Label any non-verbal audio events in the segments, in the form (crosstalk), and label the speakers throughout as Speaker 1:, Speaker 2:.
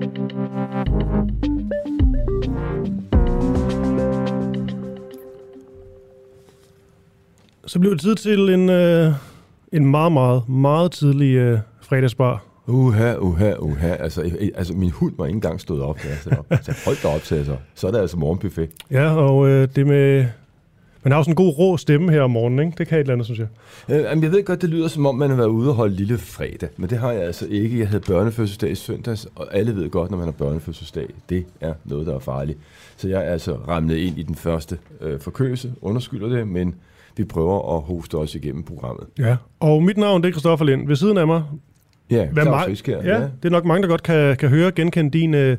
Speaker 1: Så blev det tid til en, øh, en meget, meget, meget tidlig øh, fredagsbar.
Speaker 2: Uha, uha, uha. Altså, altså, min hund var ikke engang stået op, da jeg op. Altså, hold da op til, altså. Så er det altså morgenbuffet.
Speaker 1: Ja, og øh, det med... Man har jo sådan en god rå stemme her om morgenen, ikke? Det kan et eller andet, synes jeg.
Speaker 2: Øh, jamen, jeg ved godt, det lyder som om, man har været ude og holde lille fredag. Men det har jeg altså ikke. Jeg havde børnefødselsdag i søndags, og alle ved godt, når man har børnefødselsdag, det er noget, der er farligt. Så jeg er altså ramlet ind i den første øh, forkølelse, underskylder det, men vi prøver at hoste os igennem programmet.
Speaker 1: Ja, og mit navn det er Christoffer Lind. Ved siden af mig...
Speaker 2: Ja,
Speaker 1: Hvad
Speaker 2: Claus
Speaker 1: ma-
Speaker 2: Riskær,
Speaker 1: ja, det er nok mange, der godt kan, kan høre genkende din øh,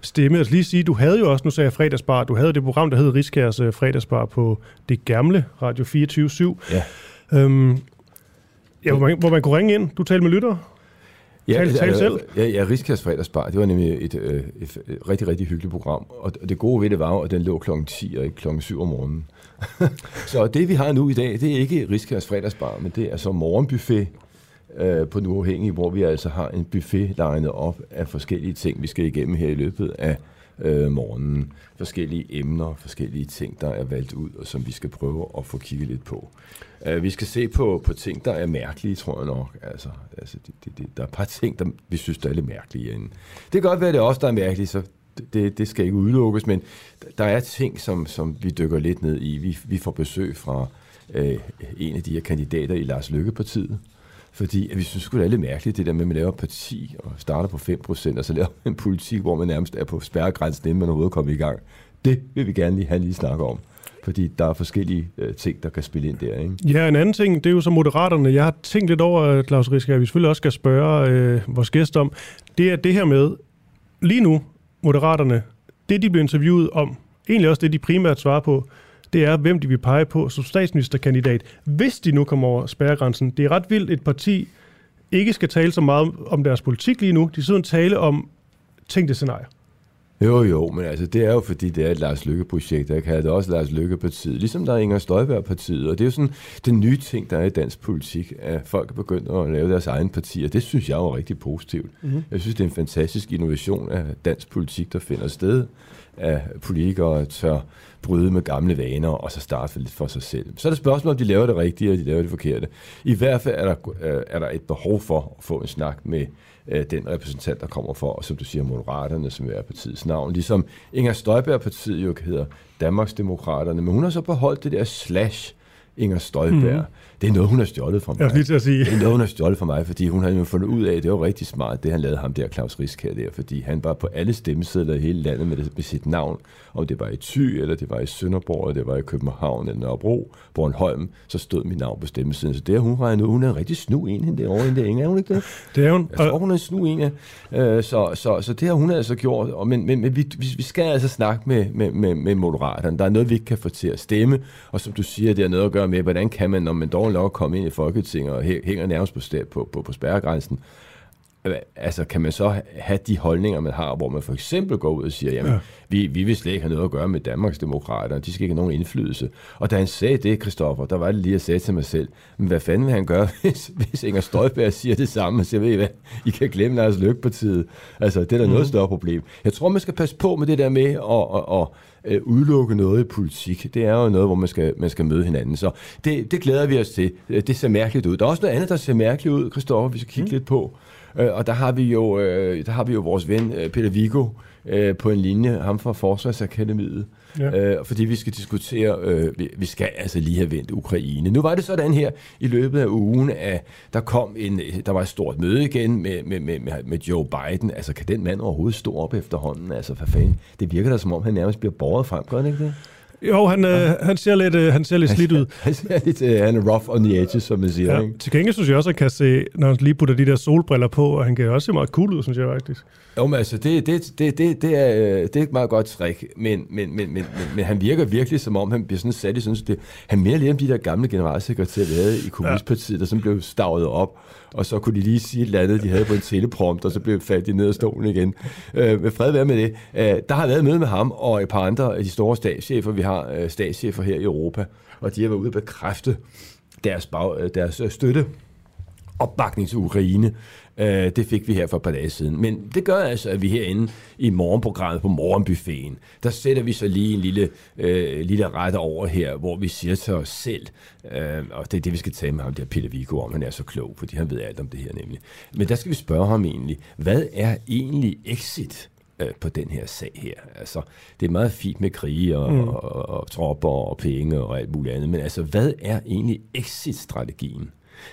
Speaker 1: stemme. Jeg skal lige sige, du havde jo også, nu sagde jeg fredagsbar, du havde det program, der hed Riskærs øh, fredagsbar på det gamle Radio 24
Speaker 2: Ja.
Speaker 1: Øhm, ja, hvor, man, hvor man kunne ringe ind. Du talte med lyttere.
Speaker 2: Ja,
Speaker 1: Tal- tal
Speaker 2: altså,
Speaker 1: selv.
Speaker 2: Ja, ja Riskærs fredagsbar, det var nemlig et, øh, et, et rigtig, rigtig hyggeligt program. Og det gode ved det var jo, at den lå klokken 10 og ikke klokken 7 om morgenen. (laughs) så det, vi har nu i dag, det er ikke Riskærs fredagsbar, men det er så morgenbuffet øh, på den uafhængige, hvor vi altså har en buffet legnet op af forskellige ting, vi skal igennem her i løbet af øh, morgenen. Forskellige emner, forskellige ting, der er valgt ud, og som vi skal prøve at få kigget lidt på. Uh, vi skal se på, på ting, der er mærkelige, tror jeg nok. Altså, altså det, det, det, der er et par ting, der vi synes, der er lidt mærkelige. Inden. Det kan godt være, at det er os, der er mærkelige, så det, det skal ikke udelukkes, men der er ting, som, som vi dykker lidt ned i. Vi, vi får besøg fra øh, en af de her kandidater i Lars Løkke-partiet, fordi at vi synes det er lidt mærkeligt, det der med, at man laver et parti og starter på 5%, og så laver man en politik, hvor man nærmest er på spærregrænsen, inden man overhovedet kommer i gang. Det vil vi gerne lige have lige snakke om fordi der er forskellige øh, ting, der kan spille ind der. Ikke?
Speaker 1: Ja, en anden ting, det er jo så moderaterne. Jeg har tænkt lidt over, øh, Claus Riske, at vi selvfølgelig også skal spørge øh, vores gæst om, det er det her med, lige nu, moderaterne, det de bliver interviewet om, egentlig også det de primært svarer på, det er, hvem de vil pege på som statsministerkandidat, hvis de nu kommer over spærregrænsen. Det er ret vildt, et parti ikke skal tale så meget om deres politik lige nu. De sidder og tale om tænkte scenarier.
Speaker 2: Jo, jo, men altså, det er jo fordi, det er et Lars Lykke-projekt. Jeg kalder det også Lars Lykke-partiet, ligesom der er Inger Støjberg-partiet. Og det er jo sådan den nye ting, der er i dansk politik, at folk er begyndt at lave deres egen partier. Det synes jeg er rigtig positivt. Mm-hmm. Jeg synes, det er en fantastisk innovation af dansk politik, der finder sted at politikere tør bryde med gamle vaner og så starte lidt for sig selv. Så er det spørgsmål, om de laver det rigtige, eller de laver det forkerte. I hvert fald er der, øh, er der et behov for at få en snak med øh, den repræsentant, der kommer for, og som du siger, Moderaterne, som er partiets navn. Ligesom Inger Støjberg-partiet jo hedder Danmarksdemokraterne, men hun har så beholdt det der slash Inger Støjberg. Mm. Det er noget, hun har stjålet fra mig.
Speaker 1: Jeg til at sige.
Speaker 2: Det er noget, hun har stjålet fra mig, fordi hun har jo fundet ud af, at det var rigtig smart, det han lavede ham der, Claus Risk her der, fordi han var på alle stemmesedler i hele landet med, det, med sit navn. Om det var i Thy, eller det var i Sønderborg, eller det var i København, eller Nørrebro, Bornholm, så stod mit navn på stemmesiden. Så det er hun regnet ud. Hun er en rigtig snu en, hende derovre, hende der Inger, er hun ikke det?
Speaker 1: Det er hun.
Speaker 2: Jeg tror, hun er en snu en. Øh, så, så, så det har hun altså gjort. Og, men men, men vi, vi skal altså snakke med, med, med, med moderaterne. Der er noget, vi ikke kan få til at stemme, og som du siger, det har noget at gøre med, hvordan kan man, når man dog nok komme ind i Folketinget og hænger nærmest på, på, på, på spærregrænsen, altså kan man så have de holdninger, man har, hvor man for eksempel går ud og siger, jamen, ja. vi, vi vil slet ikke have noget at gøre med Danmarks demokrater, de skal ikke have nogen indflydelse. Og da han sagde det, Christoffer, der var det lige at sige til mig selv, men hvad fanden vil han gøre, (laughs) hvis, hvis Inger Støjberg siger det samme, og siger, ved I hvad, I kan glemme Lars Løkpartiet. Altså, det er da mm. noget større problem. Jeg tror, man skal passe på med det der med at, at, at, at udelukke noget i politik. Det er jo noget, hvor man skal, man skal møde hinanden. Så det, det glæder vi os til. Det ser mærkeligt ud. Der er også noget andet, der ser mærkeligt ud, Christoffer, vi skal kigge mm. lidt på. Øh, og der har vi jo, øh, der har vi jo vores ven øh, Peter Vigo øh, på en linje, ham fra Forsvarsakademiet, ja. øh, fordi vi skal diskutere, øh, vi, vi skal altså lige have vendt Ukraine. Nu var det sådan her i løbet af ugen, at der kom en, der var et stort møde igen med, med, med, med Joe Biden. Altså, kan den mand overhovedet stå op efterhånden? Altså, for fanden, det virker da som om, han nærmest bliver båret frem, gør ikke det?
Speaker 1: Jo, han, øh, han ser lidt, øh, han ser lidt slidt ud. (laughs)
Speaker 2: Han ser lidt, øh, han er rough on the edges, som man siger.
Speaker 1: Ja.
Speaker 2: Ikke?
Speaker 1: Til gengæld synes jeg også, at kan se, når han lige putter de der solbriller på, og han kan også se meget cool ud, synes jeg faktisk.
Speaker 2: Jo, men altså, det, det, det, det, det, er, øh, det er et meget godt trick, men, men, men, men, men, men han virker virkelig som om, han bliver sådan sat i sådan, det, han mere lige om de der gamle generalsekretærer, vi havde i kommunistpartiet, der sådan blev stavet op, og så kunne de lige sige et eller andet, de havde på en teleprompt, og så blev faldet ned af stolen igen. Øh, med fred være med det. Øh, der har været møde med ham og et par andre af de store statschefer, vi har øh, statschefer her i Europa, og de har været ude og bekræfte deres, bag, øh, deres øh, støtte opbakning til Ukraine. Øh, det fik vi her for et par dage siden. Men det gør altså, at vi herinde i morgenprogrammet på Morgenbuffeten, der sætter vi så lige en lille, øh, lille ret over her, hvor vi siger til os selv, øh, og det er det, vi skal tale med ham, der Peter Viggo om, han er så klog, fordi han ved alt om det her nemlig. Men der skal vi spørge ham egentlig, hvad er egentlig exit? øh, på den her sag her. Altså, det er meget fint med krige og, mm. og, og, og tropper og penge og alt muligt andet, men altså, hvad er egentlig exit-strategien?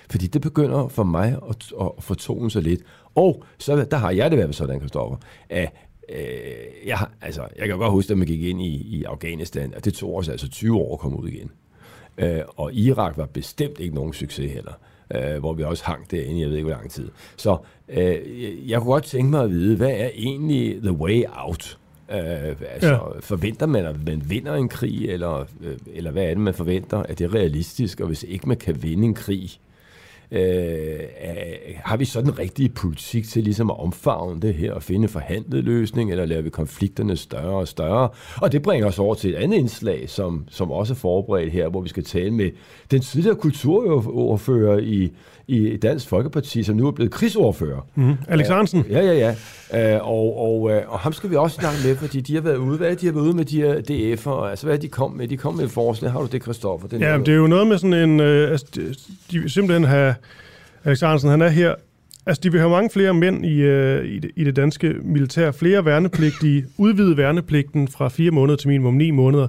Speaker 2: Fordi det begynder for mig at, at fortone sig lidt. Og så der har jeg det i hvert fald sådan, Kristoffer, at øh, jeg, altså, jeg kan godt huske, at man gik ind i, i Afghanistan, og det tog os altså 20 år at komme ud igen. Øh, og Irak var bestemt ikke nogen succes heller, øh, hvor vi også hang derinde, jeg ved ikke hvor lang tid. Så øh, jeg kunne godt tænke mig at vide, hvad er egentlig the way out? Øh, altså, ja. Forventer man, at man vinder en krig, eller, øh, eller hvad er det, man forventer? Er det realistisk? Og hvis ikke man kan vinde en krig, Øh, har vi sådan en rigtig politik til ligesom at omfavne det her og finde forhandlet løsning, eller laver vi konflikterne større og større? Og det bringer os over til et andet indslag, som, som også er forberedt her, hvor vi skal tale med den tidligere kulturordfører i, i Dansk Folkeparti, som nu er blevet krigsordfører.
Speaker 1: Mm, Alex Hansen.
Speaker 2: Ja, ja, ja. Uh, og, og, uh, og ham skal vi også snakke med, fordi de har været ude. Hvad er de har været ude med de her DF'er? Altså, hvad er de kom med? De kom med et forslag. Har du det, Christoffer?
Speaker 1: Det ja, det er jo noget med sådan en... Uh, altså, de, vil simpelthen have... Alex Hansen, han er her Altså, de vil have mange flere mænd i, uh, i, det, i det danske militær. Flere værnepligtige. (laughs) Udvide værnepligten fra fire måneder til minimum ni måneder.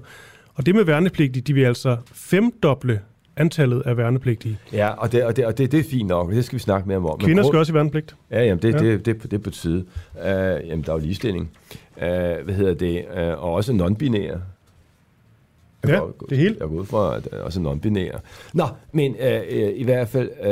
Speaker 1: Og det med værnepligtige, de vil altså femdoble antallet af værnepligtige.
Speaker 2: Ja, og det, og det, og det, det er fint nok, det skal vi snakke mere om.
Speaker 1: Kvinder skal også i værnepligt.
Speaker 2: Ja, jamen det, ja. det, det, det er på tide. Uh, jamen, der er jo ligestilling. Uh, hvad hedder det? Uh, og også non-binære.
Speaker 1: Jeg ja, går, det hele.
Speaker 2: Jeg går ud fra, at er også non-binære. Nå, men øh, øh, i hvert fald, øh,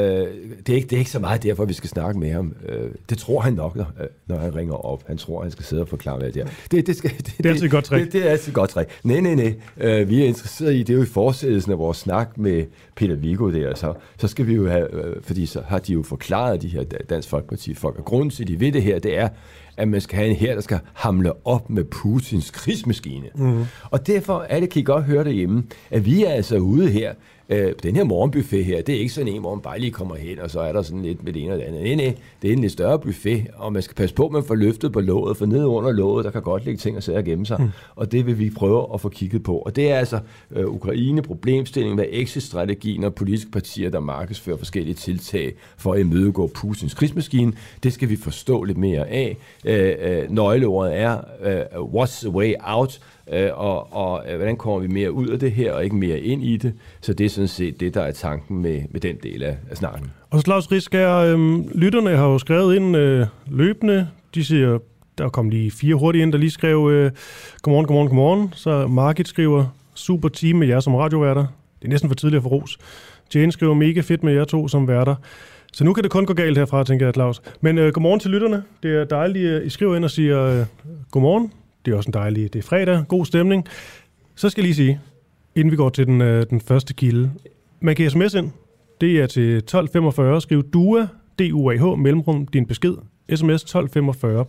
Speaker 2: det, er ikke, det er ikke så meget derfor, vi skal snakke med ham. Øh, det tror han nok, når, når han ringer op. Han tror, han skal sidde og forklare, hvad det er. Det,
Speaker 1: det, skal, det, det er altid et godt træk.
Speaker 2: Det, det er altid et godt træk. Nej, nej, nej. Øh, vi er interesseret i, det er jo i forsættelsen af vores snak med Peter Vigo der, så, så skal vi jo have, øh, fordi så har de jo forklaret, de her Dansk Folkeparti-folk, og grunden til, at de ved det her, det er, at man skal have en her, der skal hamle op med Putins krigsmaskine. Mm. Og derfor er det, kan I godt høre derhjemme, at vi er altså ude her Øh, den her morgenbuffet her, det er ikke sådan en, hvor man bare lige kommer hen, og så er der sådan lidt med det ene og det andet. Nej, nej, det er en lidt større buffet, og man skal passe på, at man får løftet på låget, for nede under låget, der kan godt ligge ting og sager gemme sig, mm. og det vil vi prøve at få kigget på. Og det er altså øh, Ukraine, problemstilling, hvad exit-strategien og politiske partier, der markedsfører forskellige tiltag for at imødegå Putins krigsmaskine, det skal vi forstå lidt mere af. Øh, øh, nøgleordet er, øh, what's the way out? Øh, og, og øh, hvordan kommer vi mere ud af det her, og ikke mere ind i det. Så det er sådan set det, der er tanken med, med den del af, af snakken.
Speaker 1: Og så Lars Riskær, øh, lytterne har jo skrevet ind øh, løbende. De siger, der kom lige fire hurtigt ind, der lige skrev, øh, godmorgen, godmorgen, godmorgen. Så Margit skriver, super team med jer som radioværter. Det er næsten for tidligt at få ros. Jane skriver, mega fedt med jer to som værter. Så nu kan det kun gå galt herfra, tænker jeg, Claus. Men øh, godmorgen til lytterne. Det er dejligt, at I skriver ind og siger øh, godmorgen. Det er også en dejlig, det er fredag, god stemning. Så skal jeg lige sige, inden vi går til den, øh, den første kilde. Man kan sms ind. Det er til 1245. Skriv DUA, D-U-A-H, mellemrum, din besked. SMS 1245.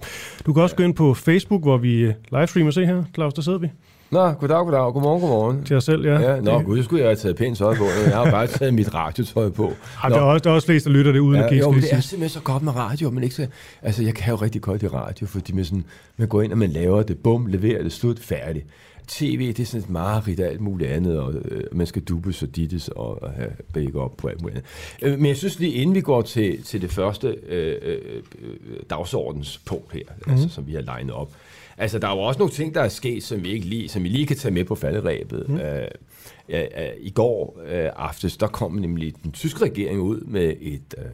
Speaker 1: Du kan også gå ind på Facebook, hvor vi øh, livestreamer. Se her, Claus, der sidder vi.
Speaker 2: Nå, goddag, goddag. Godmorgen, godmorgen.
Speaker 1: Til os selv, ja.
Speaker 2: ja nå, gud, skulle jeg have taget pænt tøj på. Jeg har bare taget mit radiotøj på.
Speaker 1: Ja, der, er også, der er også flest, der lytter det uden ja, at kigge.
Speaker 2: Jo, men det er simpelthen så godt med radio. Men ikke så, altså, jeg kan jo rigtig godt i radio, fordi man, sådan, man går ind, og man laver det, bum, leverer det, slut, færdigt. tv, det er sådan et mareridt og alt muligt andet, og øh, man skal dubbes og dittes og, og have backup på alt muligt andet. Øh, men jeg synes lige, inden vi går til, til det første øh, øh, dagsordenspunkt her, mm. altså, som vi har legnet op, altså der er jo også nogle ting, der er sket, som vi ikke lige, som vi lige kan tage med på falderæbet. Mm. Øh, i går øh, aftes, der kom nemlig den tyske regering ud med et, øh,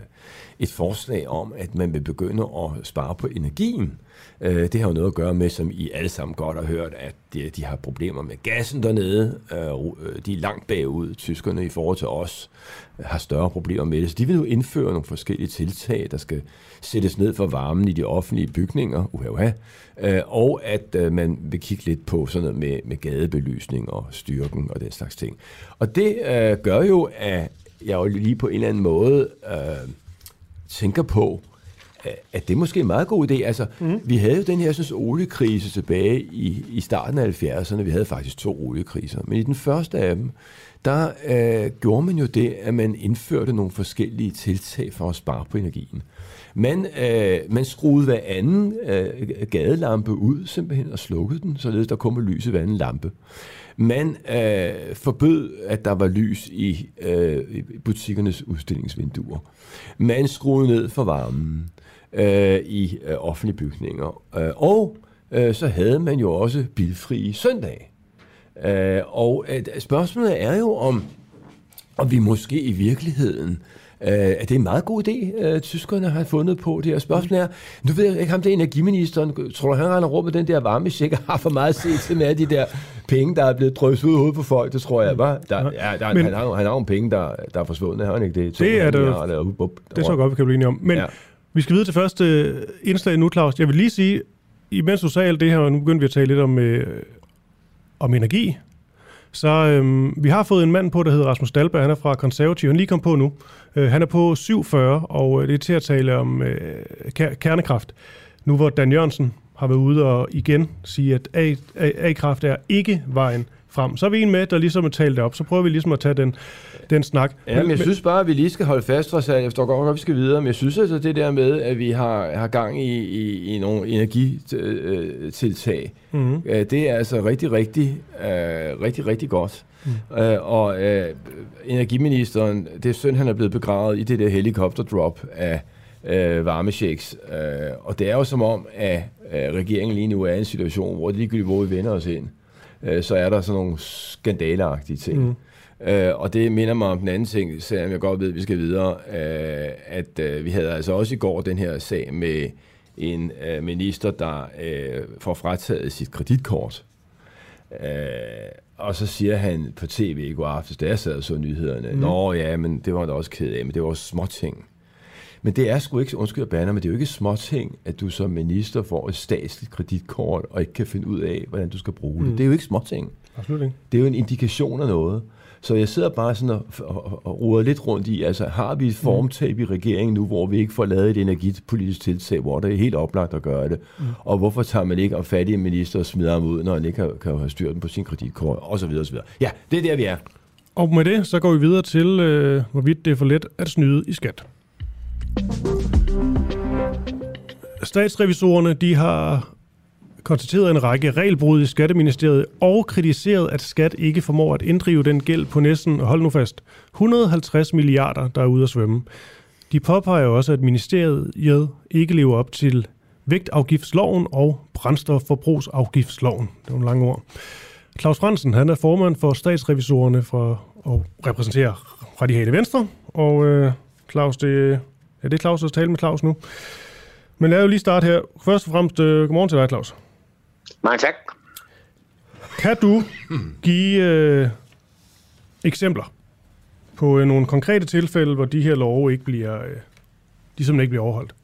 Speaker 2: et forslag om, at man vil begynde at spare på energien. Øh, det har jo noget at gøre med, som I alle sammen godt har hørt, at de, de har problemer med gassen dernede. Øh, øh, de er langt bagud, tyskerne, i forhold til os, har større problemer med det. Så de vil jo indføre nogle forskellige tiltag, der skal sættes ned for varmen i de offentlige bygninger, uha, uha. Øh, og at øh, man vil kigge lidt på sådan noget med, med gadebelysning og styrken og den slags ting. Og det øh, gør jo, at jeg jo lige på en eller anden måde øh, tænker på, at det er måske en meget god idé. Altså, mm. vi havde jo den her synes, oliekrise tilbage i, i starten af 70'erne. Vi havde faktisk to oliekriser. Men i den første af dem, der øh, gjorde man jo det, at man indførte nogle forskellige tiltag for at spare på energien. Man, øh, man skruede hver anden øh, gadelampe ud simpelthen og slukkede den, således der kom lys i hver anden lampe. Man øh, forbød, at der var lys i, øh, butikkernes udstillingsvinduer. Man skruede ned for varmen øh, i øh, offentlige bygninger. Øh, og øh, så havde man jo også bilfri søndag. Øh, og øh, spørgsmålet er jo, om, om vi måske i virkeligheden er det en meget god idé, uh, tyskerne har fundet på det her spørgsmål er, nu ved jeg ikke, ham det energiministeren, tror du, han render rundt med den der varmesjek har for meget set til med de der penge, der er blevet drøst ud hovedet på folk, det tror jeg, var. Der, ja, der, Men, han, har, han har nogle penge, der, der er forsvundet, har han ikke det?
Speaker 1: Det er det, det så godt, vi kan blive enige om. Men ja. vi skal videre til første indslag nu, Claus. Jeg vil lige sige, imens du sagde alt det her, og nu begyndte vi at tale lidt om, øh, om energi, så øhm, vi har fået en mand på, der hedder Rasmus Dalberg. Han er fra Konservativ. Han lige kom på nu. Øh, han er på 47, og øh, det er til at tale om øh, kernekraft. Nu hvor Dan Jørgensen har været ude og igen sige, at A-kraft er ikke vejen frem. Så er vi en med, der ligesom er talt det op. Så prøver vi ligesom at tage den, den snak.
Speaker 2: Ja, men jeg synes bare, at vi lige skal holde fast for sig. Jeg forstår godt, at vi skal videre, men jeg synes altså det der med, at vi har, har gang i, i, i nogle energitiltag, mm-hmm. det er altså rigtig, rigtig, uh, rigtig, rigtig godt. Mm. Uh, og uh, energiministeren, det er synd, han er blevet begravet i det der helikopterdrop af uh, varmeshakes. Uh, og det er jo som om, at uh, regeringen lige nu er i en situation, hvor det ligegyldigt, hvor vi vender os ind, uh, så er der sådan nogle skandaleagtige ting. Mm. Uh, og det minder mig om den anden ting, selvom jeg godt ved, at vi skal videre, uh, at uh, vi havde altså også i går den her sag med en uh, minister, der uh, får frataget sit kreditkort. Uh, og så siger han på tv i går aftes, da jeg sad og så nyhederne, mm. Nå ja, men det var da også ked af, men det var småting. Men det er sgu ikke, undskyld banner, men det er jo ikke småting, at du som minister får et statsligt kreditkort, og ikke kan finde ud af, hvordan du skal bruge det. Mm. Det er jo ikke småting.
Speaker 1: Absolut ikke.
Speaker 2: Det er jo en indikation af noget. Så jeg sidder bare sådan og, og, og roder lidt rundt i, altså har vi et mm. formtab i regeringen nu, hvor vi ikke får lavet et energipolitisk tiltag, hvor det er helt oplagt at gøre det? Mm. Og hvorfor tager man ikke og fattige minister og smider ham ud, når han ikke kan, kan have styr på sin kreditkort, og så videre, og så videre. Ja, det er der, vi er.
Speaker 1: Og med det, så går vi videre til, øh, hvorvidt det er for let at snyde i skat. Statsrevisorerne de har konstateret en række regelbrud i Skatteministeriet og kritiseret, at skat ikke formår at inddrive den gæld på næsten, hold nu fast, 150 milliarder, der er ude at svømme. De påpeger også, at ministeriet ikke lever op til vægtafgiftsloven og brændstofforbrugsafgiftsloven. Det er nogle lange ord. Claus Fransen, han er formand for statsrevisorerne for at repræsentere Radikale Venstre. Og øh, Claus, det, ja, det er Claus, der skal tale med Claus nu. Men lad os lige starte her. Først og fremmest, øh, godmorgen til dig, Claus.
Speaker 3: Mange tak.
Speaker 1: Kan du give øh, eksempler på øh, nogle konkrete tilfælde, hvor de her love ikke bliver, øh, de simpelthen ikke bliver overholdt?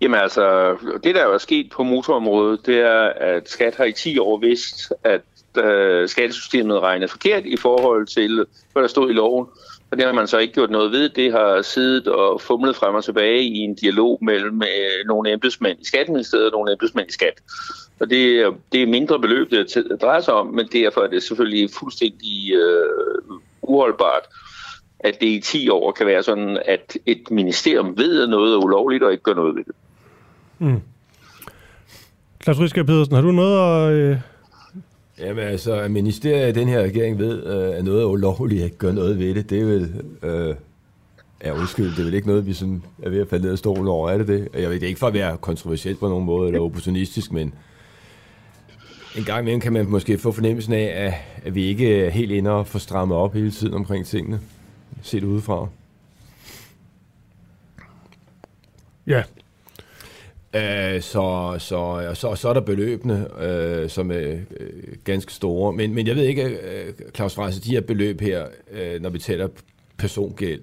Speaker 3: Jamen altså, det der jo er sket på motorområdet, det er, at skat har i 10 år vidst, at øh, skattesystemet regner forkert i forhold til, hvad der stod i loven. Og det har man så ikke gjort noget ved. Det har siddet og fumlet frem og tilbage i en dialog mellem øh, nogle embedsmænd i Skatteministeriet og nogle embedsmænd i Skat. Og det, er, det er mindre beløb, det drejer sig om, men derfor er det selvfølgelig fuldstændig øh, uholdbart, at det i 10 år kan være sådan, at et ministerium ved, at noget er ulovligt og ikke gør noget ved det. Mm.
Speaker 1: Klaus Rysker Pedersen, har du noget at, øh,
Speaker 2: Jamen altså, at ministeriet i den her regering ved, øh, at noget er ulovligt, at gøre noget ved det, det er vel... Øh, ja, undskyld, det er vel ikke noget, vi sådan er ved at falde ned af stolen over, er det det? Jeg ved det er ikke for at være kontroversielt på nogen måde, eller opportunistisk, men en gang imellem kan man måske få fornemmelsen af, at, at vi ikke er helt inde og får strammet op hele tiden omkring tingene, set udefra.
Speaker 1: Ja.
Speaker 2: Øh, så, så, så, så er der beløbene, øh, som er øh, ganske store. Men, men jeg ved ikke, øh, Claus Frejse, de her beløb her, øh, når vi taler persongæld,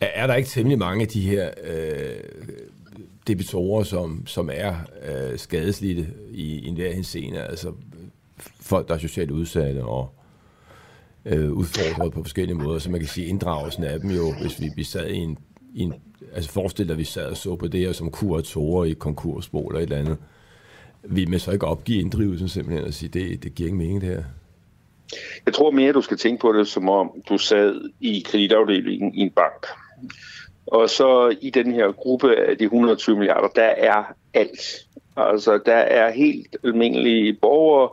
Speaker 2: er, er der ikke temmelig mange af de her øh, debitorer, som, som er øh, skadeslidte i, i enhver henseende? Altså folk, der er socialt udsatte og øh, udfordret på forskellige måder. Så man kan sige, inddragelsen af dem jo, hvis vi, vi sad i en, i en altså forestil dig, at vi sad og så på det her som kuratorer i konkursbo eller et eller andet. Vi med så ikke opgive inddrivelsen simpelthen og sige, det, det giver ikke mening det her.
Speaker 3: Jeg tror mere, du skal tænke på det, som om du sad i kreditafdelingen i en bank. Og så i den her gruppe af de 120 milliarder, der er alt. Altså, der er helt almindelige borgere,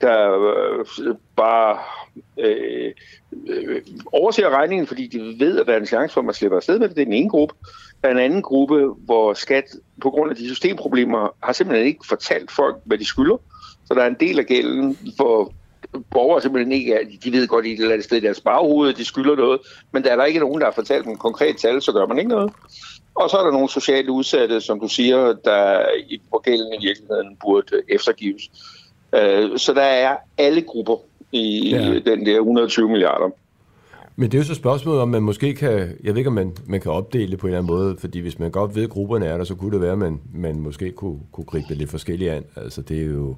Speaker 3: der øh, bare øh, øh, overser regningen, fordi de ved, at der er en chance for, at man slipper afsted med det. Det er den ene gruppe. Der er en anden gruppe, hvor skat på grund af de systemproblemer har simpelthen ikke fortalt folk, hvad de skylder. Så der er en del af gælden, hvor borgere simpelthen ikke er, de ved godt i et eller andet sted i deres baghoved, de skylder noget, men der er der ikke nogen, der har fortalt dem konkret tal, så gør man ikke noget. Og så er der nogle socialt udsatte, som du siger, der i gælden i virkeligheden burde eftergives. Øh, så der er alle grupper i ja. den der 120 milliarder.
Speaker 2: Men det er jo så spørgsmålet, om man måske kan, jeg ved ikke, om man, man kan opdele det på en eller anden måde, fordi hvis man godt ved, at grupperne er der, så kunne det være, at man, man måske kunne, kunne gribe det lidt forskelligt an. Altså det er jo...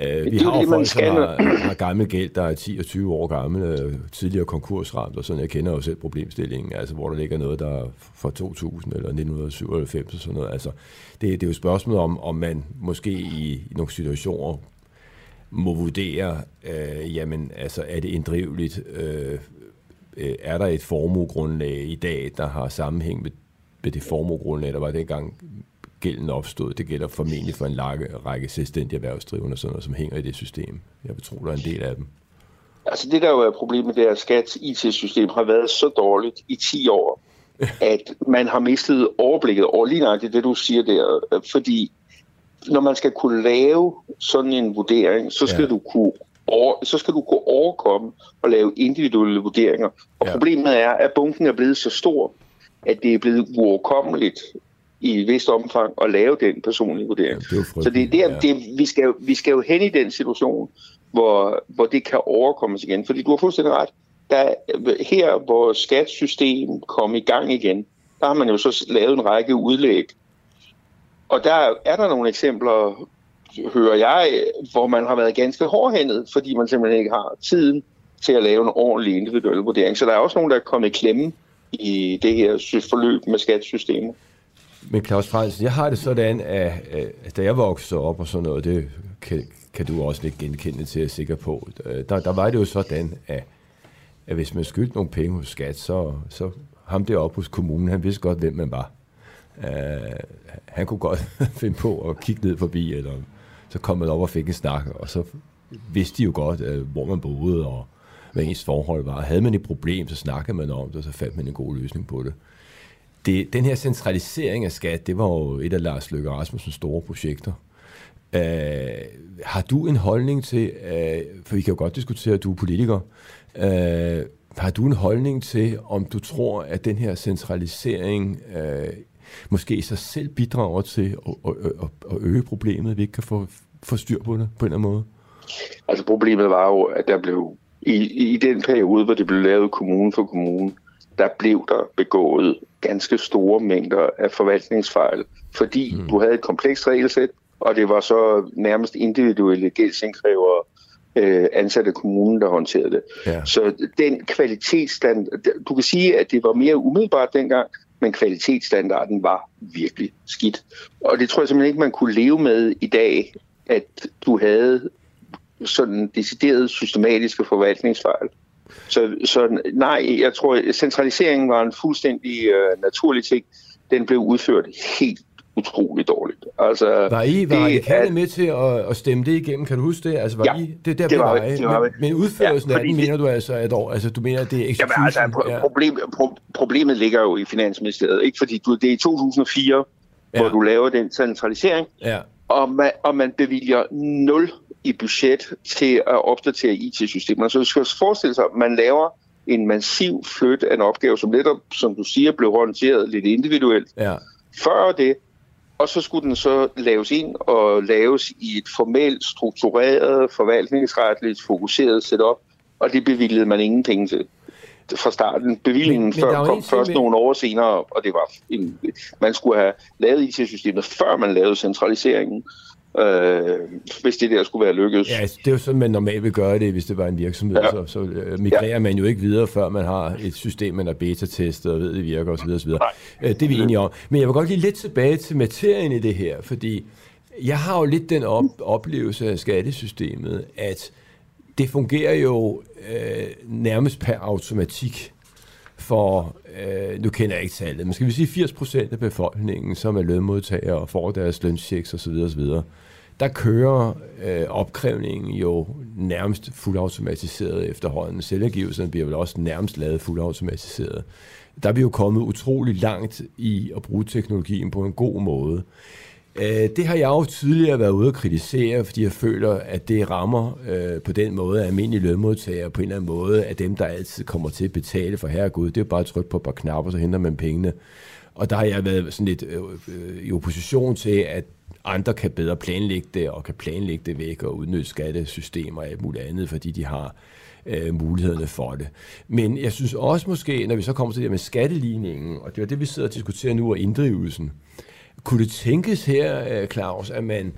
Speaker 2: Øh, vi det har jo folk, som har, har gammel gæld, der er 10 og 20 år gammel, øh, tidligere konkursramt, og sådan, jeg kender jo selv problemstillingen, altså hvor der ligger noget, der er fra 2000 eller 1997 og sådan noget. Altså, det, det er jo et spørgsmål om, om man måske i, i nogle situationer må vurdere, øh, jamen, altså, er det inddriveligt? Øh, øh, er der et formuegrundlag i dag, der har sammenhæng med, med det formuegrundlag, der var dengang gælden opstod. Det gælder formentlig for en række, række selvstændige erhvervsdrivende, sådan noget, som hænger i det system. Jeg vil tro, der er en del af dem.
Speaker 3: Altså det, der jo er problemet, det er, at Skats IT-system har været så dårligt i 10 år, (laughs) at man har mistet overblikket over lige nøjagtigt det, du siger der. Fordi når man skal kunne lave sådan en vurdering, så skal ja. du kunne over, så skal du kunne overkomme og lave individuelle vurderinger. Og ja. problemet er, at bunken er blevet så stor, at det er blevet uoverkommeligt i et vist omfang at lave den personlige vurdering. Ja, det så det er der, ja. det, vi, skal, vi skal jo hen i den situation, hvor, hvor det kan overkommes igen. Fordi du har fuldstændig ret. Der, her, hvor skatsystem kom i gang igen, der har man jo så lavet en række udlæg og der er der nogle eksempler, hører jeg, hvor man har været ganske hårdhændet, fordi man simpelthen ikke har tiden til at lave en ordentlig individuel vurdering. Så der er også nogen, der er kommet i klemme i det her forløb med skattesystemet.
Speaker 2: Men Claus Frans, jeg har det sådan, at, at da jeg voksede op og sådan noget, det kan, kan du også lidt genkende til, jeg er sikker på. Der, der var det jo sådan, at, at hvis man skyldte nogle penge hos skat, så, så ham deroppe hos kommunen, han vidste godt, hvem man var. Uh, han kunne godt (laughs) finde på at kigge ned forbi, eller så kom man op og fik en snak, og så vidste de jo godt, uh, hvor man boede, og hvad ens forhold var. Havde man et problem, så snakkede man om det, og så fandt man en god løsning på det det den her centralisering af skat, det var jo et af Lars Løkke Rasmussens store projekter. Uh, har du en holdning til, uh, for vi kan jo godt diskutere, at du er politiker, uh, har du en holdning til, om du tror, at den her centralisering uh, måske i sig selv bidrager til at, at, at øge problemet, at vi ikke kan få, få styr på det på en eller anden måde?
Speaker 3: Altså problemet var jo, at der blev i, i den periode, hvor det blev lavet kommune for kommune, der blev der begået ganske store mængder af forvaltningsfejl, fordi mm. du havde et komplekst regelsæt, og det var så nærmest individuelle gældsindkrævere, øh, ansatte kommunen, der håndterede det. Ja. Så den kvalitetsstand, du kan sige, at det var mere umiddelbart dengang, men kvalitetsstandarden var virkelig skidt. Og det tror jeg simpelthen ikke, man kunne leve med i dag, at du havde sådan decideret systematiske forvaltningsfejl. Så, så nej, jeg tror, centraliseringen var en fuldstændig uh, naturlig ting. Den blev udført helt utroligt dårligt.
Speaker 2: Altså, var I, var radikale at, med til at, at stemme det igennem? Kan du huske det? Altså, var
Speaker 3: ja,
Speaker 2: I, det, der
Speaker 3: det var, det var,
Speaker 2: men, men udførelsen ja, af den, mener du altså, at år, altså, du mener, at det er?
Speaker 3: Jamen, altså, pro- problem, pro- problemet ligger jo i Finansministeriet, ikke? Fordi du, det er i 2004, ja. hvor du laver den centralisering,
Speaker 2: ja.
Speaker 3: og, man, og man bevilger 0 i budget til at opdatere IT-systemerne. Så du skal forestille sig, at man laver en massiv flyt af en opgave, som netop, som du siger, blev håndteret lidt individuelt.
Speaker 2: Ja.
Speaker 3: Før det, og så skulle den så laves ind og laves i et formelt, struktureret, forvaltningsretligt fokuseret setup, og det bevilgede man ingen penge til fra starten. Bevillingen men, før kom først med... nogle år senere, og det var en, man skulle have lavet IT-systemet, før man lavede centraliseringen øh, hvis det der skulle være lykkedes.
Speaker 2: Ja, det er jo sådan, man normalt vil gøre det, hvis det var en virksomhed. Ja. Så, så øh, migrerer ja. man jo ikke videre, før man har et system, man har beta-testet og ved, det virker osv. osv. Øh, det er vi enige om. Men jeg vil godt lige lidt tilbage til materien i det her, fordi jeg har jo lidt den op- oplevelse af skattesystemet, at det fungerer jo øh, nærmest per automatik for, øh, nu kender jeg ikke tallet, men skal vi sige 80 procent af befolkningen, som er lønmodtagere og får deres lønchecks osv., osv., der kører øh, opkrævningen jo nærmest fuldautomatiseret efterhånden. Selvangivelserne bliver vel også nærmest lavet fuldautomatiseret. Der er vi jo kommet utrolig langt i at bruge teknologien på en god måde. Øh, det har jeg jo tidligere været ude at kritisere, fordi jeg føler, at det rammer øh, på den måde, almindelige lønmodtagere på en eller anden måde, at dem, der altid kommer til at betale for herregud, det er bare at trykke på et par knapper, så henter man pengene. Og der har jeg været sådan lidt øh, øh, i opposition til, at andre kan bedre planlægge det, og kan planlægge det væk og udnytte skattesystemer og alt muligt andet, fordi de har øh, mulighederne for det. Men jeg synes også måske, når vi så kommer til det med skatteligningen, og det er det, vi sidder og diskuterer nu, og inddrivelsen, kunne det tænkes her, øh, Claus, at man,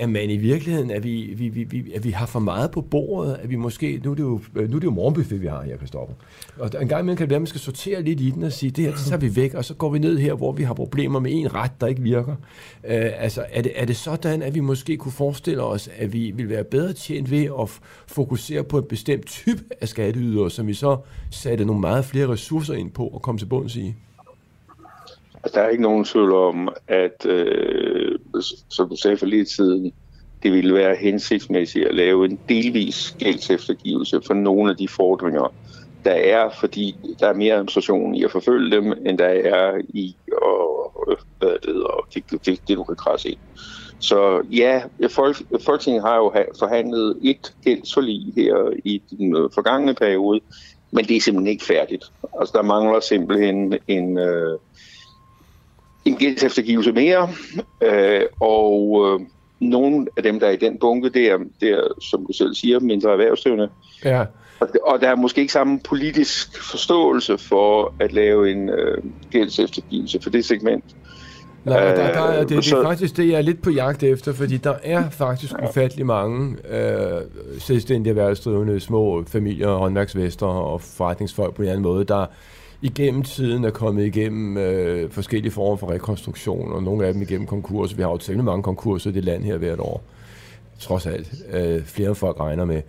Speaker 2: at man i virkeligheden, at vi, vi, vi, vi, at vi har for meget på bordet, at vi måske, nu er det jo, øh, nu er det jo morgenbuffet, vi har her, Kristoffer. Og en gang imellem kan det være, at man skal sortere lidt i den og sige, det her, det tager vi væk, og så går vi ned her, hvor vi har problemer med en ret, der ikke virker. Uh, altså, er det, er det sådan, at vi måske kunne forestille os, at vi vil være bedre tjent ved at fokusere på en bestemt type af skatteydere, som vi så satte nogle meget flere ressourcer ind på og komme til bunds i?
Speaker 3: Altså, der er ikke nogen tvivl om, at, øh, som du sagde for lige tiden, det ville være hensigtsmæssigt at lave en delvis gældseftergivelse for nogle af de fordringer, der er, fordi der er mere administration i at forfølge dem, end der er i at, øh, hvad det hedder, det, det, det du kan krasse ind. Så ja, folk, Folketinget har jo forhandlet et gældsforlig her i den øh, forgangne periode, men det er simpelthen ikke færdigt. Altså der mangler simpelthen en, øh, en gældseftergivelse mere, øh, og øh, nogle af dem, der er i den bunke, det er, det er som du selv siger, mindre erhvervsdrivende.
Speaker 2: Ja.
Speaker 3: Og, og der er måske ikke samme politisk forståelse for at lave en øh, gældseftergivelse for det segment.
Speaker 2: Nej, der, der er, det, det er faktisk det, jeg er lidt på jagt efter, fordi der er faktisk ufattelig mange øh, selvstændige erhvervsdrivende, små familier, håndværksvester og forretningsfolk på en anden måde, der igennem tiden er kommet igennem øh, forskellige former for rekonstruktion, og nogle af dem igennem konkurser. Vi har jo temmelig mange konkurser i det land her hvert år, trods alt. Øh, flere folk regner med.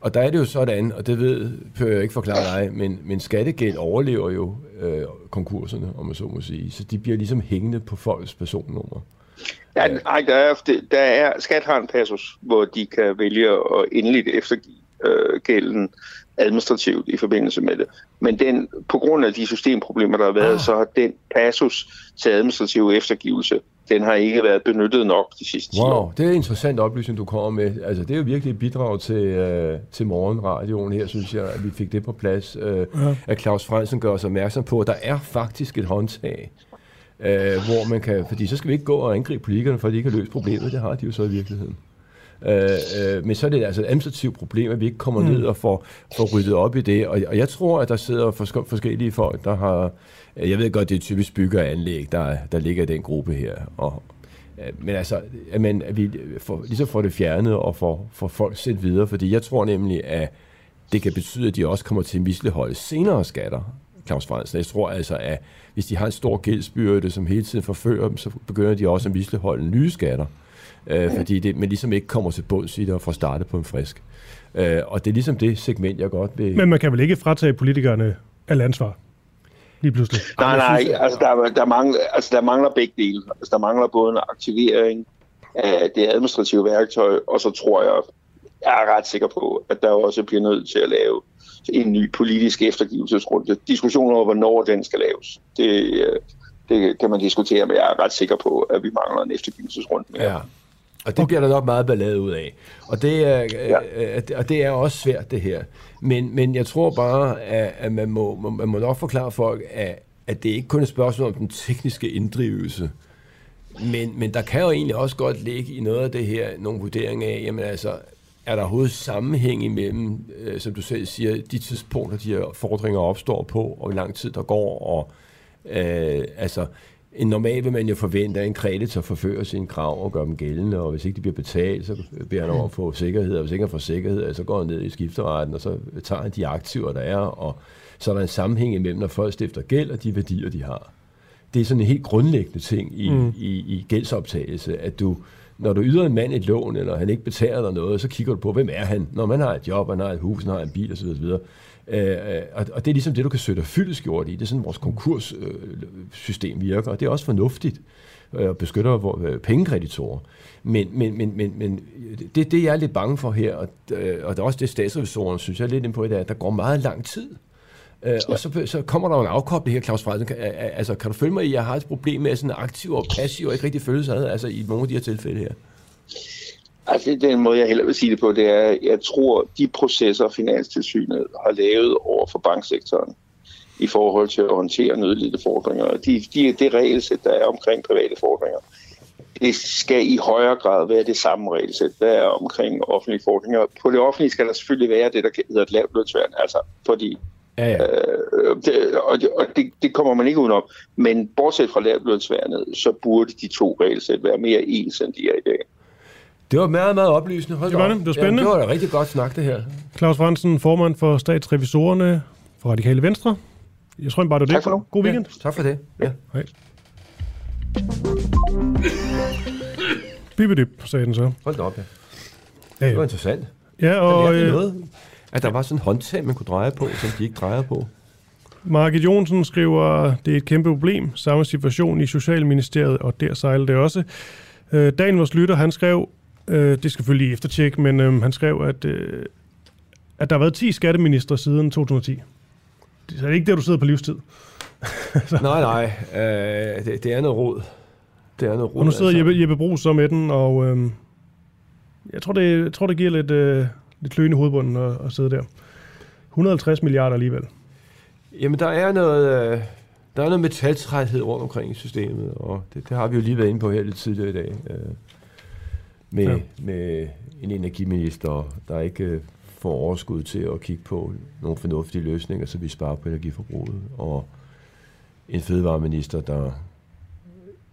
Speaker 2: Og der er det jo sådan, og det ved, jeg ikke forklare dig, men, men skattegæld overlever jo øh, konkurserne, om man så må sige. Så de bliver ligesom hængende på folks personnummer.
Speaker 3: Ja, nej, der er, der er, skat har en passus, hvor de kan vælge at endeligt eftergive øh, gælden administrativt i forbindelse med det. Men den, på grund af de systemproblemer, der har været, ah. så har den passus til administrativ eftergivelse, den har ikke været benyttet nok de sidste 10
Speaker 2: wow,
Speaker 3: år.
Speaker 2: det er en interessant oplysning, du kommer med. Altså, det er jo virkelig et bidrag til, øh, til morgenradioen her, synes jeg, at vi fik det på plads. Øh, ja. At Claus Fransen gør os opmærksom på, at der er faktisk et håndtag, øh, hvor man kan, fordi så skal vi ikke gå og angribe politikerne, for de ikke har løst problemet. Det har de jo så i virkeligheden. Øh, øh, men så er det altså et administrativt problem, at vi ikke kommer mm. ned og får, får ryddet op i det. Og, og jeg tror, at der sidder fors- forskellige folk, der har... Jeg ved godt, det er typisk bygger anlæg, der, der ligger i den gruppe her. Og, øh, men altså, at, man, at vi får, ligesom får det fjernet og får, får folk set videre, fordi jeg tror nemlig, at det kan betyde, at de også kommer til at misligholde senere skatter, Claus Fransen. Jeg tror altså, at hvis de har en stor gældsbyrde, som hele tiden forfører dem, så begynder de også at misligholde nye skatter øh, fordi det, man ligesom ikke kommer til bunds i det og får startet på en frisk. Øh, og det er ligesom det segment, jeg godt vil...
Speaker 1: Men man kan vel ikke fratage politikerne alt ansvar? lige pludselig?
Speaker 3: Nej, nej, altså der, der, mangler, altså der mangler begge dele. Altså der mangler både en aktivering af det administrative værktøj, og så tror jeg, jeg er ret sikker på, at der også bliver nødt til at lave en ny politisk eftergivelsesrunde. Diskussioner om, hvornår den skal laves, det, øh, det kan man diskutere, men jeg er ret sikker på, at vi mangler en eftergivelsesrunde.
Speaker 2: Ja. Og det bliver der nok meget ballade ud af. Og det er, ja. og det er også svært, det her. Men, men jeg tror bare, at, at man, må, man må nok forklare folk, at, at det ikke kun er et spørgsmål om den tekniske inddrivelse. Men, men der kan jo egentlig også godt ligge i noget af det her nogle vurderinger af, jamen altså, er der overhovedet sammenhæng imellem, øh, som du selv siger, de tidspunkter, de her fordringer opstår på, og hvor lang tid der går, og øh, altså, en normal vil man jo forvente, at en kreditor forfører sine krav og gør dem gældende, og hvis ikke de bliver betalt, så beder han over få sikkerhed, og hvis ikke han får sikkerhed, så går han ned i skifteretten, og så tager han de aktiver, der er, og så er der en sammenhæng imellem, når folk stifter gæld og de værdier, de har. Det er sådan en helt grundlæggende ting i, mm. i, i gældsoptagelse, at du, når du yder en mand et lån, eller han ikke betaler dig noget, så kigger du på, hvem er han? Når man har et job, han har et hus, han har en bil osv. osv. Øh, øh, og, og det er ligesom det, du kan søge dig fyldesgjort i. Det er sådan, vores konkurssystem øh, virker, og det er også fornuftigt øh, og beskytter vores pengekreditorer. Men, men, men, men, men det, det, jeg er lidt bange for her, og, og det er også det, statsrevisorerne synes jeg er lidt ind på, det dag, at der går meget lang tid. Ja. Og så, så kommer der jo en afkobling her, Claus Frederiksen. Altså, kan du følge mig i, at jeg har et problem med, sådan aktiv og passiv og ikke rigtig følelse ad, altså i nogle af de her tilfælde her?
Speaker 3: Altså, den måde, jeg heller vil sige det på, det er, jeg tror, de processer, Finanstilsynet har lavet over for banksektoren, i forhold til at håndtere nødlidte fordringer, de, de, det regelsæt, der er omkring private fordringer, det skal i højere grad være det samme regelsæt, der er omkring offentlige fordringer. På det offentlige skal der selvfølgelig være det, der hedder et lavt lødsværn, altså fordi Ja, ja. Øh, det, og det, og det, det kommer man ikke udenom. Men bortset fra lavtlønsværnet, så burde de to regelsæt være mere ens, end de er i dag.
Speaker 2: Det var meget, meget oplysende. Hold
Speaker 1: det var det. Det var spændende.
Speaker 2: Ja, det var da rigtig godt snak, det her.
Speaker 1: Claus Fransen, formand for statsrevisorerne fra Radikale Venstre. Jeg tror bare, det var det.
Speaker 3: Tak for nu.
Speaker 1: God weekend.
Speaker 2: Ja, tak for det. Ja.
Speaker 1: Hej. Bibidip, sagde den så.
Speaker 2: Hold da op, ja. ja, ja. Det var interessant.
Speaker 1: Ja, og...
Speaker 2: Øh, noget, at der var sådan en håndtag, man kunne dreje på, som de ikke drejer på.
Speaker 1: Margit Jonsen skriver, det er et kæmpe problem. Samme situation i Socialministeriet, og der sejler det også. Øh, dagen vores lytter, han skrev, øh, det skal selvfølgelig eftertjekke, men øh, han skrev, at, øh, at der har været 10 skatteminister siden 2010. Det er ikke der, du sidder på livstid. (laughs)
Speaker 2: nej, nej. Øh, det, det er noget råd. Det er noget råd.
Speaker 1: Og nu sidder altså. Jeppe, Jeppe Brugs så med den, og øh, jeg, tror, det, jeg tror, det giver lidt, øh, lidt kløen i hovedbunden at, at sidde der. 150 milliarder alligevel.
Speaker 2: Jamen, der er noget... Øh der er noget metaltræthed rundt omkring i systemet, og det, det har vi jo lige været inde på her lidt tidligere i dag. Øh, med, ja. med en energiminister, der ikke øh, får overskud til at kigge på nogle fornuftige løsninger, så vi sparer på energiforbruget, og en fødevareminister, der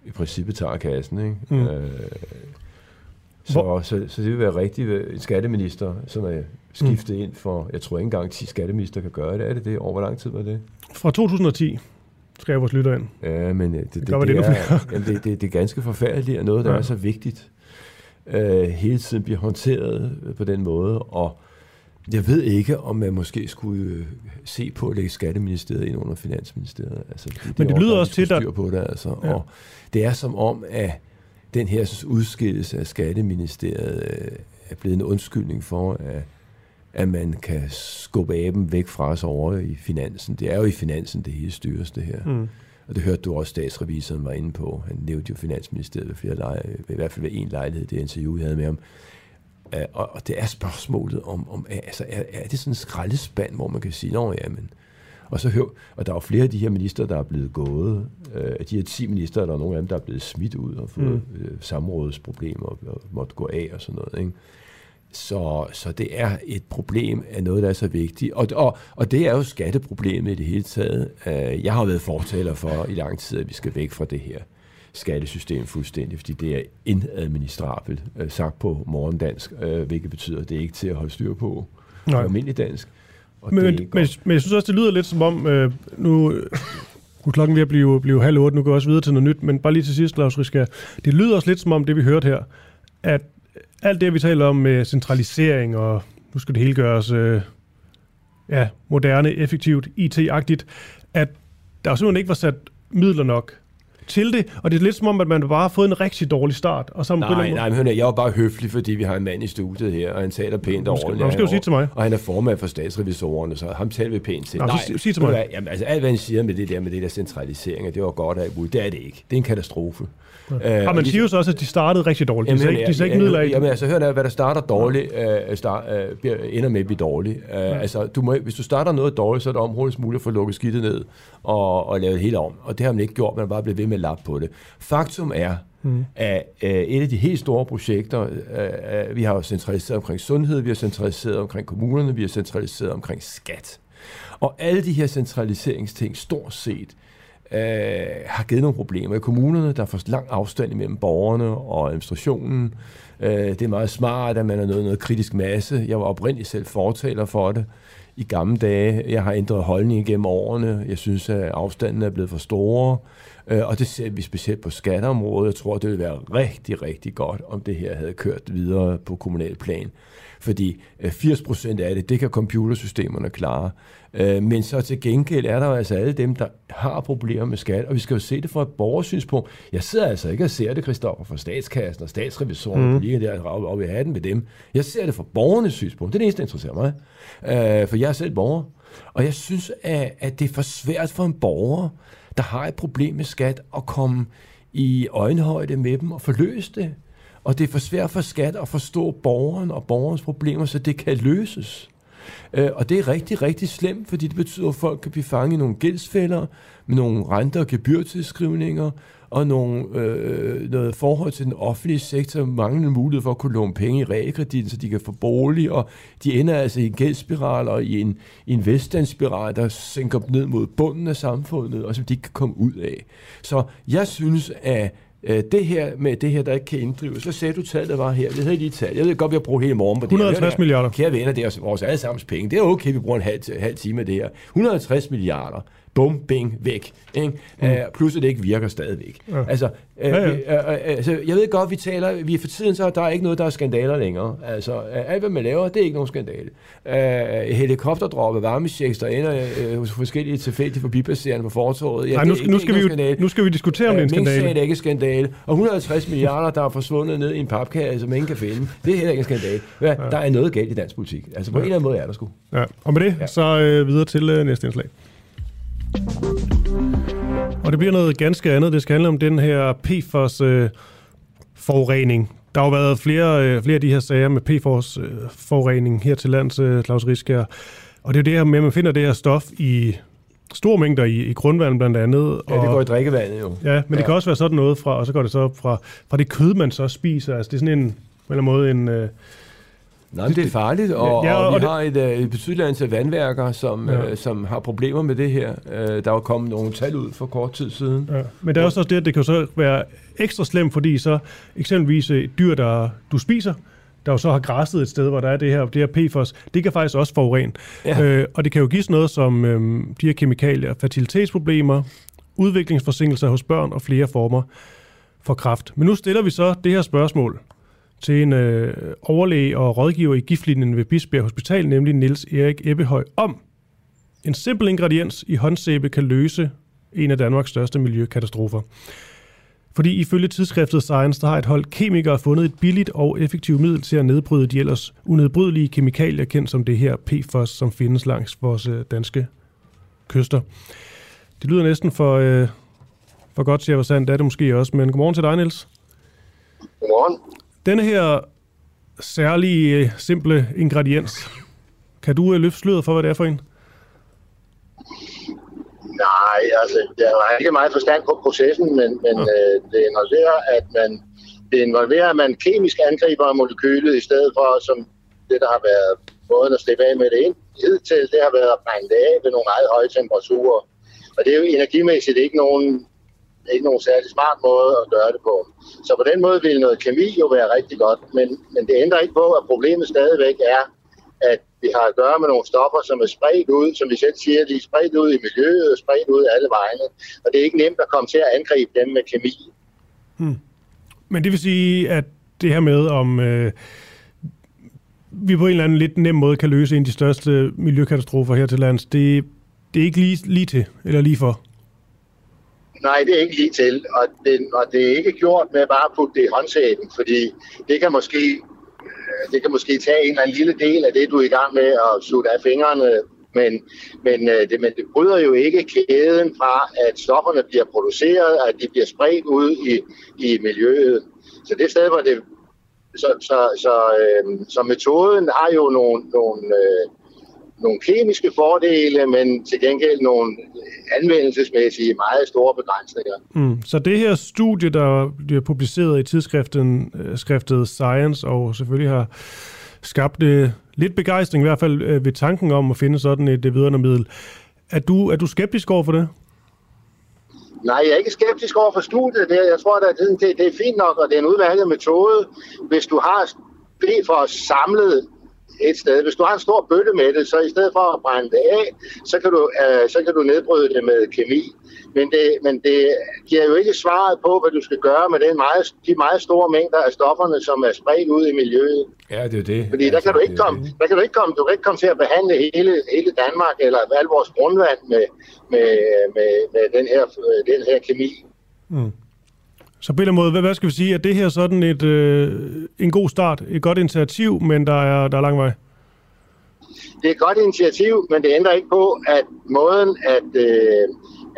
Speaker 2: i princippet tager kassen. Ikke? Mm. Øh, så, så, så det vil være rigtigt, en skatteminister, som er skiftet mm. ind for, jeg tror ikke engang 10 skatteminister kan gøre det. Er det det? Over hvor lang tid var det?
Speaker 1: Fra 2010 skrev vores lytter ind.
Speaker 2: Ja, men øh, det, det, det, det, det, er, jamen, det, det, det er ganske forfærdeligt, at noget, der ja. er så vigtigt, uh, hele tiden bliver håndteret på den måde, og jeg ved ikke, om man måske skulle uh, se på at lægge Skatteministeriet ind under Finansministeriet. Altså,
Speaker 1: det, men det lyder også til,
Speaker 2: at... på det, altså. Ja. Og det er som om, at den her udskillelse af Skatteministeriet uh, er blevet en undskyldning for, at at man kan skubbe aben væk fra os over i finansen. Det er jo i finansen, det hele styres, det her. Mm. Og det hørte du også, statsrevisoren var inde på. Han nævnte jo Finansministeriet ved flere lejre, i hvert fald ved en lejlighed, det interview, jeg havde med ham. Og, og det er spørgsmålet om, om altså, er, er det sådan en skraldespand, hvor man kan sige, nå ja, men... Og, så hør, og der er jo flere af de her minister, der er blevet gået. Af de her 10 minister, der er nogle af dem, der er blevet smidt ud og fået mm. uh, samrådsproblemer og, og måtte gå af og sådan noget. Ikke? Så, så det er et problem af noget, der er så vigtigt. Og, og, og det er jo skatteproblemet i det hele taget. Øh, jeg har været fortaler for i lang tid, at vi skal væk fra det her skattesystem fuldstændig, fordi det er inadministrabelt, øh, sagt på morgendansk, øh, hvilket betyder, at det er ikke til at holde styr på på almindelig dansk.
Speaker 1: Og men, det men, men jeg synes også, det lyder lidt som om, øh, nu, nu er klokken ved at blive, blive halv otte, nu går jeg også videre til noget nyt, men bare lige til sidst, Lars Riska, det lyder også lidt som om, det vi hørte her, at alt det, vi taler om med centralisering, og nu skal det hele gøres øh, ja, moderne, effektivt, IT-agtigt, at der simpelthen ikke var sat midler nok til det, og det er lidt som om, at man bare har fået en rigtig dårlig start. Og så
Speaker 2: nej, nej, men hør, jeg var bare høflig, fordi vi har en mand i studiet her, og han taler pænt over.
Speaker 1: Nu skal du sige til mig.
Speaker 2: Og han er formand for statsrevisorerne, så ham taler vi pænt til.
Speaker 1: Nå, nej, sig, sig til mig.
Speaker 2: Jamen, altså, alt hvad han siger med det der med det der centralisering, det var godt af det er det ikke. Det er en katastrofe.
Speaker 1: Ja. Øh, og man siger jo så også, at de startede rigtig dårligt. De jamen, de ikke midler af.
Speaker 2: Jamen altså, hør hvad der starter dårligt, øh, start, øh, ender med at blive dårligt. Øh, ja. Altså, du må, hvis du starter noget dårligt, så er det om hurtigst muligt at få lukket skidtet ned og, og lave det hele om. Og det har man ikke gjort, man har bare blevet ved med at lappe på det. Faktum er, mm. at øh, et af de helt store projekter, øh, øh, vi har jo centraliseret omkring sundhed, vi har centraliseret omkring kommunerne, vi har centraliseret omkring skat. Og alle de her centraliseringsting, stort set, øh, har givet nogle problemer i kommunerne. Der er for lang afstand imellem borgerne og administrationen. Øh, det er meget smart, at man har noget, noget kritisk masse. Jeg var oprindeligt selv fortaler for det i gamle dage. Jeg har ændret holdning gennem årene. Jeg synes, at afstanden er blevet for store. Øh, og det ser vi specielt på skatteområdet. Jeg tror, det ville være rigtig, rigtig godt, om det her havde kørt videre på kommunal plan. Fordi 80 øh, procent af det, det kan computersystemerne klare. Øh, men så til gengæld er der jo altså alle dem, der har problemer med skat, og vi skal jo se det fra et borgersynspunkt. Jeg sidder altså ikke og ser det, Kristoffer, fra statskassen og statsrevisoren, mm. lige der og vi har den med dem. Jeg ser det fra borgernes synspunkt. Det er det eneste, der interesserer mig. Øh, for jeg er selv borger. Og jeg synes, at, at det er for svært for en borger, der har et problem med skat, at komme i øjenhøjde med dem og forløse det. Og det er for svært for skat at forstå borgeren og borgerens problemer, så det kan løses. Øh, og det er rigtig, rigtig slemt, fordi det betyder, at folk kan blive fanget i nogle gældsfælder med nogle renter- og gebyrtilskrivninger, og nogle, øh, noget forhold til den offentlige sektor, manglende mulighed for at kunne låne penge i realkreditten, så de kan få bolig, og de ender altså i en gældsspiral og i en, i en velstandsspiral, der sænker ned mod bunden af samfundet, og som de ikke kan komme ud af. Så jeg synes, at Øh, det her med det her, der ikke kan inddrives, hvad sagde du tallet var her? Det hedder lige tal. Jeg ved godt, vi har brugt hele morgen på det
Speaker 1: 150 milliarder.
Speaker 2: Kære venner, det er vores allesammens penge. Det er okay, vi bruger en halv, halv time af det her. 150 milliarder bum, bing, væk. Ikke? Mm. Uh, plus at det ikke virker stadigvæk. Ja. Altså, uh, ja, ja. Uh, uh, altså, jeg ved godt, vi taler, vi for tiden så der er ikke noget, der er skandaler længere. Altså, uh, alt hvad man laver, det er ikke nogen skandale. Uh, helikopterdroppe, varmechecks, der ender uh, hos forskellige tilfældige forbipasserende på fortorvet. Ja,
Speaker 1: Nej, nu, skal, nu, skal vi, nu skal vi diskutere, om det er en skandale.
Speaker 2: Uh, er ikke skandale. Og 150 milliarder, der er forsvundet ned i en papkasse, som ingen kan finde. Det er heller ikke en skandale. Ja, ja. Der er noget galt i dansk politik. Altså, på ja. en eller anden måde er der sgu.
Speaker 1: Ja. Og med det, ja. så øh, videre til øh, næste indslag. Og det bliver noget ganske andet. Det skal handle om den her PFOS-forurening. Øh, der har jo været flere, øh, flere af de her sager med PFOS-forurening her til lands, øh, Claus Riskær. Og det er det her med, at man finder det her stof i store mængder i, i grundvandet blandt andet.
Speaker 2: Ja, det går i drikkevandet jo.
Speaker 1: Ja, men ja. det kan også være sådan noget fra, og så går det så fra, fra det kød, man så spiser. Altså det er sådan en, på en eller anden måde en,
Speaker 2: Nej, men det er farligt, og, ja, og, og vi det... har et, øh, et betydeligt antal vandværker, som, ja. øh, som har problemer med det her. Øh, der er kommet nogle tal ud for kort tid siden. Ja.
Speaker 1: Men det er også det, at det kan så være ekstra slemt, fordi så eksempelvis et dyr, der du spiser, der jo så har græsset et sted, hvor der er det her, det her PFOS, det kan faktisk også forurene. Ja. Øh, og det kan jo give sådan noget som øh, de her kemikalier, fertilitetsproblemer, udviklingsforsinkelser hos børn og flere former for kræft. Men nu stiller vi så det her spørgsmål til en øh, overlæge og rådgiver i giftlinjen ved Bisbjerg Hospital, nemlig Niels Erik Ebbehøj, om en simpel ingrediens i håndsæbe kan løse en af Danmarks største miljøkatastrofer. Fordi ifølge tidsskriftet Science, der har et hold kemikere fundet et billigt og effektivt middel til at nedbryde de ellers unedbrydelige kemikalier, kendt som det her PFOS, som findes langs vores øh, danske kyster. Det lyder næsten for, øh, for godt til at være sandt, det er det måske også, men godmorgen til dig, Niels.
Speaker 4: Godmorgen.
Speaker 1: Denne her særlige, simple ingrediens, kan du øh, løfte sløret for, hvad det er for en?
Speaker 4: Nej, altså, der er ikke meget forstand på processen, men, men ja. øh, det involverer, at man, det involverer, at man kemisk angriber molekylet, i stedet for, som det, der har været måden at slippe af med det ind til, det har været at brænde det af ved nogle meget høje temperaturer. Og det er jo energimæssigt ikke nogen det er ikke nogen særlig smart måde at gøre det på. Så på den måde vil noget kemi jo være rigtig godt, men, men det ændrer ikke på, at problemet stadigvæk er, at vi har at gøre med nogle stoffer, som er spredt ud, som vi selv siger, de er spredt ud i miljøet og spredt ud alle vegne. Og det er ikke nemt at komme til at angribe dem med kemi.
Speaker 1: Hmm. Men det vil sige, at det her med, om øh, vi på en eller anden lidt nem måde kan løse en af de største miljøkatastrofer her til lands, det, det er ikke lige, lige til, eller lige for?
Speaker 4: Nej, det er ikke lige til, og det, og det er ikke gjort med bare at putte det i håndsæben, fordi det kan måske øh, det kan måske tage en eller anden lille del af det, du er i gang med at sutte af fingrene, men, men, øh, det, men det bryder jo ikke kæden fra, at stofferne bliver produceret, at de bliver spredt ud i, i miljøet. Så det sted, hvor det... Så, så, så, øh, så metoden har jo nogle, nogle, øh, nogle kemiske fordele, men til gengæld nogle anvendelsesmæssige meget store begrænsninger.
Speaker 1: Mm. Så det her studie, der bliver publiceret i tidsskriften øh, skriftet Science, og selvfølgelig har skabt øh, lidt begejstring, i hvert fald øh, ved tanken om at finde sådan et øh, middel. Er du, er du skeptisk over for det?
Speaker 4: Nej, jeg er ikke skeptisk over for studiet. Det, jeg tror, at det, det, det er fint nok, og det er en udmærket metode, hvis du har bedt for samlet et sted. Hvis du har en stor bøtte med det, så i stedet for at brænde det af, så kan du, øh, så kan du nedbryde det med kemi. Men det, men det giver jo ikke svaret på, hvad du skal gøre med den meget, de meget store mængder af stofferne, som er spredt ud i miljøet.
Speaker 2: Ja, det er det.
Speaker 4: Fordi der, kan du ikke komme, der kan du ikke komme, du kan ikke komme til at behandle hele, hele Danmark eller al vores grundvand med, med, med, med den, her, den her kemi. Mm.
Speaker 1: Så på en eller anden måde, hvad, skal vi sige, at det her sådan et, øh, en god start, et godt initiativ, men der er, der er lang vej?
Speaker 4: Det er et godt initiativ, men det ændrer ikke på, at måden at, øh,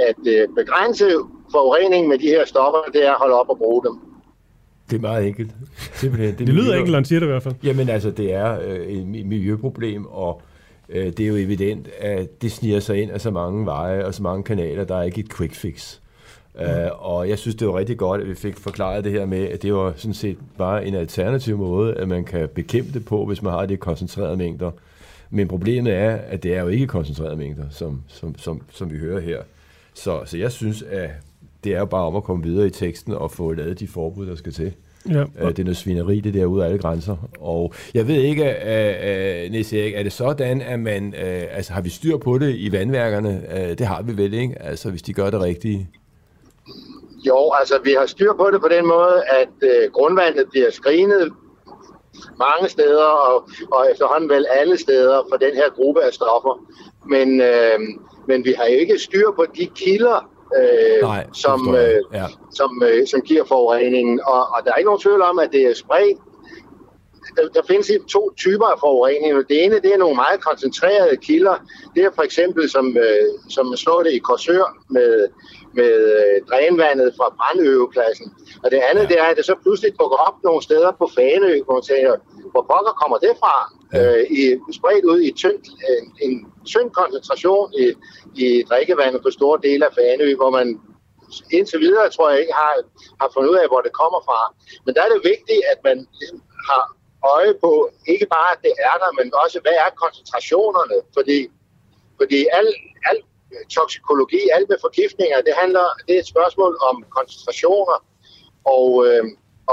Speaker 4: at øh, begrænse forurening med de her stoffer, det er at holde op og bruge dem.
Speaker 2: Det er meget enkelt.
Speaker 1: Simpelthen. Det, det lyder enkelt, når han siger det i hvert fald.
Speaker 2: Jamen altså, det er øh, et miljøproblem, og øh, det er jo evident, at det sniger sig ind af så mange veje og så mange kanaler, der er ikke et quick fix. Uh, og jeg synes, det var rigtig godt, at vi fik forklaret det her med, at det var sådan set bare en alternativ måde, at man kan bekæmpe det på, hvis man har det koncentrerede mængder. Men problemet er, at det er jo ikke koncentrerede mængder, som, som, som, som vi hører her. Så, så jeg synes, at det er jo bare om at komme videre i teksten og få lavet de forbud, der skal til. Ja. Uh, det er noget svineri, det der ude af alle grænser. Og jeg ved ikke, uh, uh, Niels Erik, er det sådan, at man, uh, altså har vi styr på det i vandværkerne? Uh, det har vi vel, ikke? Altså hvis de gør det rigtige.
Speaker 4: Jo, altså vi har styr på det på den måde, at øh, grundvandet bliver screenet mange steder, og, og efterhånden vel alle steder for den her gruppe af stoffer. Men, øh, men vi har ikke styr på de kilder, øh, Nej, som, øh, ja. som, øh, som giver forureningen. Og, og der er ikke nogen tvivl om, at det er spredt. Der, der findes to typer af forurening. Det ene det er nogle meget koncentrerede kilder. Det er for eksempel, som, øh, som man så det i Korsør med med øh, drænvandet fra brandøvepladsen. Og det andet, det er, at det så pludselig dukker op nogle steder på Faneø, hvor man tænker, hvor pokker kommer det fra? Ja. Øh, i, spredt ud i tynd, en, en tynd koncentration i, i drikkevandet på store dele af Faneø, hvor man indtil videre, tror jeg ikke, har, har fundet ud af, hvor det kommer fra. Men der er det vigtigt, at man har øje på, ikke bare, at det er der, men også, hvad er koncentrationerne? Fordi, fordi al, al toksikologi, alt med forgiftninger, det handler, det er et spørgsmål om koncentrationer. Og, øh,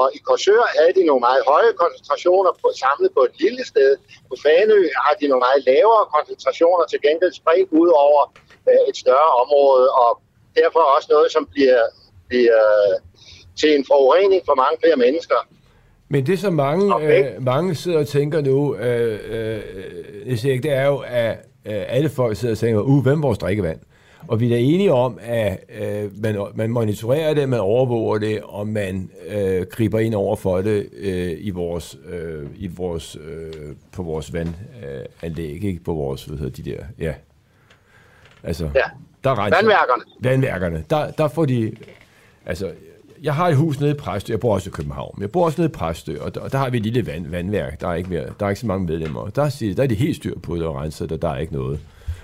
Speaker 4: og i Korsør havde de nogle meget høje koncentrationer på, samlet på et lille sted. På Fanø har de nogle meget lavere koncentrationer til gengæld spredt ud over øh, et større område, og derfor også noget, som bliver, bliver til en forurening for mange flere mennesker.
Speaker 2: Men det, som mange, okay. øh, mange sidder og tænker nu, øh, øh, det er jo, at øh, alle folk sidder og tænker, uh, hvem er vores drikkevand? Og vi er enige om, at øh, man, man monitorerer det, man overvåger det, og man øh, griber ind over for det øh, i vores, øh, i vores, øh, på vores vandanlæg, øh, ikke på vores, hvad hedder de der, ja. Altså, ja.
Speaker 4: der renser, vandværkerne.
Speaker 2: Vandværkerne. Der, der får de, altså, jeg har et hus nede i Præstø, jeg bor også i København, men jeg bor også nede i Præstø, og der, og der har vi et lille vand, vandværk, der er, ikke mere, der er ikke så mange medlemmer. Der, der er de helt styr på det og renset, det, der er ikke noget.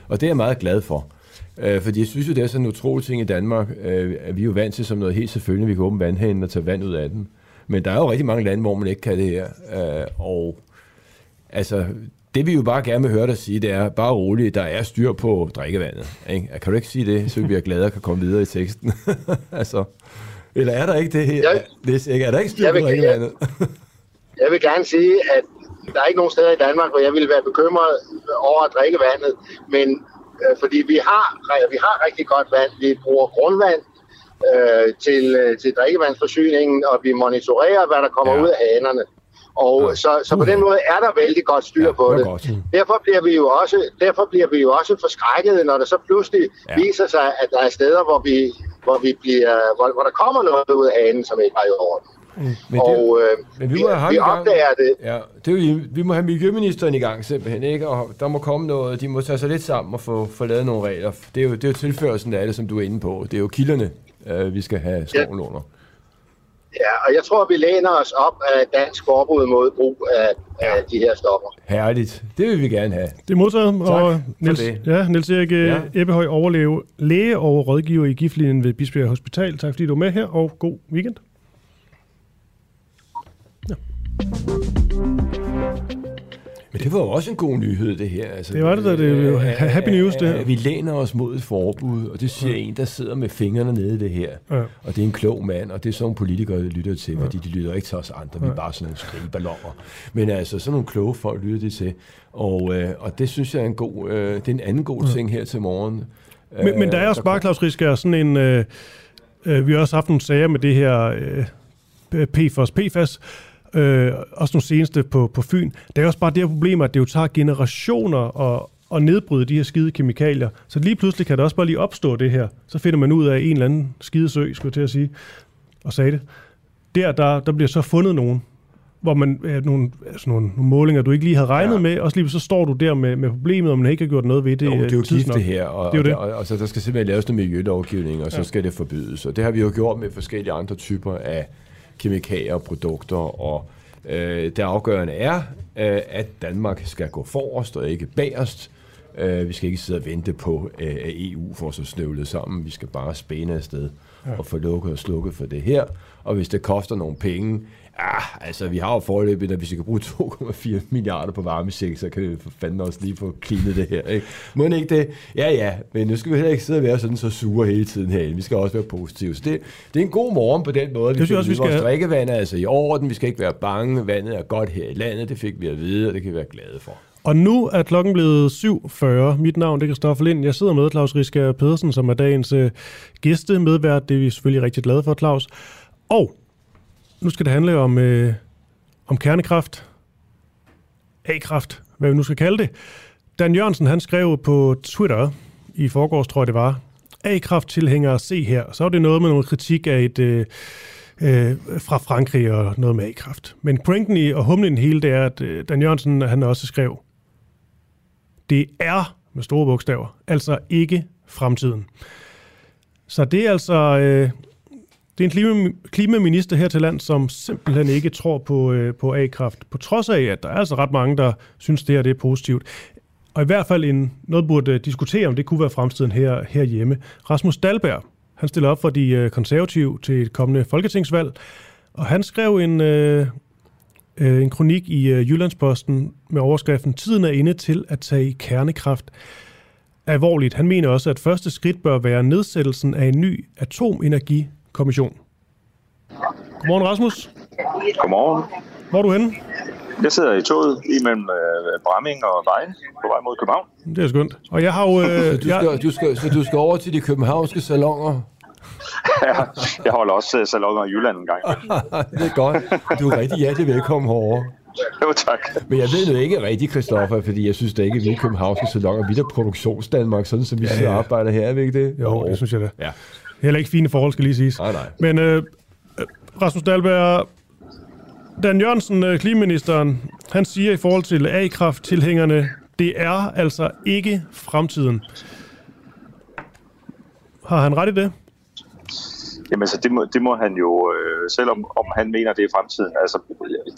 Speaker 2: Og det er jeg meget glad for. Øh, fordi jeg synes jo, det er sådan en utrolig ting i Danmark. Øh, at vi er jo vant til som noget helt selvfølgelig, vi kan åbne vandhænden og tage vand ud af den. Men der er jo rigtig mange lande, hvor man ikke kan det her. Øh, og altså, det vi jo bare gerne vil høre dig sige, det er bare roligt, der er styr på drikkevandet. Ikke? Kan du ikke sige det, så vi bliver glade og kan komme videre i teksten? (laughs) altså, eller er der ikke det her? Jeg, ikke, er der ikke styr på drikkevandet?
Speaker 4: jeg, (laughs) jeg vil gerne sige, at der er ikke nogen steder i Danmark, hvor jeg ville være bekymret over at drikke vandet, men øh, fordi vi har, vi har rigtig godt vand. Vi bruger grundvand øh, til, øh, til drikkevandsforsyningen, og vi monitorerer, hvad der kommer ja. ud af hanerne. Og ja. så, så på den måde er der vældig godt styr ja, på det. Godt. Derfor bliver vi jo også derfor bliver vi jo også forskrækket, når det så pludselig ja. viser sig, at der er steder, hvor vi hvor, vi bliver, hvor, hvor der kommer noget ud af hanen, som ikke var i orden.
Speaker 2: Mm. Men, det,
Speaker 4: og øh,
Speaker 2: men vi, må have ham
Speaker 4: vi
Speaker 2: i gang.
Speaker 4: opdager det.
Speaker 2: Ja, det er vi må have miljøministeren i gang simpelthen, ikke? Og der må komme noget, de må tage sig lidt sammen og få, få lavet nogle regler. Det er jo, det er jo tilførelsen af det, som du er inde på. Det er jo kilderne, øh, vi skal have skoven under.
Speaker 4: Ja, og jeg tror, vi læner os op af dansk forbud mod brug af, af de her stoffer.
Speaker 2: Herligt. Det vil vi gerne have.
Speaker 1: Det er modtaget.
Speaker 2: Tak
Speaker 1: og
Speaker 2: for
Speaker 1: Niels,
Speaker 2: det.
Speaker 1: Ja, Niels Erik
Speaker 2: Ja.
Speaker 1: ja. Ebbehøj overleve læge og rådgiver i giftlinjen ved Bispebjerg Hospital. Tak fordi du er med her, og god weekend.
Speaker 2: Men det var jo også en god nyhed, det her. Altså,
Speaker 1: Det var det da, det er
Speaker 2: øh,
Speaker 1: happy news, det her.
Speaker 2: øh, Vi læner os mod et forbud, og det siger en, der sidder med fingrene nede i det her.
Speaker 1: Ja.
Speaker 2: Og det er en klog mand, og det er sådan nogle politikere, der lytter til, fordi de lytter ikke til os andre, vi er bare sådan nogle skrigeballoner. Men altså, sådan nogle kloge folk lytter de til. Og, øh, og det synes jeg er en god, øh, det er en anden god ting her til morgen.
Speaker 1: Men, men der er også bare, Claus Risker, sådan en... Øh, øh, vi har også haft nogle sager med det her øh, PFOS, PFAS, øh, også nogle seneste på, på Fyn. Der er også bare det her problem, at det jo tager generationer at, at nedbryde de her skide kemikalier. Så lige pludselig kan der også bare lige opstå det her. Så finder man ud af en eller anden skide sø, skulle jeg til at sige, og sagde det. Der, der, der bliver så fundet nogen, hvor man øh, nogle, altså nogle, nogle målinger, du ikke lige havde regnet ja. Med, og så lige så står du der med, med problemet, og man ikke har gjort noget ved det.
Speaker 2: Jo, det er jo
Speaker 1: øh,
Speaker 2: gift det her, og,
Speaker 1: Det er det.
Speaker 2: og, og, og så der skal simpelthen laves noget miljølovgivning, og så
Speaker 1: Ja.
Speaker 2: skal det forbydes. Og det har vi jo gjort med forskellige andre typer af kemikalier og produkter, og øh, det afgørende er, øh, at Danmark skal gå forrest og ikke bagerst. Øh, vi skal ikke sidde og vente på, øh, at EU får sig snøvlet sammen. Vi skal bare spæne afsted ja. og få lukket og slukket for det her. Og hvis det koster nogle penge, Ah, altså, vi har jo forløbet, at hvis vi kan bruge 2,4 milliarder på varmesæk, så kan vi for fanden også lige få cleanet det her, ikke? Må ikke det? Ja, ja, men nu skal vi heller ikke sidde og være sådan så sure hele tiden herinde. Vi skal også være positive. Så det, det er en god morgen på den måde.
Speaker 1: Det synes jeg også, vi
Speaker 2: vide, Vores
Speaker 1: skal-
Speaker 2: drikkevand er altså i orden. Vi skal ikke være bange. Vandet er godt her i landet. Det fik vi at vide, og det kan vi være glade for.
Speaker 1: Og nu er klokken blevet 7.40. Mit navn det er Christoffer Lind. Jeg sidder med Claus Risker Pedersen, som er dagens øh, gæste medvært. Det er vi selvfølgelig rigtig glade for, Claus. Og nu skal det handle om, øh, om kernekraft. A-kraft, hvad vi nu skal kalde det. Dan Jørgensen, han skrev på Twitter i forgårs, tror jeg det var, A-kraft tilhængere, se her. Så var det noget med noget kritik af et... Øh, øh, fra Frankrig og noget med A-kraft. Men pointen i og humlen hele, det er, at øh, Dan Jørgensen, han også skrev, det er, med store bogstaver, altså ikke fremtiden. Så det er altså øh, det er en klima, klimaminister her til land, som simpelthen ikke tror på, øh, på A-kraft, på trods af, at der er altså ret mange, der synes, det her det er positivt. Og i hvert fald en, noget burde øh, diskutere, om det kunne være fremtiden her, herhjemme. Rasmus Dalberg, han stiller op for de øh, konservative til et kommende folketingsvalg, og han skrev en, øh, øh, en kronik i øh, Jyllandsposten med overskriften Tiden er inde til at tage kernekraft alvorligt. Han mener også, at første skridt bør være nedsættelsen af en ny atomenergi atomenergikommission. Godmorgen, Rasmus.
Speaker 5: Godmorgen.
Speaker 1: Hvor er du henne?
Speaker 5: Jeg sidder i toget imellem øh, Bramming og Vejen på vej mod København.
Speaker 1: Det er skønt. Og jeg har jo...
Speaker 2: Så
Speaker 1: Øh,
Speaker 2: du
Speaker 1: jeg,
Speaker 2: skal, du skal, så du skal over til de københavnske salonger. (laughs)
Speaker 5: jeg holder også øh, salonger i Jylland en gang. (laughs)
Speaker 2: det er godt. Du er rigtig hjertelig velkommen herovre. (laughs)
Speaker 5: Jo, tak.
Speaker 2: Men jeg ved nu ikke rigtigt, Christoffer, fordi jeg synes da ikke, at vi er københavnske salonger. Vi er da produktionsdanmark, sådan som vi ja, ja. arbejder her, er vi ikke det?
Speaker 1: jo, det synes jeg da.
Speaker 2: Ja.
Speaker 1: Heller ikke fine forhold, skal lige siges.
Speaker 2: Nej, nej.
Speaker 1: Men øh, øh, Rasmus Dahlberg, Dan Jørgensen, øh, klimaministeren, han siger i forhold til A-kraft-tilhængerne, det er altså ikke fremtiden. Har han ret i det?
Speaker 5: Jamen, altså, det, må, det må han jo, øh, selvom om han mener, det er fremtiden. Altså,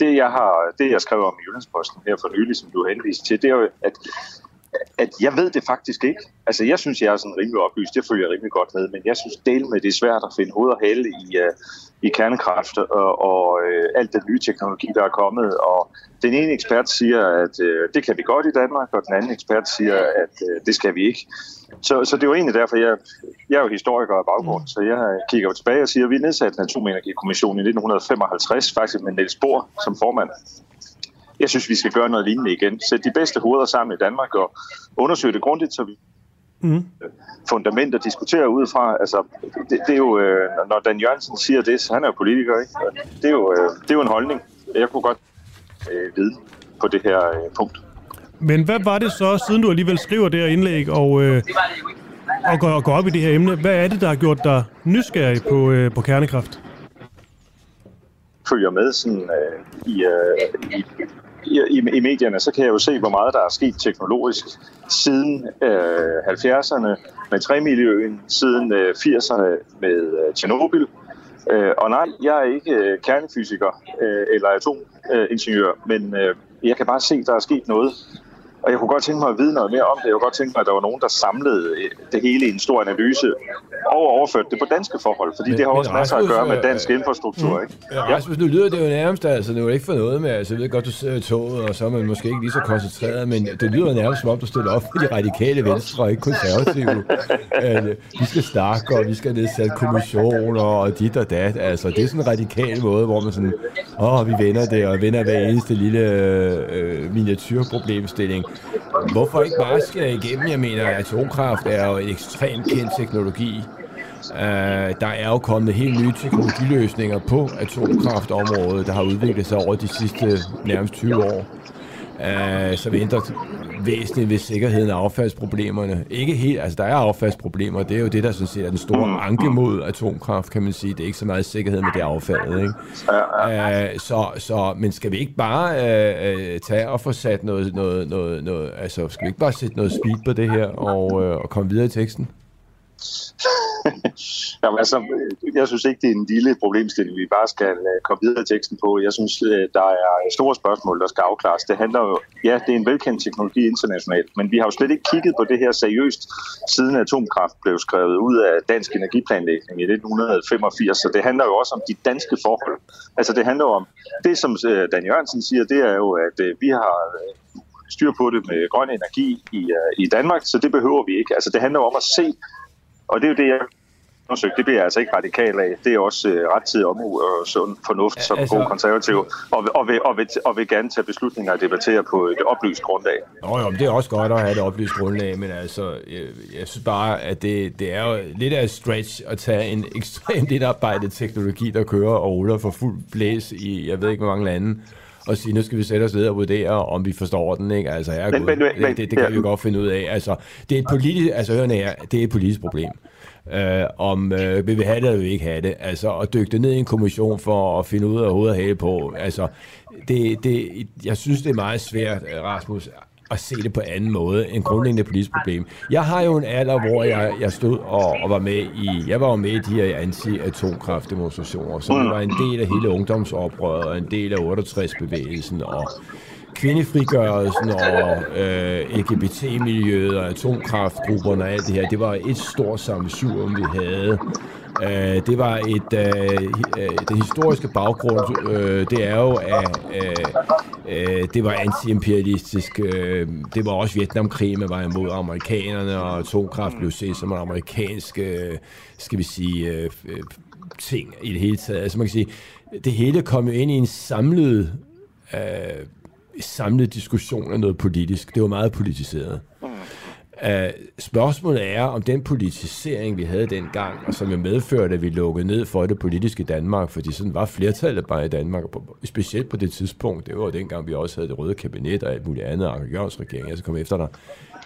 Speaker 5: det jeg, har, det, jeg skrev om i Jyllandsposten her for nylig, som du henviste til, det er jo, at, at jeg ved det faktisk ikke. Altså, jeg synes, jeg er sådan rimelig oplyst. Det følger jeg rimelig godt med. Men jeg synes del med, det er svært at finde hoved og hale i, uh, i kernekraft og, og uh, alt den nye teknologi, der er kommet. Og den ene ekspert siger, at uh, det kan vi godt i Danmark, og den anden ekspert siger, at uh, det skal vi ikke. Så, så det er jo egentlig derfor, jeg, jeg er jo historiker af baggrund, så jeg kigger jo tilbage og siger, at vi nedsatte en atomenergikommission i 1955, faktisk med Niels Bohr som formand. Jeg synes, vi skal gøre noget lignende igen. Sætte de bedste hoveder sammen i Danmark og undersøge det grundigt, så vi
Speaker 1: Mm.
Speaker 5: fundament at diskutere ud fra. Altså, det, det er jo, øh, når Dan Jørgensen siger det, så han er jo politiker, ikke? Og Det er jo, øh, det er jo en holdning. Jeg kunne godt øh, vide på det her øh, punkt.
Speaker 1: Men hvad var det så, siden du alligevel skriver det her indlæg, og, øh, at gå, at gå op i det her emne. Hvad er det, der har gjort dig nysgerrig på, øh, på kernekraft?
Speaker 5: Følger med sådan, øh, i, øh, i, i, i, i medierne, så kan jeg jo se, hvor meget der er sket teknologisk siden øh, 70'erne med træmiljøen, siden øh, 80'erne med øh, Tjernobyl. Øh, og nej, jeg er ikke øh, kernefysiker øh, eller atomingeniør, men øh, jeg kan bare se, at der er sket noget og jeg kunne godt tænke mig at vide noget mere om det. Jeg kunne godt tænke mig, at der var nogen, der samlede øh, det hele i en stor analyse og overførte det på danske forhold. Fordi men, det har også masser at gøre med øh, dansk infrastruktur. Mm. Ikke?
Speaker 2: Ja, Rasmus, nu lyder det jo nærmest, altså det er jo ikke for noget med, altså jeg ved godt, du sidder i toget, og så er man måske ikke lige så koncentreret, men det lyder nærmest som om, du stiller op for de radikale venstre og ikke konservative. at, (laughs) øh, vi skal snakke, og vi skal nedsætte kommissioner og dit og dat. Altså det er sådan en radikal måde, hvor man sådan, åh, vi vender det, og vender hver eneste lille øh, miniatyrproblemstilling. Hvorfor ikke bare skære igennem? Jeg mener, at atomkraft er jo en ekstremt kendt teknologi. Uh, der er jo kommet helt nye teknologiløsninger på atomkraftområdet, der har udviklet sig over de sidste nærmest 20 år øh, Uh, så vi ændrer væsentligt ved sikkerheden af affaldsproblemerne. Ikke helt, altså der er affaldsproblemer, det er jo det, der sådan set er den store mm. anke mod atomkraft, kan man sige. Det er ikke så meget sikkerhed med det affald, ikke? Øh, så, så, men skal vi ikke bare øh, øh, tage og få sat noget, noget, noget, noget, altså skal vi ikke bare sætte noget speed på det her og, øh, og komme videre i teksten? (laughs)
Speaker 5: Jamen, altså, jeg synes ikke, det er en lille problemstilling, vi bare skal øh, komme videre i teksten på. Jeg synes, øh, der er store spørgsmål, der skal afklares. Det handler jo, ja, det er en velkendt teknologi internationalt, men vi har jo slet ikke kigget på det her seriøst, siden atomkraft blev skrevet ud af dansk energiplanlægning i 1985. Så det handler jo også om de danske forhold. Altså, det handler jo om, det som øh, Dan Jørgensen siger, det er jo, at vi har styr på det med grøn energi i, i Danmark, så det behøver vi ikke. Altså, det handler jo om at se og det er jo det, jeg undersøgt. Det bliver jeg altså ikke radikal af. Det er også øh, rettidig om og sund fornuft som altså, god konservativ, og, og, vil, og, vil, og vil gerne tage beslutninger og debattere på et oplyst grundlag.
Speaker 2: Nå jo, det er også godt at have et oplyst grundlag, men altså, jeg, jeg synes bare, at det, det er jo lidt af et stretch at tage en ekstremt indarbejdet teknologi, der kører og ruller for fuld blæs i, jeg ved ikke, hvor mange lande, og sige, nu skal vi sætte os ned og vurdere, om vi forstår den, ikke? Altså, herregud, men, men, men, det, det, kan ja. vi jo godt finde ud af. Altså, det er et politisk, altså, hørende her, det er et politisk problem. Uh, om vi vil have det eller vi ikke have det. Altså, at dykke det ned i en kommission for at finde ud af hovedet og hale på. Altså, det, det, jeg synes, det er meget svært, Rasmus, at se det på anden måde end grundlæggende politisk problem. Jeg har jo en alder, hvor jeg, jeg stod og, og var med i, jeg var jo med i de her anti-atomkraftdemonstrationer, så det var en del af hele ungdomsoprøret og en del af 68-bevægelsen og kvindefrigørelsen og øh, LGBT-miljøet og atomkraftgrupperne og alt det her. Det var et stort sammensurium, vi havde. Øh, det var et øh, øh, den historiske baggrund, øh, det er jo at øh, øh, det var antiimperialistisk. Øh, det var også Vietnamkrig, man var imod amerikanerne, og atomkraft blev set som en amerikansk, øh, skal vi sige, øh, ting i det hele taget. Altså man kan sige, det hele kom jo ind i en samlet øh, samlet diskussion af noget politisk. Det var meget politiseret. Uh, spørgsmålet er, om den politisering, vi havde dengang, og som jo medførte, at vi lukkede ned for det politiske Danmark, fordi sådan var flertallet bare i Danmark, specielt på det tidspunkt, det var dengang, vi også havde det røde kabinet og alt muligt andet, og Jørgens regering, jeg skal komme efter dig.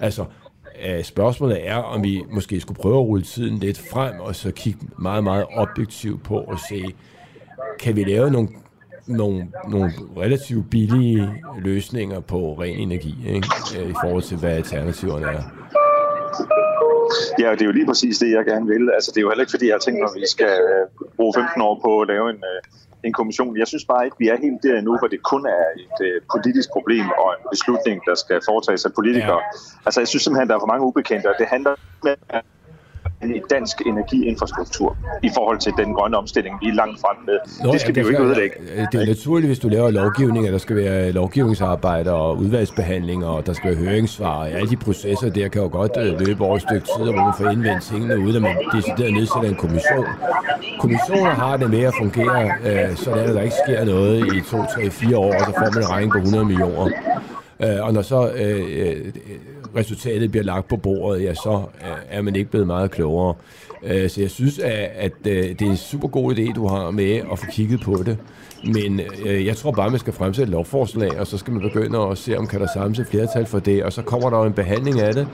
Speaker 2: Altså, uh, spørgsmålet er, om vi måske skulle prøve at rulle tiden lidt frem, og så kigge meget, meget objektivt på og se, kan vi lave nogle nogle, nogle relativt billige løsninger på ren energi, ikke? Øh, i forhold til, hvad alternativerne er.
Speaker 5: Ja, det er jo lige præcis det, jeg gerne vil. Altså, det er jo heller ikke, fordi jeg har tænkt mig, at vi skal øh, bruge 15 år på at lave en, øh, en kommission. Jeg synes bare ikke, vi er helt der endnu, hvor det kun er et uh, politisk problem og en beslutning, der skal foretages af politikere. Ja. Altså, jeg synes simpelthen, der er for mange ubekendte, og det handler med, i dansk energiinfrastruktur i forhold til den grønne omstilling, vi er langt frem med. Nå, det skal ja, vi jo ikke ødelægge.
Speaker 2: Det er naturligt, hvis du laver lovgivning, at der skal være lovgivningsarbejde og udvalgsbehandling, og der skal være høringssvar, og alle de processer der kan jo godt øh, løbe over et stykke tid, hvor man får indvendt tingene, uden at man decideret nedsætter en kommission. Kommissioner har det med at fungere, øh, sådan at der ikke sker noget i to, tre, fire år, og så får man en regning på 100 millioner. Øh, og når så øh, resultatet bliver lagt på bordet, ja, så øh, er man ikke blevet meget klogere. Øh, så jeg synes, at, at øh, det er en super god idé, du har med at få kigget på det. Men øh, jeg tror bare, man skal fremsætte et lovforslag, og så skal man begynde at se, om kan der samles et flertal for det, og så kommer der jo en behandling af det,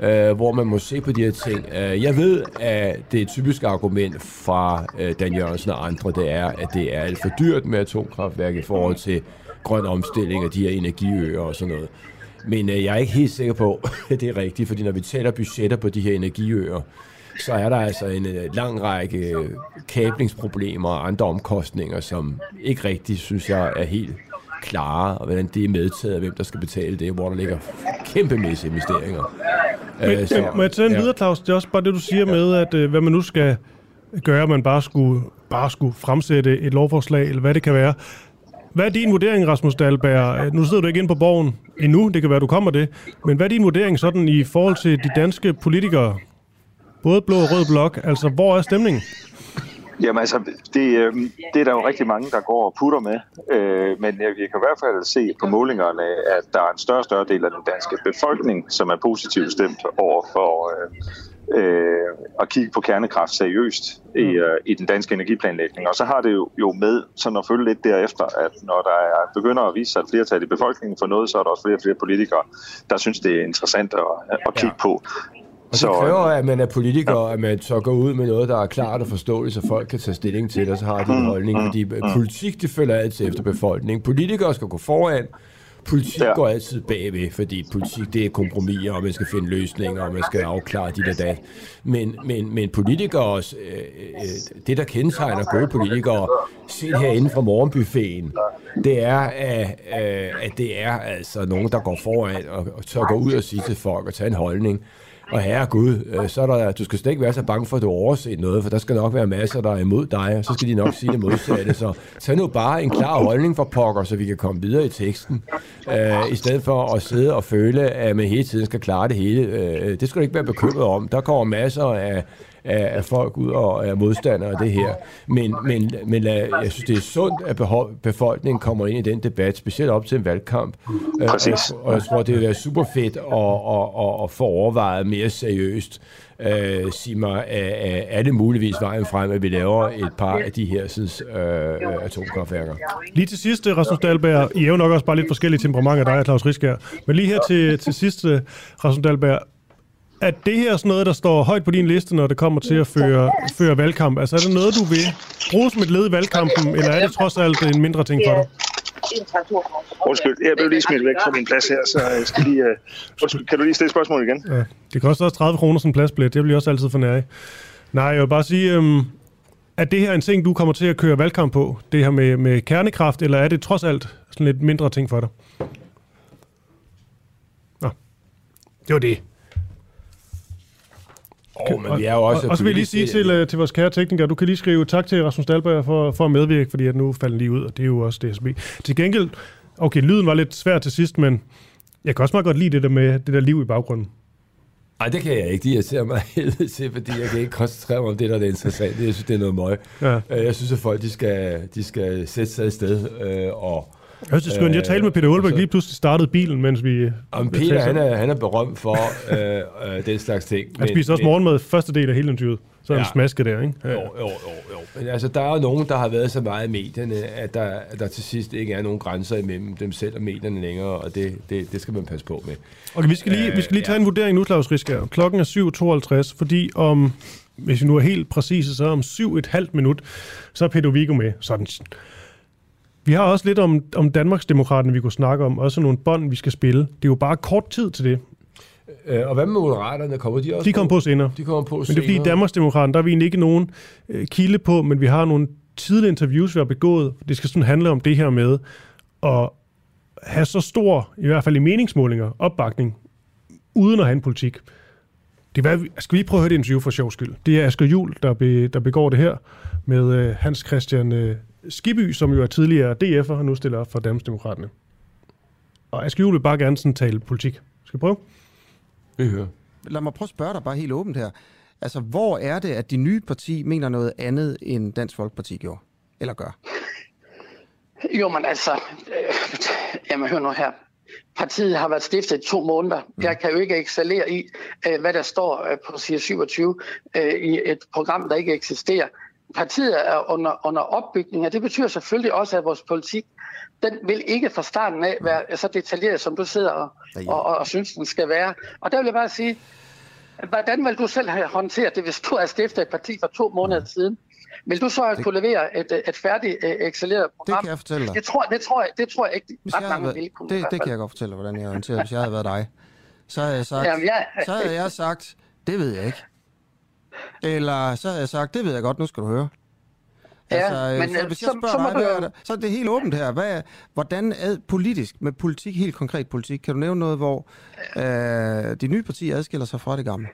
Speaker 2: øh, hvor man må se på de her ting. Jeg ved, at det er argument fra øh, Dan Jørgensen og andre, det er, at det er alt for dyrt med atomkraftværk i forhold til grøn omstilling og de her energiøer og sådan noget. Men øh, jeg er ikke helt sikker på, (laughs) at det er rigtigt, fordi når vi tæller budgetter på de her energiøer, så er der altså en øh, lang række øh, kablingsproblemer og andre omkostninger, som ikke rigtig, synes jeg, er helt klare, og hvordan det er medtaget, og hvem der skal betale det, hvor der ligger kæmpemæssige investeringer.
Speaker 1: Men, øh, så, må jeg tage en ja. videre, Claus? Det er også bare det, du siger med, at øh, hvad man nu skal gøre, man bare skulle, bare skulle fremsætte et lovforslag, eller hvad det kan være. Hvad er din vurdering, Rasmus Dahlberg? Øh, nu sidder du ikke inde på borgen endnu, det kan være, du kommer det. Men hvad er din vurdering sådan i forhold til de danske politikere? Både blå og rød blok. Altså, hvor er stemningen?
Speaker 5: Jamen altså, det, øh, det er der jo rigtig mange, der går og putter med. Øh, men øh, vi kan i hvert fald se på målingerne, at der er en større og større del af den danske befolkning, som er positivt stemt over for øh, øh, at kigge på kernekraft seriøst i, mm. øh, i den danske energiplanlægning. Og så har det jo, jo med sådan at følge lidt derefter, at når der er, begynder at vise sig et flertal i befolkningen for noget, så er der også flere og flere politikere, der synes, det er interessant at, at kigge på.
Speaker 2: Og det så, kræver, at man er politiker, ja. at man så går ud med noget, der er klart og forståeligt, så folk kan tage stilling til det, og så har de en mm, holdning. Mm, fordi politik, det følger altid efter befolkningen. Politikere skal gå foran, politik ja. går altid bagved, fordi politik det er kompromiser, og man skal finde løsninger, og man skal afklare de der dat. Men, men, men politikere, øh, øh, det der kendetegner gode politikere, set herinde fra morgenbuffeten, det er, at, øh, at det er altså nogen, der går foran og, og så går ud og siger til folk og tage en holdning. Og herre Gud, øh, så er der, du skal slet ikke være så bange for, at du overset noget, for der skal nok være masser, der er imod dig, og så skal de nok sige det modsatte. Så tag nu bare en klar holdning for pokker, så vi kan komme videre i teksten, øh, i stedet for at sidde og føle, at man hele tiden skal klare det hele. Øh, det skal du ikke være bekymret om. Der kommer masser af af, af folk ud og er modstandere af det her. Men, men, men jeg synes, det er sundt, at befolkningen kommer ind i den debat, specielt op til en valgkamp.
Speaker 5: Øh, Præcis.
Speaker 2: Og, og jeg tror, det vil være super fedt at, at, at, at få overvejet mere seriøst. Uh, sig mig, er, er det muligvis vejen frem, at vi laver et par af de her synes, uh, atomkraftværker?
Speaker 1: Lige til sidst, Rasmus Dahlberg, I er jo nok også bare lidt forskellige temperamenter, dig og Claus Riskær. Men lige her til, til sidst, Rasmus Dahlberg, er det her sådan noget, der står højt på din liste, når det kommer til at føre, føre valgkamp? Altså er det noget, du vil bruge som et led i valgkampen, eller er det trods alt en mindre ting for dig?
Speaker 5: Undskyld, jeg blev lige smidt væk fra min plads her, så jeg skal lige... Uh... Undskyld, kan du lige stille spørgsmål igen? Ja,
Speaker 1: det koster også 30 kroner som pladsbillet. Det bliver også altid for nær. Nej, jeg vil bare sige, um, er det her en ting, du kommer til at køre valgkamp på? Det her med, med kernekraft, eller er det trods alt sådan lidt mindre ting for dig? Nå, det var det.
Speaker 2: Oh, men vi er jo også
Speaker 1: og, og så vil jeg lige sige til, uh, til vores kære teknikere, du kan lige skrive tak til Rasmus Dahlberg for, for at medvirke, fordi at nu falder lige ud, og det er jo også DSB. Til gengæld, okay, lyden var lidt svær til sidst, men jeg kan også meget godt lide det der med det der liv i baggrunden.
Speaker 2: Nej, det kan jeg ikke. Jeg ser mig (laughs) helt til, fordi jeg kan ikke koncentrere mig om det, der er interessant. Jeg synes, det er noget møg. Ja. Øh, jeg synes, at folk de skal, de skal sætte sig i sted øh, og
Speaker 1: jeg synes, det skønt. Jeg talte med Peter Olbæk, lige pludselig startede bilen, mens vi...
Speaker 2: Om Peter, han er, han er berømt for øh, øh, den slags ting.
Speaker 1: Han spiste også morgenmad første del af hele interviewet. Så er ja. smaske der, ikke?
Speaker 2: Ja. Jo, jo, jo, jo. Men altså, der er jo nogen, der har været så meget i medierne, at der, at der til sidst ikke er nogen grænser imellem dem selv og medierne længere, og det, det, det skal man passe på med.
Speaker 1: Okay, vi skal lige, vi skal lige tage ja. en vurdering nu, Claus Risker. Klokken er 7.52, fordi om, hvis vi nu er helt præcise, så om syv et halvt minut, så er Peter Vigo med. Sådan vi har også lidt om, om Danmarksdemokraterne, vi kunne snakke om. Også nogle bånd, vi skal spille. Det er jo bare kort tid til det.
Speaker 2: Øh, og hvad med Moderaterne? Kommer de også
Speaker 1: De kommer på senere.
Speaker 2: De kommer på
Speaker 1: men det er fordi Danmarksdemokraterne, der er vi egentlig ikke nogen øh, kilde på, men vi har nogle tidlige interviews, vi har begået. Det skal sådan handle om det her med at have så stor, i hvert fald i meningsmålinger, opbakning, uden at have en politik. Det er, skal vi prøve at høre det interview for sjov skyld? Det er Asger Jul, der, be, der begår det her med øh, Hans Christian øh, Skiby, som jo er tidligere DF'er, og nu stiller op for Danmarksdemokraterne. Og Aske Juhl vil bare gerne sådan tale politik. Skal vi prøve?
Speaker 2: Vi hører.
Speaker 6: Lad mig prøve at spørge dig bare helt åbent her. Altså, hvor er det, at de nye parti mener noget andet, end Dansk Folkeparti gjorde? Eller gør?
Speaker 7: Jo, men altså, øh, jamen hør nu her. partiet har været stiftet i to måneder. Mm. Jeg kan jo ikke excellere i, øh, hvad der står øh, på side 27 øh, i et program, der ikke eksisterer. Partiet er under, under opbygning, og det betyder selvfølgelig også, at vores politik den vil ikke fra starten af være så detaljeret, som du sidder og, og, og, og synes, den skal være. Og der vil jeg bare sige, hvordan vil du selv have håndteret det, hvis du er stiftet et parti for to måneder siden? Vil du så det, kunne levere et, et færdigt uh, excelleret program?
Speaker 6: Det kan jeg fortælle dig.
Speaker 7: Det tror, det tror, jeg, det tror jeg ikke, hvis ret mange været, vil kunne.
Speaker 6: Det, det kan jeg godt fortælle dig, hvordan jeg håndterer, hvis jeg havde været dig. Så havde jeg sagt, Jamen, ja. så havde jeg sagt det ved jeg ikke. Eller så havde jeg sagt, det ved jeg godt, nu skal du høre.
Speaker 7: Ja, altså, men så, hvis jeg spørger så, dig,
Speaker 6: hvad, så er det helt åbent her. Hvad, hvordan er politisk, med politik, helt konkret politik, kan du nævne noget, hvor øh, de nye partier adskiller sig fra det gamle?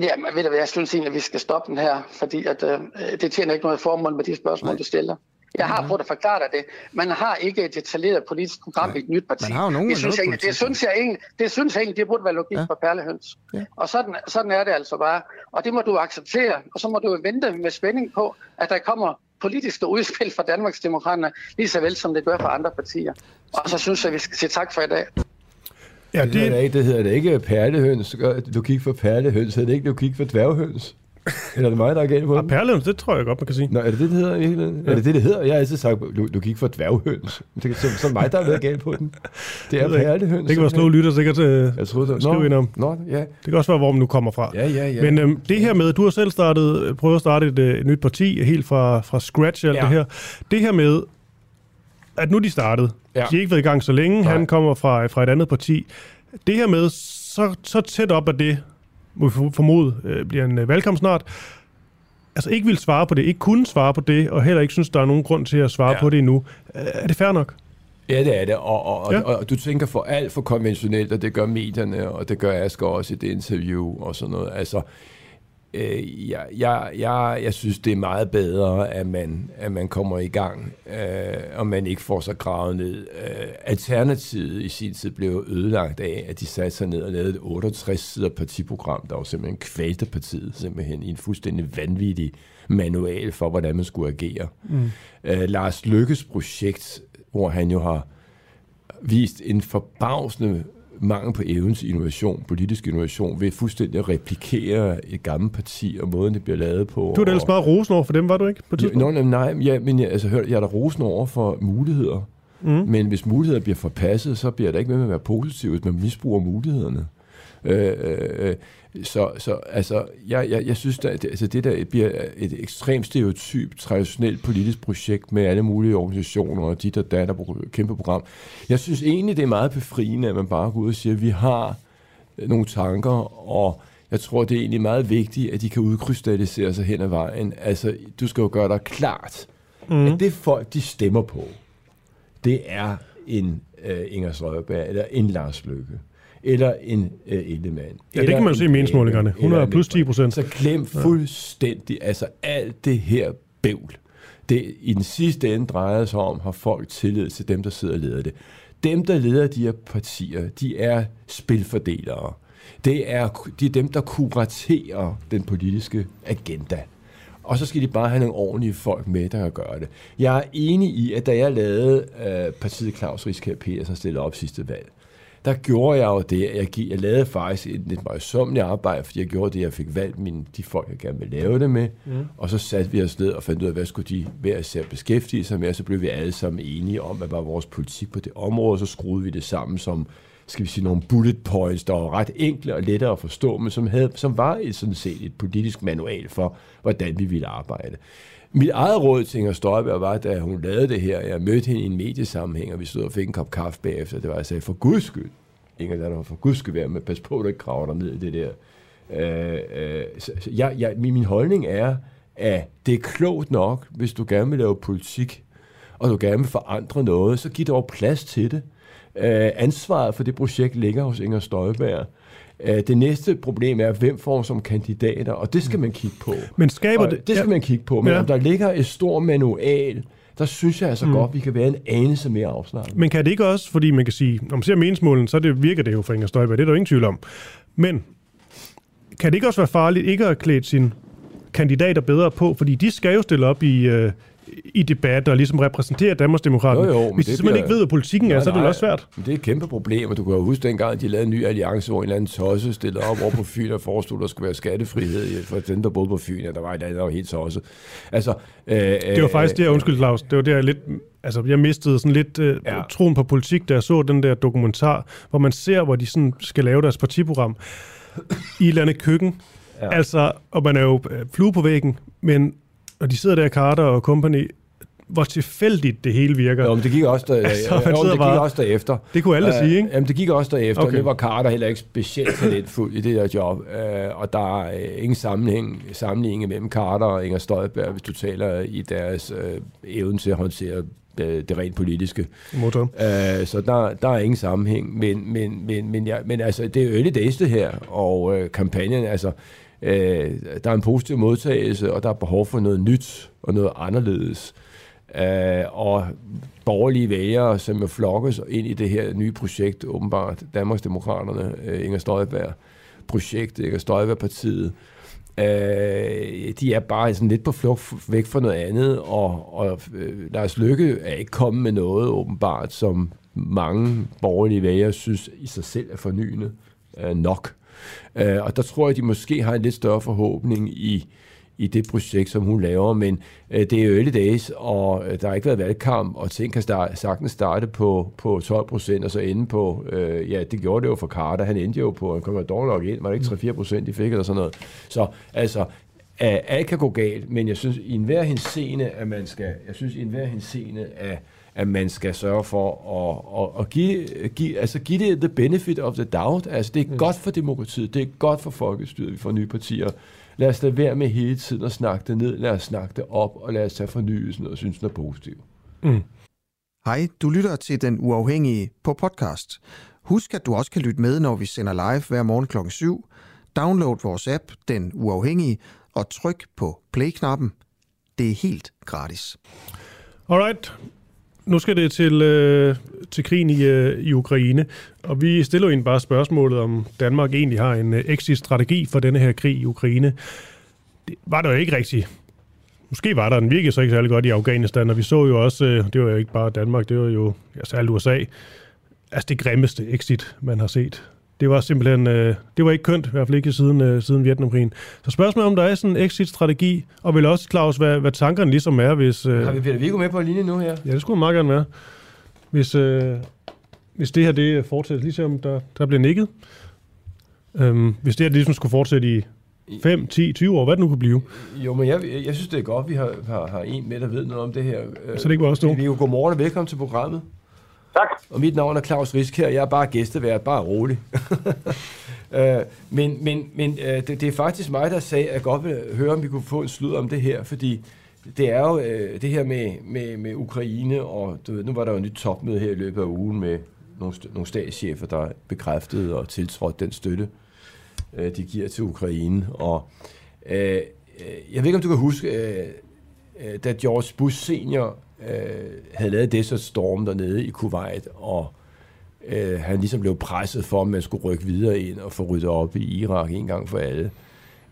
Speaker 7: Ja, men ved du hvad, jeg synes egentlig, at vi skal stoppe den her, fordi at, øh, det tjener ikke noget formål med de spørgsmål, Nej. du stiller. Jeg har prøvet at forklare dig det. Man har ikke et detaljeret politisk program Nej. i et nyt parti.
Speaker 6: Man har jo nogen
Speaker 7: det, synes jeg, det, synes jeg egentlig, det synes jeg egentlig, det burde være logik ja. for perlehøns. Ja. Og sådan, sådan er det altså bare. Og det må du acceptere, og så må du vente med spænding på, at der kommer politiske udspil fra Danmarksdemokraterne, lige så vel som det gør for andre partier. Og så synes jeg, at vi skal sige tak for i dag.
Speaker 2: Ja, det, det, hedder, ikke, det hedder det ikke perlehøns. Du kigger for perlehøns, hedder det ikke, du kigger for dværghøns. Eller er det mig, der er galt på
Speaker 1: ja, perlehøns, det tror jeg godt, man kan sige.
Speaker 2: Nå, er det det, det hedder? Ja. Er det det, det hedder? Jeg har altid sagt, du, du gik for dværghøns. Det er så, mig, der er været galt på den. (laughs) Det er perlehøns.
Speaker 1: Det kan være slå lytter sikkert uh, jeg troede, det. skrive ind om.
Speaker 2: Nå, ja.
Speaker 1: Det kan også være, hvor man nu kommer fra.
Speaker 2: Ja, ja, ja.
Speaker 1: Men øhm, det her med, du har selv startet, prøvet at starte et, et nyt parti, helt fra, fra scratch alt ja. det her. Det her med, at nu de startede, ja. de har ikke været i gang så længe, Nej. han kommer fra, fra et andet parti. Det her med, så, så tæt op af det, må vi formode, øh, bliver en øh, valgkamp snart, altså ikke vil svare på det, ikke kunne svare på det, og heller ikke synes, der er nogen grund til at svare ja. på det endnu. Er det fair nok?
Speaker 2: Ja, det er det, og, og, ja. og, og du tænker for alt for konventionelt, og det gør medierne, og det gør Asger også i det interview og sådan noget. Altså, øh, jeg, jeg, jeg, jeg synes, det er meget bedre, at man, at man kommer i gang, øh, og man ikke får sig gravet ned. Øh, alternativet i sin tid blev ødelagt af, at de satte sig ned og lavede et 68 sider partiprogram, der var simpelthen kvalte partiet simpelthen i en fuldstændig vanvittig manual for, hvordan man skulle agere. Mm. Øh, Lars Lykkes projekt, hvor han jo har vist en forbavsende mangel på evnen til innovation, politisk innovation, ved fuldstændig at replikere et gammelt parti og måden, det bliver lavet på.
Speaker 1: Du er da ellers meget rosen over for dem, var du ikke? På
Speaker 2: Nå, nej, nej, ja, men jeg, altså, hør, jeg er da rosen over for muligheder. Mm. Men hvis muligheder bliver forpasset, så bliver der ikke med at være positivt, hvis man misbruger mulighederne. Øh, øh, så, så altså, jeg, jeg, jeg synes, at det, altså, det der bliver et ekstremt stereotyp, traditionelt politisk projekt med alle mulige organisationer og dit og dat og kæmpe program. Jeg synes egentlig, det er meget befriende, at man bare går ud og siger, at vi har nogle tanker, og jeg tror, det er egentlig meget vigtigt, at de kan udkrystallisere sig hen ad vejen. Altså, du skal jo gøre dig klart, mm. at det folk, de stemmer på, det er en uh, Inger Støjberg eller en Lars Løkke eller en øh, Ellemann.
Speaker 1: Ja, det kan man se i meningsmålingerne. 100 plus 10 procent.
Speaker 2: Så glem fuldstændig, altså alt det her bævl. Det i den sidste ende drejer sig om, har folk tillid til dem, der sidder og leder det. Dem, der leder de her partier, de er spilfordelere. Det er, de er dem, der kuraterer den politiske agenda. Og så skal de bare have nogle ordentlige folk med, der kan gøre det. Jeg er enig i, at da jeg lavede øh, partiet Claus Rieskær Petersen stillede op sidste valg, der gjorde jeg jo det, jeg, jeg lavede faktisk et lidt møjsommeligt arbejde, fordi jeg gjorde det, jeg fik valgt mine, de folk, jeg gerne ville lave det med, mm. og så satte vi os ned og fandt ud af, hvad skulle de være at beskæftige sig med, og så blev vi alle sammen enige om, hvad var vores politik på det område, og så skruede vi det sammen som skal vi sige, nogle bullet points, der var ret enkle og lettere at forstå, men som, havde, som var et, sådan set et politisk manual for, hvordan vi ville arbejde. Mit eget råd til Inger Støjberg var, da hun lavede det her, jeg mødte hende i en mediesammenhæng, og vi stod og fik en kop kaffe bagefter. Det var, jeg sagde, for guds skyld, Inger, der for guds skyld være med, pas på, at du ikke graver dig ned i det der. Øh, øh, så, så jeg, jeg, min, min holdning er, at det er klogt nok, hvis du gerne vil lave politik, og du gerne vil forandre noget, så giv dog plads til det. Øh, ansvaret for det projekt ligger hos Inger Støjberg. Øh, det næste problem er, hvem får som kandidater, og det skal man kigge på.
Speaker 1: Men skaber det...
Speaker 2: Det skal ja. man kigge på, men ja. om der ligger et stort manual, der synes jeg altså mm. godt, vi kan være en anelse mere afslappet.
Speaker 1: Men kan det ikke også, fordi man kan sige, når man ser meningsmålen, så det, virker det jo for Inger Støjberg, det er der jo ingen tvivl om. Men kan det ikke også være farligt ikke at klæde sine kandidater bedre på, fordi de skal jo stille op i, øh, i debat og ligesom repræsentere Danmarksdemokraterne.
Speaker 2: Jo, jo,
Speaker 1: Hvis de
Speaker 2: det
Speaker 1: simpelthen
Speaker 2: bliver-
Speaker 1: ikke ved, hvad politikken er,
Speaker 2: Nej,
Speaker 1: så er det
Speaker 2: nej.
Speaker 1: også svært.
Speaker 2: Men det er et kæmpe problem, og du kan jo huske dengang, at de lavede en ny alliance, hvor en eller anden tosse stillede op over på Fyn og forestod, at der skulle være skattefrihed for dem, der boede på Fyn, og der var et andet, der var helt tosset. Altså, øh,
Speaker 1: Det var faktisk det, jeg undskyld, Claus. Det var der jeg lidt... Altså, jeg mistede sådan lidt øh, ja. Troen på politik, da jeg så den der dokumentar, hvor man ser, hvor de sådan skal lave deres partiprogram i et eller andet køkken. Ja.
Speaker 2: Ja.
Speaker 1: Altså, og man er jo øh, flue på væggen, men når de sidder der, Carter og company, hvor tilfældigt det hele virker.
Speaker 2: Jo, men det gik også, der, (laughs)
Speaker 1: Altså,
Speaker 2: jo, det gik
Speaker 1: bare-
Speaker 2: også derefter.
Speaker 1: Det kunne alle sige, ikke?
Speaker 2: Jamen, det gik også derefter.
Speaker 1: Okay.
Speaker 2: Det var Carter heller ikke specielt talentfuld i det der job. Øh, og der er øh, ingen sammenhæng, sammenligning mellem Carter og Inger Støjberg, hvis du taler i deres øh, evne til at håndtere det rent politiske.
Speaker 1: Motor.
Speaker 2: Øh, så der, der er ingen sammenhæng. Men, men, men, men, ja, men altså, det er early days det her, og øh, kampagnen, altså, øh, der er en positiv modtagelse, og der er behov for noget nyt og noget anderledes. Øh, og borgerlige vælgere, som jo flokkes ind i det her nye projekt, åbenbart Danmarksdemokraterne, øh, Inger Støjberg projekt, Inger Støjberg-partiet, øh, de er bare sådan lidt på flugt væk fra noget andet, og, og øh, Lars Lykke er ikke kommet med noget åbenbart, som mange borgerlige vælgere synes i sig selv er fornyende øh, nok. Øh, og der tror jeg, de måske har en lidt større forhåbning i, i det projekt, som hun laver, men øh, det er early days, og øh, der har ikke været valgkamp, og ting kan starte, sagtens starte på, på 12 procent, og så ende på, øh, ja, det gjorde det jo for Carter, han endte jo på, han kom jo dårligt nok ind, var det ikke 3-4 procent, de fik, eller sådan noget. Så altså, øh, alt kan gå galt, men jeg synes i enhver henseende, at man skal, jeg synes i enhver henseende, at at man skal sørge for at, at, at give, give, altså give det the benefit of the doubt. Altså det er mm. godt for demokratiet, det er godt for folkestyret, vi får nye partier. Lad os lade være med hele tiden at snakke det ned, lad os snakke det op, og lad os tage fornyelsen og synes, den er positiv.
Speaker 6: Hej, du lytter til Den Uafhængige på podcast. Husk, at du også kan lytte med, når vi sender live hver morgen kl. 7. Download vores app, Den Uafhængige, og tryk på play-knappen. Det er helt gratis.
Speaker 1: Alright. Nu skal det til, øh, til krigen i, øh, i Ukraine, og vi stiller jo egentlig bare spørgsmålet, om Danmark egentlig har en øh, exit-strategi for denne her krig i Ukraine. Det var der jo ikke rigtigt. Måske var der, den virkede så ikke særlig godt i Afghanistan, og vi så jo også, øh, det var jo ikke bare Danmark, det var jo ja, særligt USA, altså det grimmeste exit, man har set. Det var simpelthen, øh, det var ikke kønt, i hvert fald ikke siden, øh, siden Vietnamkrigen. Så spørgsmålet er, om der er sådan en exit-strategi, og vel også, Claus, hvad, hvad tankerne ligesom er, hvis... Øh,
Speaker 2: Har vi Peter Viggo med på linje nu her?
Speaker 1: Ja, det skulle meget gerne være. Hvis, øh, hvis det her det fortsætter, lige som der, der bliver nikket. Øhm, hvis det her det ligesom skulle fortsætte i 5, 10, 20 år, hvad det nu kunne blive.
Speaker 2: Jo, men jeg, jeg synes, det er godt, vi har, har, har en med, der ved noget om det her. Øh,
Speaker 1: Så det ikke var os to.
Speaker 2: Viggo, godmorgen og velkommen til programmet.
Speaker 4: Tak.
Speaker 2: Og mit navn er Claus Risk her. Jeg er bare gæstevært, bare rolig. (laughs) øh, men men, men øh, det, det er faktisk mig, der sagde, at jeg godt vil høre, om vi kunne få en slud om det her, fordi det er jo øh, det her med, med, med Ukraine, og du ved, nu var der jo et nyt topmøde her i løbet af ugen med nogle, nogle statschefer, der bekræftede og tiltrådte den støtte, øh, de giver til Ukraine. Og øh, øh jeg ved ikke, om du kan huske, øh, øh da George Bush senior øh, havde lavet Desert Storm dernede i Kuwait, og øh, han ligesom blev presset for, at man skulle rykke videre ind og få ryddet op i Irak en gang for alle.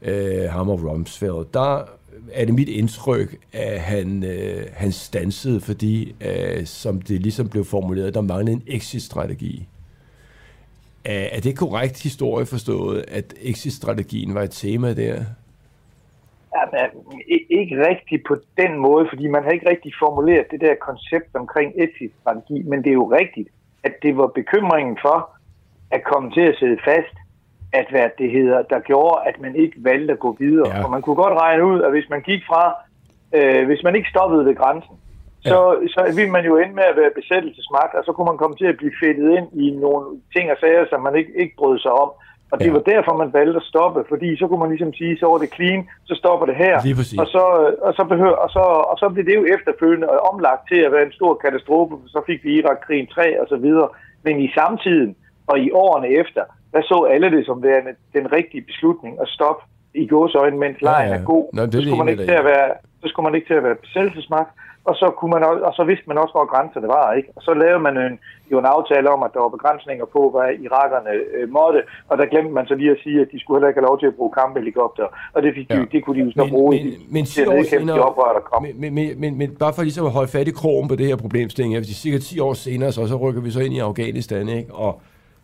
Speaker 2: Øh, ham og Rumsfeld. Der er det mit indtryk, at han, øh, han stansede, fordi, øh, som det ligesom blev formuleret, der manglede en exit-strategi. Er, er det korrekt historie forstået, at exit-strategien var et tema der?
Speaker 8: Ja, men, i- ikke rigtigt på den måde, fordi man har ikke rigtig formuleret det der koncept omkring exit-strategi, men det er jo rigtigt, at det var bekymringen for at komme til at sidde fast, at hvad det hedder, der gjorde, at man ikke valgte at gå videre.
Speaker 2: Ja.
Speaker 8: Ja. Og man kunne godt regne ud, at hvis man gik fra, øh, hvis man ikke stoppede ved grænsen, så, så ville man jo ende med at være besættelsesmagt, og så kunne man komme til at blive fedtet ind i nogle ting og sager, som man ikke, ikke brød sig om. Og det
Speaker 2: Ja.
Speaker 8: var derfor, man valgte at stoppe, fordi så kunne man ligesom sige, så var det clean, så stopper det her. Og så, og, så behøver, og, så, og så blev det jo efterfølgende omlagt til at være en stor katastrofe, så fik vi Irak-krigen 3 og så videre. Men i samtiden og i årene efter, der så alle det som værende den rigtige beslutning at stoppe i gåsøjne, mens lejen
Speaker 2: Ja, ja.
Speaker 8: er god.
Speaker 2: Nå, det
Speaker 8: så, skulle man ikke til at være, så skulle man ikke til at være besættelsesmagt, og så, kunne man, og så vidste man også, hvor grænserne var. Ikke? Og så lavede man en, jo en aftale om, at der var begrænsninger på, hvad irakerne øh, måtte, og der glemte man så lige at sige, at de skulle heller ikke have lov til at bruge kamphelikopter, og det, fik ja. de, det kunne de jo så men, bruge men,
Speaker 2: men, til at nedkæmpe de oprør, der kom. Men, men, men, men, bare for ligesom at holde fat i krogen på det her problemstilling, ja, cirka 10 år senere, så, så rykker vi så ind i Afghanistan, ikke? og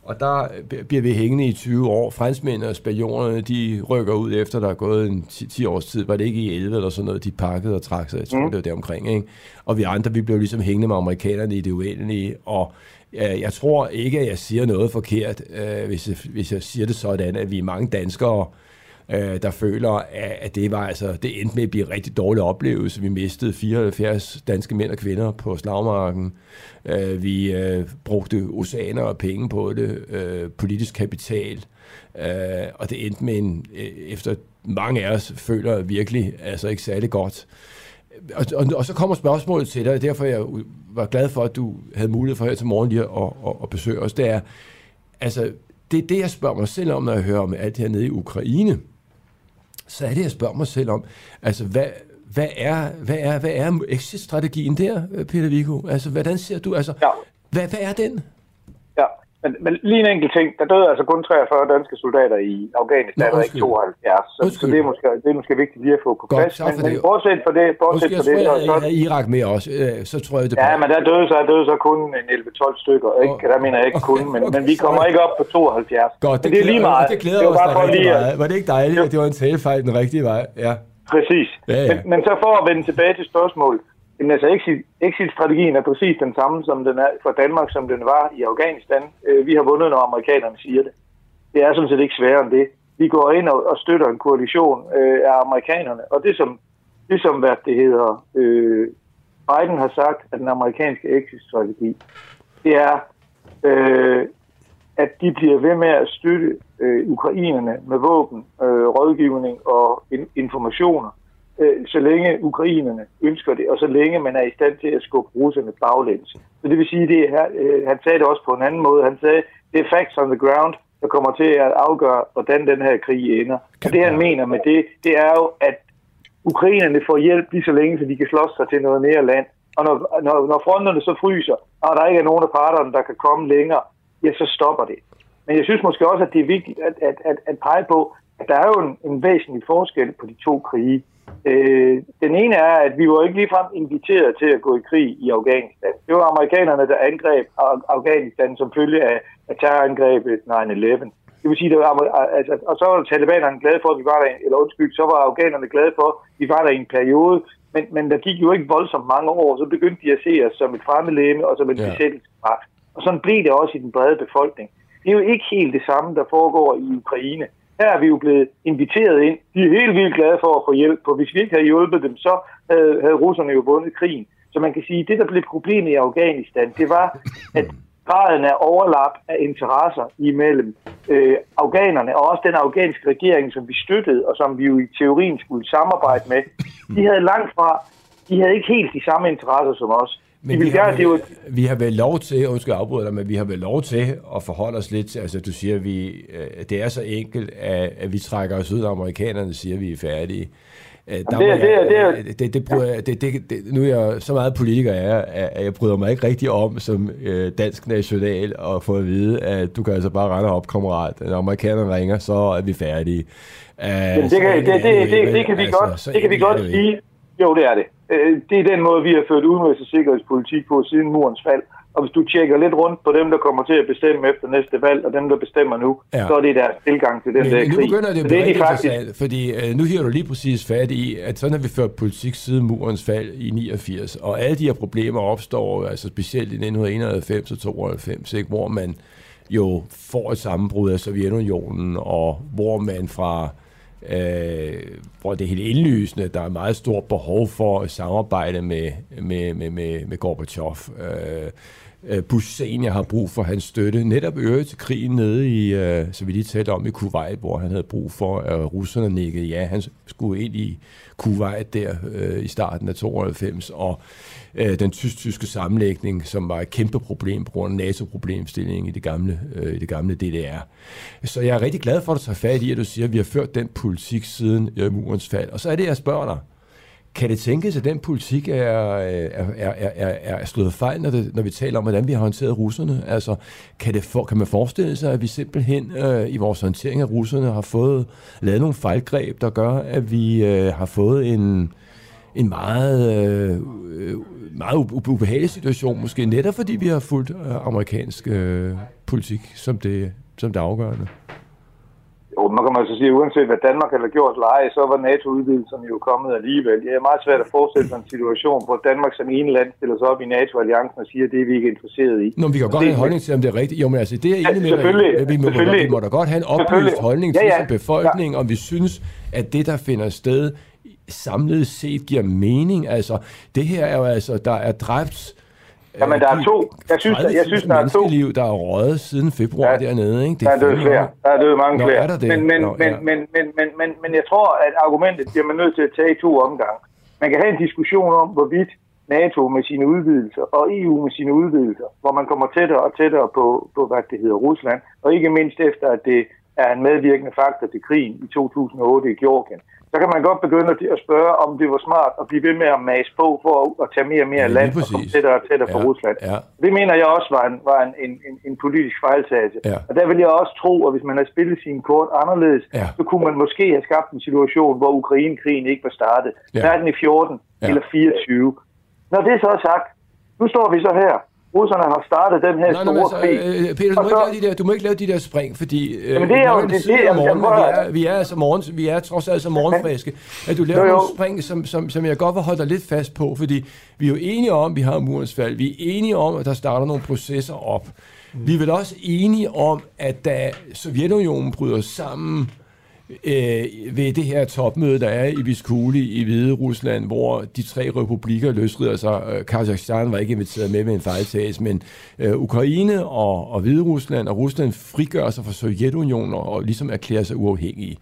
Speaker 2: og der bliver vi hængende i 20 år. Franskmændene og spionerne, de rykker ud efter, der er gået en 10, 10 års tid. Var det ikke i 11 eller sådan noget, de pakkede og trak sig? Jeg tror, mm. det var deromkring. Ikke? Og vi andre, vi blev ligesom hængende med amerikanerne i det uendelige. Og øh, jeg tror ikke, at jeg siger noget forkert, øh, hvis, jeg, hvis jeg siger det sådan, at vi er mange danskere, øh, øh, der føler, at det var altså, det endte med at blive en rigtig dårlig oplevelse. Vi mistede 74 danske mænd og kvinder på slagmarken. Øh, vi øh, brugte oceaner og penge på det, øh, politisk kapital, øh, og det endte med en, øh, efter mange af os føler virkelig altså ikke særlig godt. Og, og, og så kommer spørgsmålet til dig, og derfor jeg var glad for, at du havde mulighed for her til morgen lige at, at, at besøge os, det er, altså, det er det, jeg spørger mig selv om, når jeg hører om alt det her nede i Ukraine så er det, jeg spørger mig selv om, altså hvad, hvad er, hvad er, hvad er exit-strategien der, Peter Viggo? Altså, hvordan ser du, altså, ja. hvad, hvad er den?
Speaker 8: Men, men lige en enkelt ting. Der døde altså kun 43 danske soldater i Afghanistan, og ikke 72. Så, så det, er måske, det er måske vigtigt lige at få på
Speaker 2: Godt, plads. Men, men
Speaker 8: bortset for det, bortset
Speaker 2: for det, så, så, jeg Irak med også, øh, så tror jeg det
Speaker 8: Ja, men der døde så, døde så kun en 11-12 stykker, ikke? Der mener jeg ikke kun, men, okay, men vi kommer ikke op på 72.
Speaker 2: Godt, det,
Speaker 8: det er lige meget.
Speaker 2: Det glæder det var os bare rigtig meget. Var det ikke dejligt, at det var en talefejl den rigtige vej? Ja.
Speaker 8: Præcis. Ja, ja. Men, men så for at vende tilbage til spørgsmålet, Jamen altså, exit-strategien er præcis den samme som den er for Danmark, som den var i Afghanistan. Øh, vi har vundet, når amerikanerne siger det. Det er sådan set ikke sværere end det. Vi går ind og, og støtter en koalition øh, af amerikanerne, og det som, det som hvad det hedder, øh, Biden har sagt, at den amerikanske exit-strategi, det er, øh, at de bliver ved med at støtte øh, ukrainerne med våben, øh, rådgivning og in- informationer, øh, så længe ukrainerne ønsker det, og så længe man er i stand til at skubbe russerne baglæns. Så det vil sige, det her, øh, han sagde det også på en anden måde. Han sagde, det er facts on the ground, der kommer til at afgøre, hvordan den her krig ender. Og det han mener med det, det er jo, at ukrainerne får hjælp lige så længe, så de kan slås sig til noget mere land. Og når, når, når fronterne så fryser, og der ikke er nogen af parterne, der kan komme længere, ja, så stopper det. Men jeg synes måske også, at det er vigtigt at, at, at, at pege på, at der er jo en, en væsentlig forskel på de to krige. Øh, den ene er, at vi var ikke ligefrem inviteret til at gå i krig i Afghanistan. Det var amerikanerne, der angreb Afghanistan som følge af, af terrorangrebet 9-11. Det vil sige, der var, altså, og så var talibanerne glade for, at vi var der, eller undskyld, så var afghanerne glade for, at vi var der i en periode, men, men der gik jo ikke voldsomt mange år, så begyndte de at se os som et fremmedlæme og som en ja. besættelsesmagt. Og sådan blev det også i den brede befolkning. Det er jo ikke helt det samme, der foregår i Ukraine. Her er vi jo blevet inviteret ind. De er helt vildt glade for at få hjælp, for hvis vi ikke havde hjulpet dem, så havde, havde russerne jo vundet krigen. Så man kan sige, at det, der blev problemet i Afghanistan, det var, at graden af overlap af interesser imellem øh, afghanerne og også den afghanske regering, som vi støttede, og som vi jo i teorien skulle samarbejde med, de havde langt fra, de havde ikke helt de samme interesser som os.
Speaker 2: Men vi, har, vel, vi har vel lov til, undskyld afbryde dig, men vi har vel lov til at forholde os lidt til, altså du siger, at vi, øh, det er så enkelt, at, at vi trækker os ud, og amerikanerne siger, at vi er færdige. Øh, der det, jeg, det, det, det, det, bryder, det, det, det, nu er jeg så meget politiker er, at jeg bryder mig ikke rigtig om som øh, dansk national og få at vide, at du kan altså bare rende op, kammerat. Når amerikanerne ringer, så er vi færdige.
Speaker 8: Uh, det, det, kan, det, det, det, det, kan vi altså, godt, det kan vi godt sige. Jo, det er det. Øh, det er den måde, vi har ført udenrigs- og sikkerhedspolitik på siden murens fald. Og hvis du tjekker lidt rundt på dem, der kommer til at bestemme efter næste valg, og dem, der bestemmer nu, ja. så er det deres tilgang til den Men, der krig.
Speaker 2: Nu begynder det at blive faktisk... fordi uh, nu hiver du lige præcis fat i, at sådan har vi ført politik siden murens fald i 89, og alle de her problemer opstår, altså specielt i 1991 og 92, ikke, hvor man jo får et sammenbrud af Sovjetunionen, og hvor man fra øh, hvor det er helt indlysende, der er meget stort behov for at samarbejde med, med, med, med, med Gorbachev. Øh, øh, Bush senior har brug for hans støtte, netop øvrigt til krigen nede i, øh, så vi lige talte om i Kuwait, hvor han havde brug for, at russerne nikkede ja, han skulle ind i Kuwait der øh, i starten af 92, og øh, den tysk-tyske sammenlægning, som var et kæmpe problem på grund af NATO-problemstillingen i det gamle, øh, i det gamle DDR. Så jeg er rigtig glad for, at du tager fat i, at du siger, at vi har ført den politik siden øh, murens fald. Og så er det, jeg spørger dig, kan det tænkes, at den politik er, er, er, er, er slået fejl, når, det, når vi taler om, hvordan vi har håndteret russerne? Altså, kan, det for, kan man forestille sig, at vi simpelthen øh, i vores håndtering af russerne har fået lavet nogle fejlgreb, der gør, at vi øh, har fået en, en meget, øh, meget ubehagelig situation, måske netop fordi vi har fulgt øh, amerikansk øh, politik som det, som det afgørende?
Speaker 8: Jo, man kan man så sige, uanset hvad Danmark har gjort leje, så var NATO-udvidelserne jo kommet alligevel. Det er meget svært at forestille sig en situation, hvor Danmark som ene land stiller sig op i NATO-alliancen og siger, at det er vi ikke interesseret i.
Speaker 2: Nå, vi kan godt have en holdning til, om det er rigtigt. Jo, men altså, det er enig ja, med, vi må, vi må da godt have en oplyst holdning til ja, ja. som befolkning, ja. om vi synes, at det, der finder sted, samlet set giver mening. Altså, det her er jo altså, der er dræbt
Speaker 8: Jamen, der er to. Jeg synes, der, jeg synes, der er to.
Speaker 2: liv, der er røget siden februar ja. dernede, ikke?
Speaker 8: Det er der er døde flere. Der er døde mange
Speaker 2: Nå,
Speaker 8: flere.
Speaker 2: Er der det?
Speaker 8: Men, men, Nå, men, ja. men, men, men, men, men, jeg tror, at argumentet bliver man nødt til at tage i to omgange. Man kan have en diskussion om, hvorvidt NATO med sine udvidelser og EU med sine udvidelser, hvor man kommer tættere og tættere på, på hvad det hedder, Rusland, og ikke mindst efter, at det er en medvirkende faktor til krigen i 2008 i Georgien så kan man godt begynde at spørge, om det var smart at blive ved med at mase på for at tage mere og mere ja, land og komme tættere og tættere ja, på Rusland. Ja. Det mener jeg også var en, var en, en, en, en politisk fejltagelse. Ja. Og der vil jeg også tro, at hvis man havde spillet sin kort anderledes, ja. så kunne man måske have skabt en situation, hvor Ukraine-krigen ikke var startet. Ja. Hverken i 14 ja. eller 24. Når det så er sagt, nu står vi så her russerne har startet den her nej, store nej, altså, krig.
Speaker 2: Øh, Peter, du må, så, ikke lave de der, du må ikke lave de der spring, fordi øh, jamen, det er jo, det, det, det, morgen, vi, er, vi, er altså morgen, vi er trods alt så morgenfriske, at du laver jo, jo. nogle spring, som, som, som jeg godt vil holde dig lidt fast på, fordi vi er jo enige om, at vi har murens fald. Vi er enige om, at der starter nogle processer op. Mm. Vi er vel også enige om, at da Sovjetunionen bryder sammen øh, ved det her topmøde, der er i Viskuli i Hvide Rusland, hvor de tre republikker løsrider sig. Øh, Kazakhstan var ikke inviteret med med en fejltagelse, men øh, Ukraine og, og Hvide Rusland og Rusland frigør sig fra Sovjetunionen og, og ligesom erklærer sig uafhængige.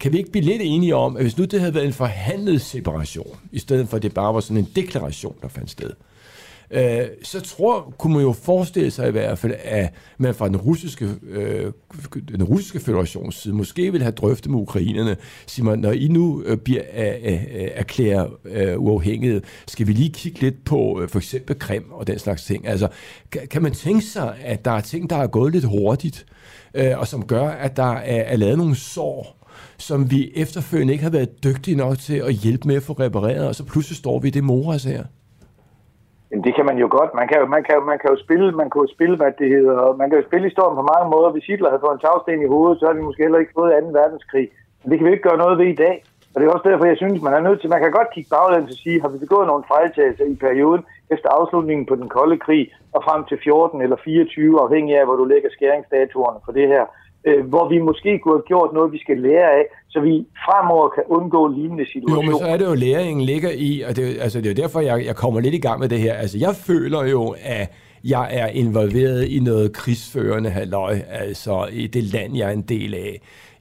Speaker 2: Kan vi ikke blive lidt enige om, at hvis nu det havde været en forhandlet separation, i stedet for at det bare var sådan en deklaration, der fandt sted, øh, så tror, kunne man jo forestille sig i hvert fald, at man fra den russiske, øh, den russiske federations side måske vil have drøftet med ukrainerne, siger man, når I nu øh, bliver øh, øh, øh erklæret øh, uafhængighed, skal vi lige kigge lidt på øh, for eksempel Krim og den slags ting. Altså, kan, kan man tænke sig, at der er ting, der er gået lidt hurtigt, øh, og som gør, at der er, er lavet nogle sår, som vi efterfølgende ikke har været dygtige nok til at hjælpe med at få repareret, og så pludselig står vi i det moras her.
Speaker 8: Jamen, det kan man jo godt. Man kan, man kan, man kan jo spille, man kan jo spille, hvad det hedder. Man kan jo spille historien på mange måder. Hvis Hitler havde fået en tagsten i hovedet, så havde vi måske heller ikke fået 2. verdenskrig. Men det kan vi ikke gøre noget ved i dag. Og det er også derfor, jeg synes, man er nødt til, man kan godt kigge baglæns og sige, har vi begået nogle fejltagelser i perioden efter afslutningen på den kolde krig og frem til 14 eller 24, afhængig af, hvor du lægger skæringsdatoerne for det her øh, hvor vi måske kunne have gjort noget, vi skal lære af, så vi fremover kan undgå lignende situationer.
Speaker 2: Jo, men så er det jo, læringen ligger i, og det, altså, det er jo derfor, jeg, jeg kommer lidt i gang med det her. Altså, jeg føler jo, at jeg er involveret i noget krigsførende halløj, altså i det land, jeg er en del af.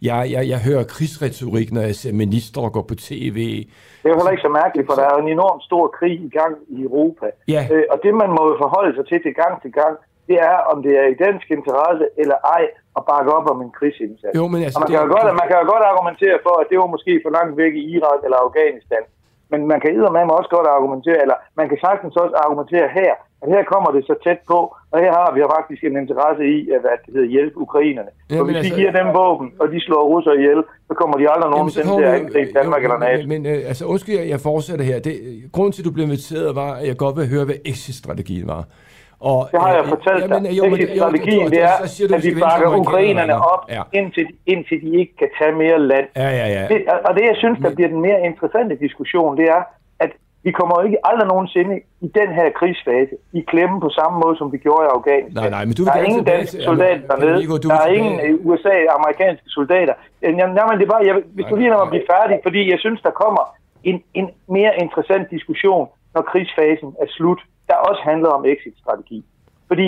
Speaker 2: Jeg, jeg, jeg hører krigsretorik, når jeg ser ministre gå på tv.
Speaker 8: Det er jo heller ikke så mærkeligt, for der er en enorm stor krig i gang i Europa.
Speaker 2: Ja.
Speaker 8: Øh, og det, man må jo forholde sig til til gang til gang, det er, om det er i dansk interesse eller ej at bakke op om en krigsindsats.
Speaker 2: Jo, men altså,
Speaker 8: man, kan jo godt, man kan jo godt argumentere for, at det var måske for langt væk i Irak eller Afghanistan. Men man kan med også godt argumentere, eller man kan sagtens også argumentere her, at her kommer det så tæt på, og her har vi faktisk en interesse i at hvad det hedder, hjælpe ukrainerne. Ja, for hvis altså, vi giver dem våben, og de slår russer ihjel, så kommer de aldrig nogensinde til at angribe Danmark jo, eller NATO.
Speaker 2: Men, men øh, altså, undskyld, jeg fortsætter her. Det, grunden til, at du blev inviteret, var, at jeg godt vil høre, hvad exit-strategien var.
Speaker 8: Og, det har jeg fortalt dig. Jamen, jo, men, strategien det er, du, at vi bakker ukrainerne op, ja. indtil, indtil de ikke kan tage mere land.
Speaker 2: Ja, ja, ja.
Speaker 8: Det, og det, jeg synes, der bliver den mere interessante diskussion, det er, at vi kommer ikke aldrig nogensinde i den her krigsfase i klemme på samme måde, som vi gjorde i Afghanistan.
Speaker 2: Nej, nej, men du
Speaker 8: der er ingen danske soldater dernede. Der er ingen USA amerikanske soldater. Jamen, det var, jeg, hvis du lige når man bliver færdig, fordi jeg synes, der kommer en, en mere interessant diskussion, når krigsfasen er slut der også handler om exit-strategi. Fordi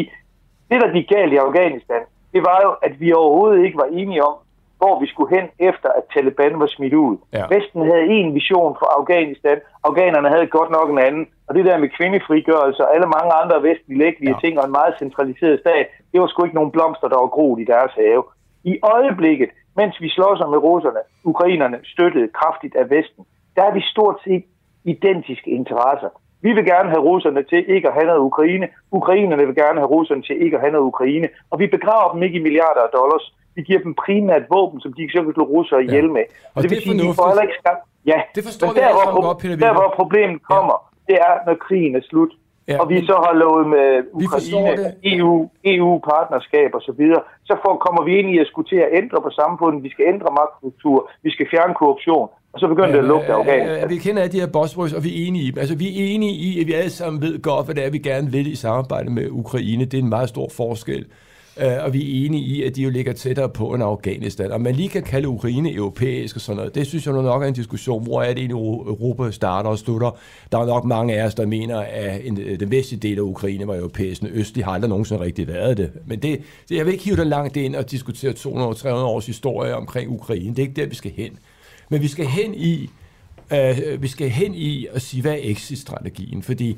Speaker 8: det, der gik galt i Afghanistan, det var jo, at vi overhovedet ikke var enige om, hvor vi skulle hen efter, at Taliban var smidt ud. Ja. Vesten havde en vision for Afghanistan, afghanerne havde godt nok en anden, og det der med kvindefrigørelse og alle mange andre vestlige ja. ting og en meget centraliseret stat, det var sgu ikke nogen blomster, der var groet i deres have. I øjeblikket, mens vi slås med russerne, ukrainerne støttet kraftigt af Vesten, der er vi stort set identiske interesser. Vi vil gerne have russerne til ikke at have noget Ukraine. Ukrainerne vil gerne have russerne til ikke at have noget Ukraine. Og vi begraver dem ikke i milliarder af dollars. Vi giver dem primært våben, som de så kan slå russere ihjel med.
Speaker 2: Og det er
Speaker 8: vil sige, de får heller ikke skam. Ja,
Speaker 2: Det forstår
Speaker 8: Men der, hvor, pro-
Speaker 2: godt, Peter
Speaker 8: der, hvor problemet kommer, det er, når krigen er slut.
Speaker 2: Ja,
Speaker 8: og vi
Speaker 2: men-
Speaker 8: så har lovet med Ukraine,
Speaker 2: det.
Speaker 8: EU, EU-partnerskab og så videre, så får, kommer vi ind i at skulle til at ændre på samfundet, vi skal ændre magtstruktur, vi skal fjerne korruption, og så begynder det at lugte af Afghanistan.
Speaker 2: Ja, vi kender alle de her buzzwords, og vi er enige i dem. Altså, vi er enige i, at vi alle sammen ved godt, hvad det er, vi gerne vil i samarbejde med Ukraine. Det er en meget stor forskel. Uh, og vi er enige i, at de jo ligger tættere på end Afghanistan. Og man lige kan kalde Ukraine europæisk og sådan noget, det synes jeg nok er en diskussion. Hvor er det egentlig, Europa starter og slutter? Der er nok mange af os, der mener, at en, den vestlige del af Ukraine var europæisk. Den østlige har aldrig nogensinde rigtig været det. Men det, det jeg vil ikke hive det langt ind og diskutere 200-300 års historie omkring Ukraine. Det er ikke der, vi skal hen. Men vi skal hen i, øh, vi skal hen i at sige, hvad er exit-strategien? Fordi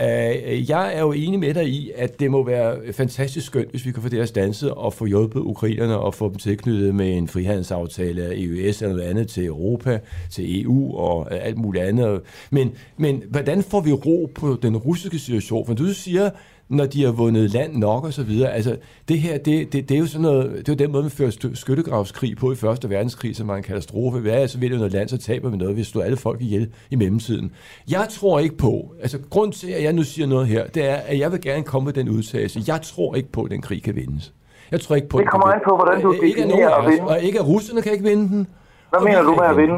Speaker 2: øh, jeg er jo enig med dig i, at det må være fantastisk skønt, hvis vi kan få det her stanset og få hjulpet ukrainerne og få dem tilknyttet med en frihandelsaftale af EUS eller noget andet til Europa, til EU og øh, alt muligt andet. Men, men hvordan får vi ro på den russiske situation? For du siger, når de har vundet land nok og så videre. Altså, det her, det, det, det er jo sådan noget, det er jo den måde, man fører skyttegravskrig på i Første Verdenskrig, som var en katastrofe. Hvad er så vil det noget land, så taber vi noget, hvis du alle folk ihjel i mellemtiden. Jeg tror ikke på, altså grund til, at jeg nu siger noget her, det er, at jeg vil gerne komme med den udtalelse. Jeg tror ikke på, at den krig kan vindes. Jeg tror ikke på,
Speaker 8: Det kommer an på, hvordan du definerer at vinde.
Speaker 2: Og ikke at russerne kan ikke vinde den.
Speaker 8: Hvad mener du med at vinde?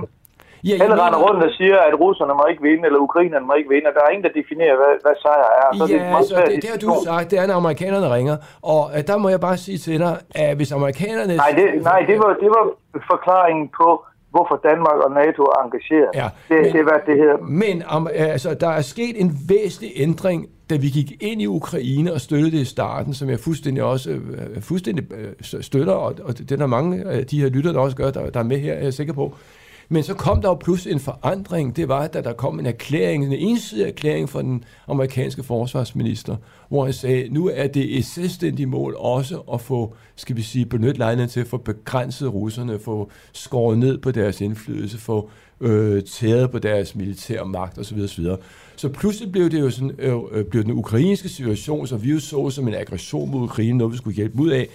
Speaker 2: Ja, jeg
Speaker 8: Alle
Speaker 2: mener-
Speaker 8: render rundt og siger, at russerne må ikke vinde, eller ukrainerne må ikke vinde, og der er ingen, der definerer, hvad, hvad sejr er. Så er det
Speaker 2: Ja,
Speaker 8: en meget
Speaker 2: så
Speaker 8: svær
Speaker 2: det, det har du sagt, det er, når amerikanerne ringer. Og øh, der må jeg bare sige til dig, at hvis amerikanerne...
Speaker 8: Nej, det, nej det, var, det var forklaringen på, hvorfor Danmark og NATO er engageret.
Speaker 2: Ja,
Speaker 8: det,
Speaker 2: men-
Speaker 8: det er, hvad det hedder.
Speaker 2: Men om, altså, der er sket en væsentlig ændring, da vi gik ind i Ukraine og støttede det i starten, som jeg fuldstændig også øh, fuldstændig øh, støtter, og, og det er der mange af de her lytter, der også gør, der, der er med her, er jeg sikker på. Men så kom der jo pludselig en forandring. Det var, da der kom en erklæring, en ensidig erklæring fra den amerikanske forsvarsminister, hvor han sagde, nu er det et selvstændigt mål også at få, skal vi sige, benytte lejligheden til at få begrænset russerne, få skåret ned på deres indflydelse, få øh, tæret på deres militære magt osv. osv. Så pludselig blev det jo sådan, øh, øh, blev den ukrainske situation, som vi jo så som en aggression mod Ukraine, noget vi skulle hjælpe ud af,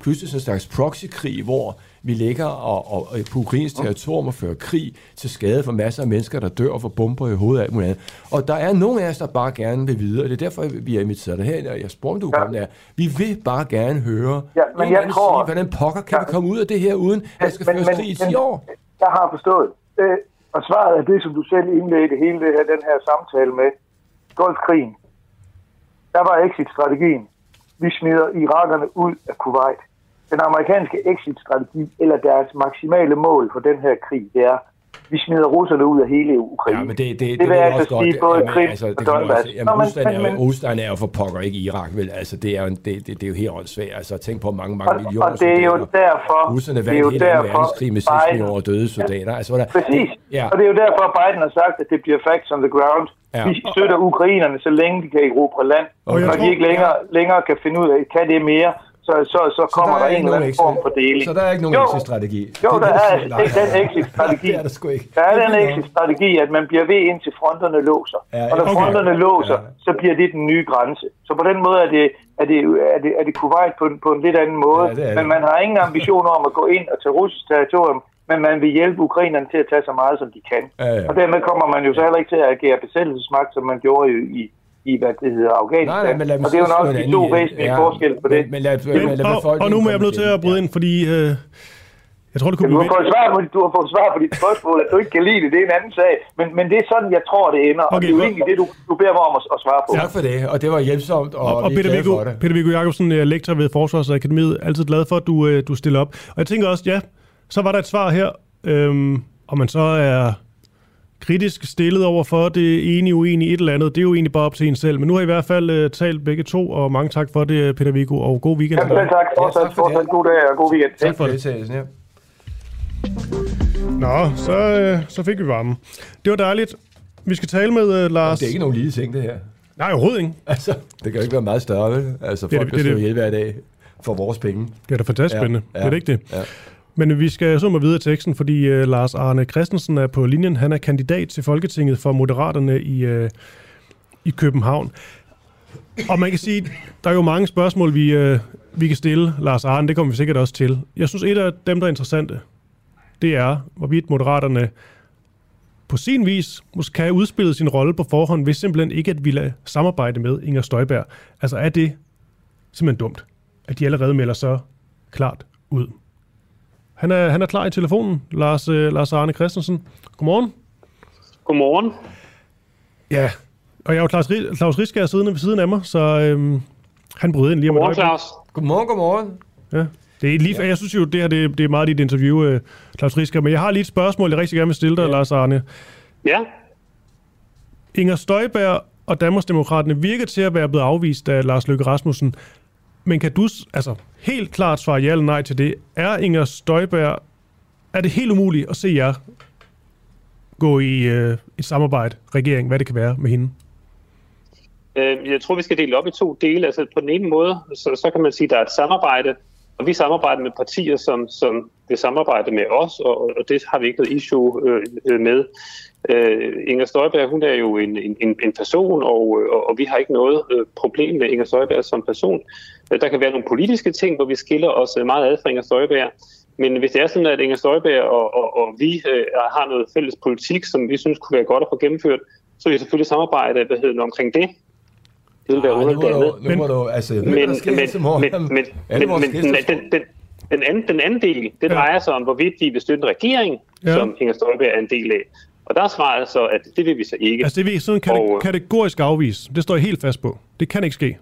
Speaker 2: pludselig sådan en slags proxykrig, hvor vi ligger og, og, og på ukrainsk territorium og fører krig til skade for masser af mennesker, der dør og får bomber i hovedet og alt muligt andet. Og der er nogle af os, der bare gerne vil videre, og det er derfor, vi har inviteret her, og jeg spurgte, om du
Speaker 8: Ja.
Speaker 2: kom der. Vi vil bare gerne høre,
Speaker 8: Ja, men
Speaker 2: en
Speaker 8: jeg tror-
Speaker 2: sige, hvordan pokker kan
Speaker 8: Ja.
Speaker 2: vi komme ud af det her, uden at der skal
Speaker 8: Men-
Speaker 2: føres krig i
Speaker 8: men-
Speaker 2: 10 år?
Speaker 8: Jeg har forstået. Øh, og svaret er det, som du selv indledte hele det her, den her samtale med. Golfkrigen. Der var exit-strategien. Vi smider irakerne ud af Kuwait. Den amerikanske exit-strategi, eller deres maksimale mål for den her krig, det er, vi smider russerne ud af hele Ukraine.
Speaker 2: Ja, men det, det, det,
Speaker 8: det vil
Speaker 2: er
Speaker 8: altså
Speaker 2: også godt.
Speaker 8: sige både
Speaker 2: Jamen,
Speaker 8: Krim
Speaker 2: altså,
Speaker 8: og Donbass.
Speaker 2: også, jamen,
Speaker 8: Nå, men-
Speaker 2: Rusland, er,
Speaker 8: men-
Speaker 2: Rusland er jo for pokker ikke Irak, vel? Altså, det er jo, det, det, det er jo helt åndssvagt. Altså, tænk på mange, mange
Speaker 8: Og,
Speaker 2: millioner
Speaker 8: og det er jo derfor,
Speaker 2: Russerne
Speaker 8: det er
Speaker 2: vandt
Speaker 8: jo
Speaker 2: hele
Speaker 8: derfor,
Speaker 2: verdenskrig med 6
Speaker 8: Biden-
Speaker 2: millioner døde soldater. Altså, hvordan,
Speaker 8: Præcis.
Speaker 2: Ja.
Speaker 8: Og det er jo derfor, Biden har sagt, at det bliver facts on the ground.
Speaker 2: Ja.
Speaker 8: Vi støtter ukrainerne, så længe de kan erobre land.
Speaker 2: Og
Speaker 8: Og
Speaker 2: jeg
Speaker 8: de ikke længere, længere kan finde ud af, kan det mere, så, så, så kommer
Speaker 2: der
Speaker 8: der,
Speaker 2: er
Speaker 8: en eller anden form for deling.
Speaker 2: Så der er ikke nogen
Speaker 8: jo,
Speaker 2: exit-strategi?
Speaker 8: Jo,
Speaker 2: Det
Speaker 8: der er ikke den exit-strategi.
Speaker 2: Det er der (laughs) sgu ikke.
Speaker 8: Der er den exit-strategi, at man bliver ved indtil fronterne låser.
Speaker 2: Ja,
Speaker 8: og når
Speaker 2: okay.
Speaker 8: fronterne låser,
Speaker 2: Ja.
Speaker 8: så bliver det den nye grænse. Så på den måde er det, er det, er det, er det Kuwait på, en- på en lidt anden måde.
Speaker 2: Ja, det er det.
Speaker 8: men man har ingen ambitioner om at gå ind og tage russisk territorium, men man vil hjælpe ukrainerne til at tage så meget, som de kan.
Speaker 2: Ja, ja.
Speaker 8: Og dermed kommer man jo så heller ikke til at agere besættelsesmagt, som man gjorde i, i, i hvad det hedder, Afghanistan.
Speaker 2: Nej, nej, men lad
Speaker 8: og det er jo nok de to væsentlige
Speaker 2: Ja,
Speaker 8: forskelle på det.
Speaker 2: Men, lad, men, lad
Speaker 1: og, og nu må jeg blive til at bryde ind, fordi øh, jeg tror, det kunne
Speaker 8: Du
Speaker 1: blive
Speaker 8: har, fået svar på, du har fået svar på dit spørgsmål, at du ikke kan lide det, det er en anden sag. Men, men det er sådan, jeg tror, det ender. og
Speaker 1: Okay,
Speaker 8: det er jo egentlig det, du, du beder mig om at, at svare på.
Speaker 2: Tak for det, og det var hjælpsomt, og,
Speaker 1: Og, og
Speaker 2: vi er
Speaker 1: Peter, Viggo,
Speaker 2: for det.
Speaker 1: Peter Viggo Jacobsen, øh, lektor ved Forsvarsakademiet, altid glad for, at du, øh, du stiller op. Og jeg tænker også, ja, så var der et svar her, øhm, om man så er kritisk stillet over for det enige, uenige, et eller andet. Det er jo egentlig bare op til en selv. Men nu har I i hvert fald øh, talt begge to, og mange tak for det, Peter Viggo, og god weekend.
Speaker 8: Selv tak. Fortsat,
Speaker 2: tak for det.
Speaker 8: fortsat god dag og god weekend.
Speaker 2: Tak for
Speaker 1: det.
Speaker 2: ja.
Speaker 1: Nå, så, øh, så fik vi varmen. Det var dejligt. Vi skal tale med øh, Lars...
Speaker 2: Det er ikke nogen lille ting, det her.
Speaker 1: Nej, overhovedet ikke.
Speaker 2: Altså, det kan jo ikke være meget større, vel? Altså, folk
Speaker 1: det-
Speaker 2: det,
Speaker 1: det det.
Speaker 2: ihjel hver dag for vores penge.
Speaker 1: Det er da fantastisk spændende. Det er det ikke det.
Speaker 2: Ja.
Speaker 1: Men vi skal så må videre teksten, fordi uh, Lars Arne Christensen er på linjen. Han er kandidat til Folketinget for Moderaterne i, uh, i København. Og man kan sige, der er jo mange spørgsmål, vi, uh, vi kan stille Lars Arne. Det kommer vi sikkert også til. Jeg synes, et af dem, der er interessante, det er, hvorvidt Moderaterne på sin vis måske kan udspille sin rolle på forhånd, hvis simpelthen ikke at ville samarbejde med Inger Støjberg. Altså er det simpelthen dumt, at de allerede melder så klart ud. Han er, han er klar i telefonen, Lars, øh, Lars Arne Christensen. Godmorgen.
Speaker 9: Godmorgen.
Speaker 1: Ja, og jeg er jo Claus, Claus Risker siddende ved siden af mig, så øhm, han bryder ind lige om
Speaker 9: Godmorgen, Claus.
Speaker 2: Godmorgen, godmorgen.
Speaker 1: Ja. Det er lige, ja. Jeg synes jo, det her det, det er meget dit interview, øh, Claus Risker, men jeg har lige et spørgsmål, jeg rigtig gerne vil stille dig, ja. Lars Arne.
Speaker 9: Ja.
Speaker 1: Inger Støjberg og Danmarksdemokraterne virker til at være blevet afvist af Lars Løkke Rasmussen. Men kan du altså, helt klart svare ja eller nej til det? Er Inger Støjberg, er det helt umuligt at se jer gå i øh, et samarbejde, regering, hvad det kan være med hende?
Speaker 9: Øhm, jeg tror, vi skal dele op i to dele. Altså på den ene måde, så, så kan man sige, at der er et samarbejde, og vi samarbejder med partier, som, som vil samarbejde med os, og, og det har vi ikke noget issue øh med. Øh, Inger Støjberg, hun er jo en, en, en person, og, og, og vi har ikke noget øh, problem med Inger Støjberg som person. Øh, der kan være nogle politiske ting, hvor vi skiller os øh, meget ad fra Inger Støjberg. Men hvis det er sådan, at Inger Støjberg og, og, og vi øh, har noget fælles politik, som vi synes kunne være godt at få gennemført, så vil vi selvfølgelig samarbejde hvad hedder omkring det. Det vil være underligt
Speaker 2: nu,
Speaker 9: andet.
Speaker 2: nu må du, altså,
Speaker 9: Men, men, men, men, men, den, den, den, den, anden, den anden del, det drejer sig om, hvorvidt de vil støtte en regering,
Speaker 1: ja.
Speaker 9: som Inger Støjberg er en del af. Og der er svaret så, at det vil vi så ikke.
Speaker 1: Altså det vil I sådan kate-
Speaker 9: Og-
Speaker 1: kategorisk afvise. Det står jeg helt fast på. Det kan ikke ske.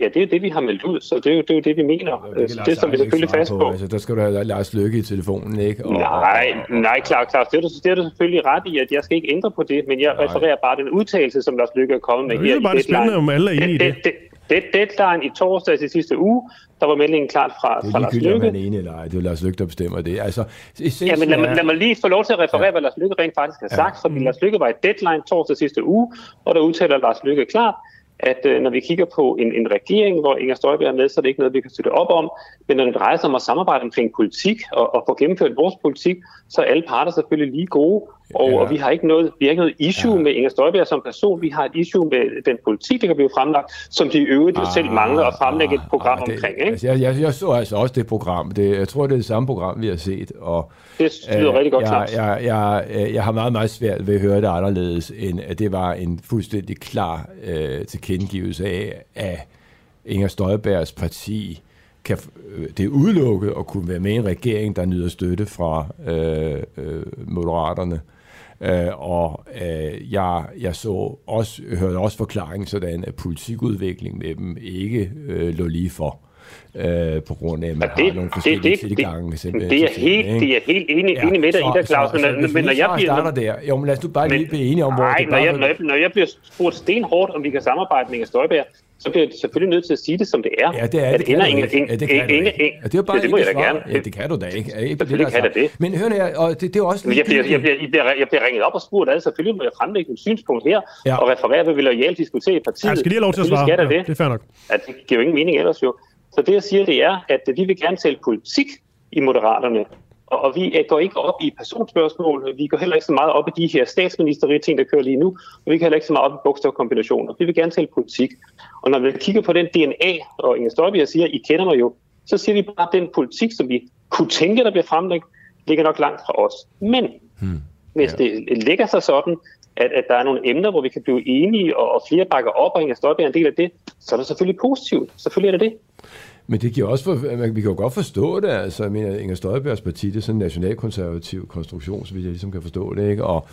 Speaker 9: Ja, det er jo det, vi har meldt ud, så det er jo det, er jo det vi mener. Det, det står vi selvfølgelig fast på.
Speaker 2: Altså, der skal du have Lars Løkke i telefonen, ikke? Og,
Speaker 9: Nej, nej, klar, klar. Det er, du, det er du selvfølgelig ret i, at jeg skal ikke ændre på det, men jeg
Speaker 2: Nej.
Speaker 9: refererer bare den udtalelse, som Lars Lykke er kommet med
Speaker 1: Det
Speaker 9: her
Speaker 1: er
Speaker 9: i
Speaker 1: bare det spændende, om alle er enige i det.
Speaker 9: det, det, det deadline i torsdag til sidste uge, der var meldingen klart fra,
Speaker 2: Det
Speaker 9: fra
Speaker 2: er
Speaker 9: Lars Lykke.
Speaker 2: han er enig eller ej. Det er Lars Løkke, der bestemmer det. Altså,
Speaker 9: Ja, men lad, mig, lad mig lige få lov til at referere, ja. hvad Lars Lykke rent faktisk har
Speaker 2: Ja.
Speaker 9: sagt, fordi Lars Lykke var i deadline torsdag sidste uge, og der udtaler Lars Lykke klart, at øh, når vi kigger på en, en regering, hvor Inger Støjberg er med, så er det ikke noget, vi kan støtte op om. Men når det drejer sig om at samarbejde omkring politik og, og få gennemført vores politik, så er alle parter selvfølgelig lige gode. Og,
Speaker 2: ja.
Speaker 9: og vi har ikke noget, vi har ikke noget issue
Speaker 2: Ja.
Speaker 9: med Inger Støjberg som person. Vi har et issue med den politik, der kan blive fremlagt, som de øvrigt jo selv mangler at fremlægge et program
Speaker 2: Ah, det,
Speaker 9: omkring. Ikke?
Speaker 2: Altså, jeg, jeg, jeg så altså også det program. Det, jeg tror, det er det samme program, vi har set. Og,
Speaker 9: Det lyder
Speaker 2: øh,
Speaker 9: rigtig godt,
Speaker 2: jeg, jeg, jeg, jeg, jeg har meget, meget svært ved at høre det anderledes, end at det var en fuldstændig klar øh, tilkendegivelse af, at Inger Støjbergs parti kan, øh, det er udelukket at kunne være med i en regering, der nyder støtte fra øh, øh, moderaterne. Øh, og øh, jeg, jeg så også, hørte også forklaringen sådan, at politikudvikling med dem ikke øh, lå lige for. Øh, på grund af, at man
Speaker 9: Ja,
Speaker 2: har nogle forskellige tilgange. simpelthen
Speaker 9: det, er
Speaker 2: til tingene,
Speaker 9: helt,
Speaker 2: ikke?
Speaker 9: det er helt enig, ja, enig med dig i det, Claus. Men, men, men når jeg bliver...
Speaker 2: starter der, jo, men lad os nu bare lige
Speaker 9: Men-
Speaker 2: blive enige om, hvor
Speaker 9: Nej,
Speaker 2: det
Speaker 9: når jeg, når, jeg, når jeg bliver spurgt stenhårdt, om vi kan samarbejde med Inger Støjberg, så bliver jeg selvfølgelig nødt til at sige det, som det er.
Speaker 2: Ja, det er
Speaker 9: At
Speaker 2: det. Du
Speaker 9: Inger-
Speaker 2: ikke. Ja, det kan
Speaker 9: Inger-
Speaker 2: ikke. Ja, det er bare
Speaker 9: Ja, det må
Speaker 2: ikke
Speaker 9: jeg da gerne.
Speaker 2: Ja, det kan du da ikke. Er ikke det,
Speaker 9: Selvfølgelig
Speaker 2: der
Speaker 9: kan jeg da det.
Speaker 2: Men hør nu her, og det, det er også
Speaker 9: Men jeg bliver, jeg, bliver, jeg, bliver, jeg bliver ringet op og spurgt, altså selvfølgelig må jeg fremlægge et synspunkt her,
Speaker 2: Ja.
Speaker 9: ja. og referere, hvad vi lojalt diskutere i partiet.
Speaker 1: Ja, skal de have lov til at svare? Ja,
Speaker 9: det.
Speaker 1: det er fair nok.
Speaker 9: at det giver jo ingen mening ellers jo. Så det jeg siger, det er, at vi vil gerne tale politik i Moderaterne. Og, vi går ikke op i personspørgsmål. Vi går heller ikke så meget op i de her statsministeriske ting, der kører lige nu. Og vi går heller ikke så meget op i bogstavkombinationer. Vi vil gerne tale politik. Og når vi kigger på den DNA, og Inger Støjberg siger, I kender mig jo, så siger vi bare, at den politik, som vi kunne tænke, der bliver fremlagt, ligger nok langt fra os. Men hmm. hvis
Speaker 2: Ja.
Speaker 9: det ligger sig sådan, at, at der er nogle emner, hvor vi kan blive enige, og, og flere bakker op, og Inger Støjberg er en del af det, så er det selvfølgelig positivt. Selvfølgelig er det det.
Speaker 2: Men det giver også for, vi kan jo godt forstå det, altså, jeg mener, Inger Støjbergs parti, det er sådan en nationalkonservativ konstruktion, så vidt jeg ligesom kan forstå det, ikke? Og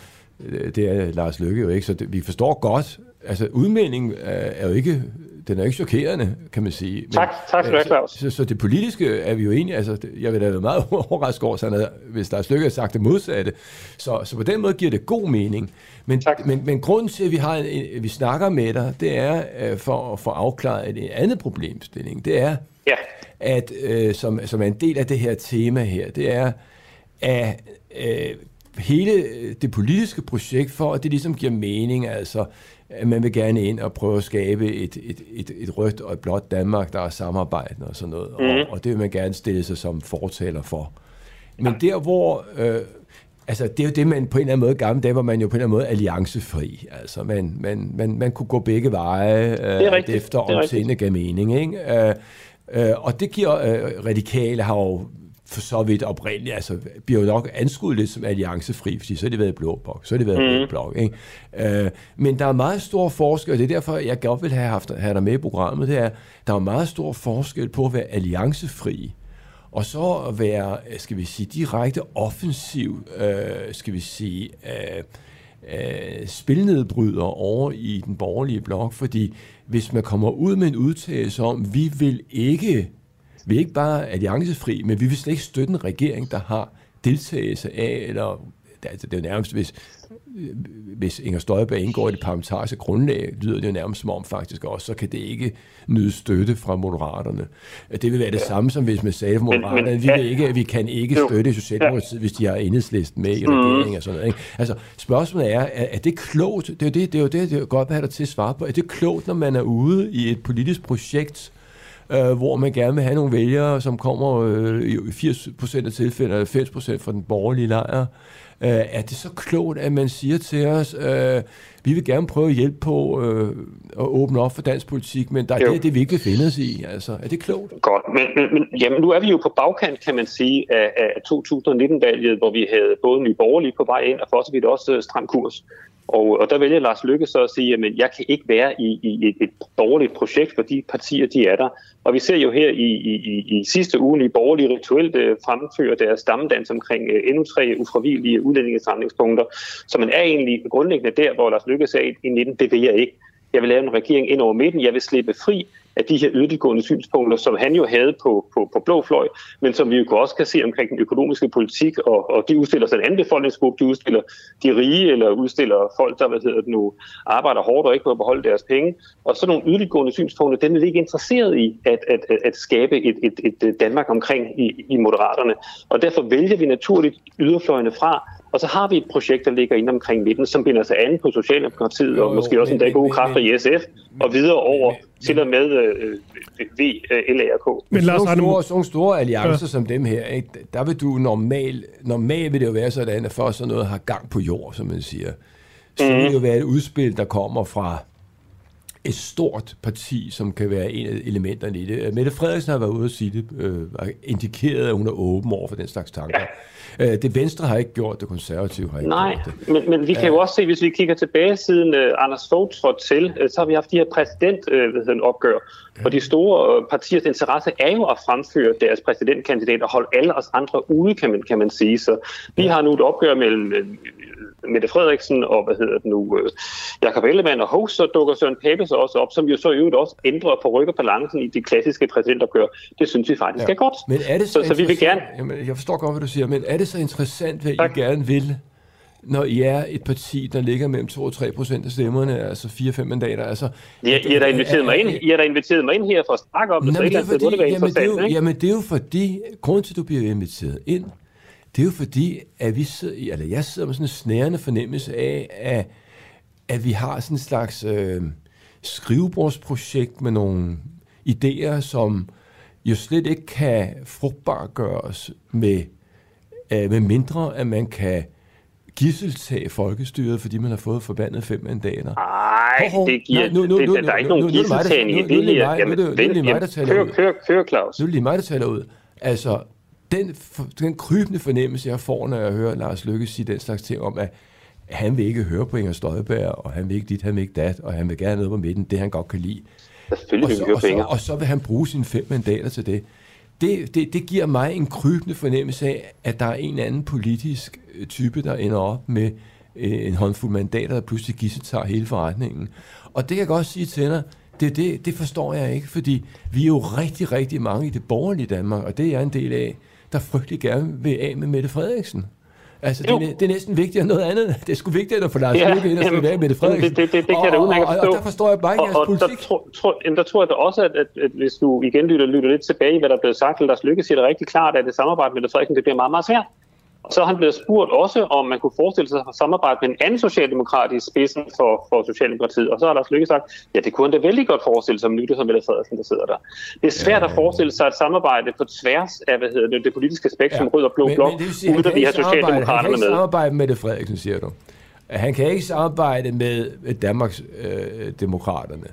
Speaker 2: øh, det er Lars Løkke jo ikke, så det, vi forstår godt, altså udmeldingen er, er jo ikke, den er ikke chokerende, kan man sige. Men,
Speaker 9: Tak, tak skal du have, Claus.
Speaker 2: Så, så, så det politiske er vi jo enige, altså jeg vil da være meget (laughs) overrasket over, sådan at, hvis Lars Løkke har sagt det modsatte. Så, så på den måde giver det god mening. Men,
Speaker 9: Tak.
Speaker 2: men, men grunden til, at vi, har en, vi snakker med dig, det er øh, for at få afklaret en andet problemstilling. Det er,
Speaker 9: Ja,
Speaker 2: at øh, som, som er en del af det her tema her, det er, at øh, hele det politiske projekt, for at det ligesom giver mening, altså man vil gerne ind og prøve at skabe et, et, et, et rødt og et blåt Danmark, der er samarbejdende og sådan noget, mm. og, og det vil man gerne stille sig som fortaler for. Men der, hvor... Øh, altså, det er jo det, man på en eller anden måde, gamle dage var man jo på en eller anden måde alliancefri. Altså, man, man, man, man kunne gå begge veje, øh,
Speaker 9: rigtigt.
Speaker 2: efter
Speaker 9: er
Speaker 2: om gav mening, ikke? Øh, øh, og det giver øh, radikale har jo for så vidt oprindeligt, altså bliver jo nok anskuet lidt som alliancefri, fordi så har det været blå blok, så har det været rød blok, ikke? Øh, men der er meget stor forskel, og det er derfor, jeg godt vil have, haft, have dig med i programmet, det er, der er meget stor forskel på at være alliancefri, og så at være, skal vi sige, direkte offensiv, øh, skal vi sige, øh, øh, spilnedbryder over i den borgerlige blok, fordi hvis man kommer ud med en udtalelse om, vi vil ikke, vi er ikke bare alliancefri, men vi vil slet ikke støtte en regering, der har deltagelse af, eller altså det er jo nærmest, hvis, hvis Inger Støjberg indgår i det parlamentariske grundlag, lyder det jo nærmest som om faktisk også, så kan det ikke nyde støtte fra moderaterne. Det vil være det samme som hvis man sagde fra
Speaker 9: Men- men-
Speaker 2: moderaterne, vi, vil ikke, vi kan ikke
Speaker 9: Jo.
Speaker 2: støtte Socialdemokratiet, hvis de har enhedslisten med i regeringen og sådan noget. Ikke? Altså, spørgsmålet er, er, er det klogt? Det er jo det, det, er jo det, det er godt at have dig til at svare på. Er det klogt, når man er ude i et politisk projekt, øh, hvor man gerne vil have nogle vælgere, som kommer øh, i 80% af tilfældene, eller 80% fra den borgerlige lejr. Øh, er det så klogt, at man siger til os, øh, vi vil gerne prøve at hjælpe på øh, at åbne op for dansk politik, men der er det, det, vi ikke vil finde os i. Altså, er det klogt?
Speaker 9: Godt, men, men, men jamen, nu er vi jo på bagkant, kan man sige, af, af 2019-valget, hvor vi havde både Nye Borgerlige på vej ind, og for så vidt også stram kurs. Og, og der vælger Lars Lykke så at sige, at jeg kan ikke være i, i et, et borgerligt projekt, for de partier, de er der. Og vi ser jo her i, i, i, i sidste uge, i borgerlige rituelt øh, fremfører deres stammedans omkring øh, endnu tre ufravillige udlændingesamlingspunkter. Så man er egentlig grundlæggende der, hvor Lars Lykke sagde i 19, det vil jeg ikke. Jeg vil lave en regering ind over midten. Jeg vil slippe fri af de her yderliggående synspunkter, som han jo havde på, på, på blå fløj, men som vi jo også kan se omkring den økonomiske politik, og, og de udstiller sig en anden befolkningsgruppe, de udstiller de rige, eller udstiller folk, der hvad hedder det nu, arbejder hårdt og ikke på at beholde deres penge. Og så nogle yderliggående synspunkter, den er vi ikke interesseret i at, at, at, at skabe et, et, et Danmark omkring i, i Moderaterne. Og derfor vælger vi naturligt yderfløjene fra, og så har vi et projekt, der ligger inde omkring midten, som binder sig an på Socialdemokratiet,
Speaker 2: Jo,
Speaker 9: og
Speaker 2: jo,
Speaker 9: måske også
Speaker 2: men-
Speaker 9: en dag gode
Speaker 2: men-
Speaker 9: kræfter i SF, og videre over til og med øh, V, øh, LARK.
Speaker 1: Men
Speaker 2: Men
Speaker 1: Lars
Speaker 2: sådan, store, sådan store alliancer ja. som dem her, ikke, der vil du normal, normalt vil det jo være sådan, at for sådan noget har gang på jord, som man siger. Så vil det jo være et udspil, der kommer fra et stort parti, som kan være en af elementerne i det. Mette Frederiksen har været ude at sige det, øh, indikeret, at hun er åben over for den slags tanker. Ja. Øh, det Venstre har ikke gjort, det konservative har ikke
Speaker 9: Nej,
Speaker 2: gjort det.
Speaker 9: men, men vi kan jo også se, hvis vi kigger tilbage siden uh, Anders Fogh trådte til, uh, så har vi haft de her præsident, uh, hvad hedder den, opgør. Og de store uh, partiers interesse er jo at fremføre deres præsidentkandidat og holde alle os andre ude, kan man, kan man sige. Så vi har nu et opgør mellem Mette Frederiksen og, hvad hedder det nu, uh, Jakob Ellemann og Hovs, så dukker Søren Pape så også op, som jo så i øvrigt også ændrer og forrykker balancen i de klassiske præsidentopgør. Det synes vi faktisk ja. er godt.
Speaker 2: Men er det så,
Speaker 9: Så- så vi vil gerne-
Speaker 2: Jamen, jeg forstår godt, hvad du siger, men er det så interessant, hvad
Speaker 9: Tak.
Speaker 2: I gerne vil, når I er et parti, der ligger mellem 2 og 3 procent af stemmerne, altså 4-5 mandater? Altså,
Speaker 9: I, I, har da inviteret mig ind, I har da inviteret mig ind her for at snakke om det, så
Speaker 2: Nå,
Speaker 9: et
Speaker 2: men
Speaker 9: eller andet sted må det
Speaker 2: jamen, det er jo, jamen, det er jo fordi, grunden til, at du bliver inviteret ind, det er jo fordi, at vi sidder, eller jeg sidder med sådan en snærende fornemmelse af, at, at vi har sådan en slags øh, skrivebordsprojekt med nogle idéer, som jo slet ikke kan frugtbart gøres med, øh, med mindre, at man kan gisseltage folkestyret, fordi man har fået forbandet fem mandater.
Speaker 9: Nej, det giver,
Speaker 2: Nu- nu-
Speaker 9: det,
Speaker 2: nu-
Speaker 9: der er ikke nogen
Speaker 2: det
Speaker 9: gisseltagning i det
Speaker 2: det
Speaker 9: her.
Speaker 2: nu er det- det
Speaker 9: vent,
Speaker 2: mig, der taler
Speaker 9: kør,
Speaker 2: ud.
Speaker 9: kør, kør, Claus.
Speaker 2: Nu er det lige mig, der taler ud. Altså, den, den krybende fornemmelse, jeg får, når jeg hører Lars Lykke sige den slags ting om, at han vil ikke høre på Inger Støjberg, og han vil ikke dit, han vil ikke dat, og han vil gerne noget på midten, det han godt kan lide.
Speaker 9: Selvfølgelig
Speaker 2: Og
Speaker 9: vil
Speaker 2: så,
Speaker 9: vi høre
Speaker 2: og,
Speaker 9: på
Speaker 2: så,
Speaker 9: Inger.
Speaker 2: og så vil han bruge sine fem mandater til det. Det, det. det giver mig en krybende fornemmelse af, at der er en anden politisk øh, type, der ender op med øh, en håndfuld mandater, der pludselig gisseltager hele forretningen. Og det kan jeg godt sige til dig, det, det, det forstår jeg ikke, fordi vi er jo rigtig, rigtig mange i det borgerlige Danmark, og det er jeg en del af, der frygtelig gerne vil af med Mette Frederiksen. Altså, det er, det er næsten vigtigere end noget andet. (laughs) Det er sgu vigtigere at få Lars
Speaker 9: Ja,
Speaker 2: Løkke ind og slippe af med Mette Frederiksen.
Speaker 9: det- det- det kan jeg da
Speaker 2: og,
Speaker 9: udmærket
Speaker 2: og, og,
Speaker 9: forstå.
Speaker 2: og der forstår jeg bare ikke jeres
Speaker 9: Og, og der,
Speaker 2: politik.
Speaker 9: tro, tro, jamen, der tror jeg da også, at, at, at hvis du igen lytter, lytter lidt tilbage i, hvad der er blevet sagt, Lars Lykke siger det rigtig klart, at det samarbejde med Frederiksen, det bliver meget, meget svært. Så er han blevet spurgt også, om man kunne forestille sig at samarbejde med en anden socialdemokrat i spidsen for, for Socialdemokratiet. Og så har Lars Lykke sagt, ja, det kunne han da vældig godt forestille sig, om nu det som Mette Frederiksen, der sidder der. Det er svært ja. at forestille sig et samarbejde på tværs af hvad hedder det, det politiske spektrum, ja. rød og blå blok, uden at vi har Socialdemokraterne med. Han kan
Speaker 2: ikke samarbejde med Mette Frederiksen, siger du. Han kan ikke samarbejde med Danmarks øh, demokraterne.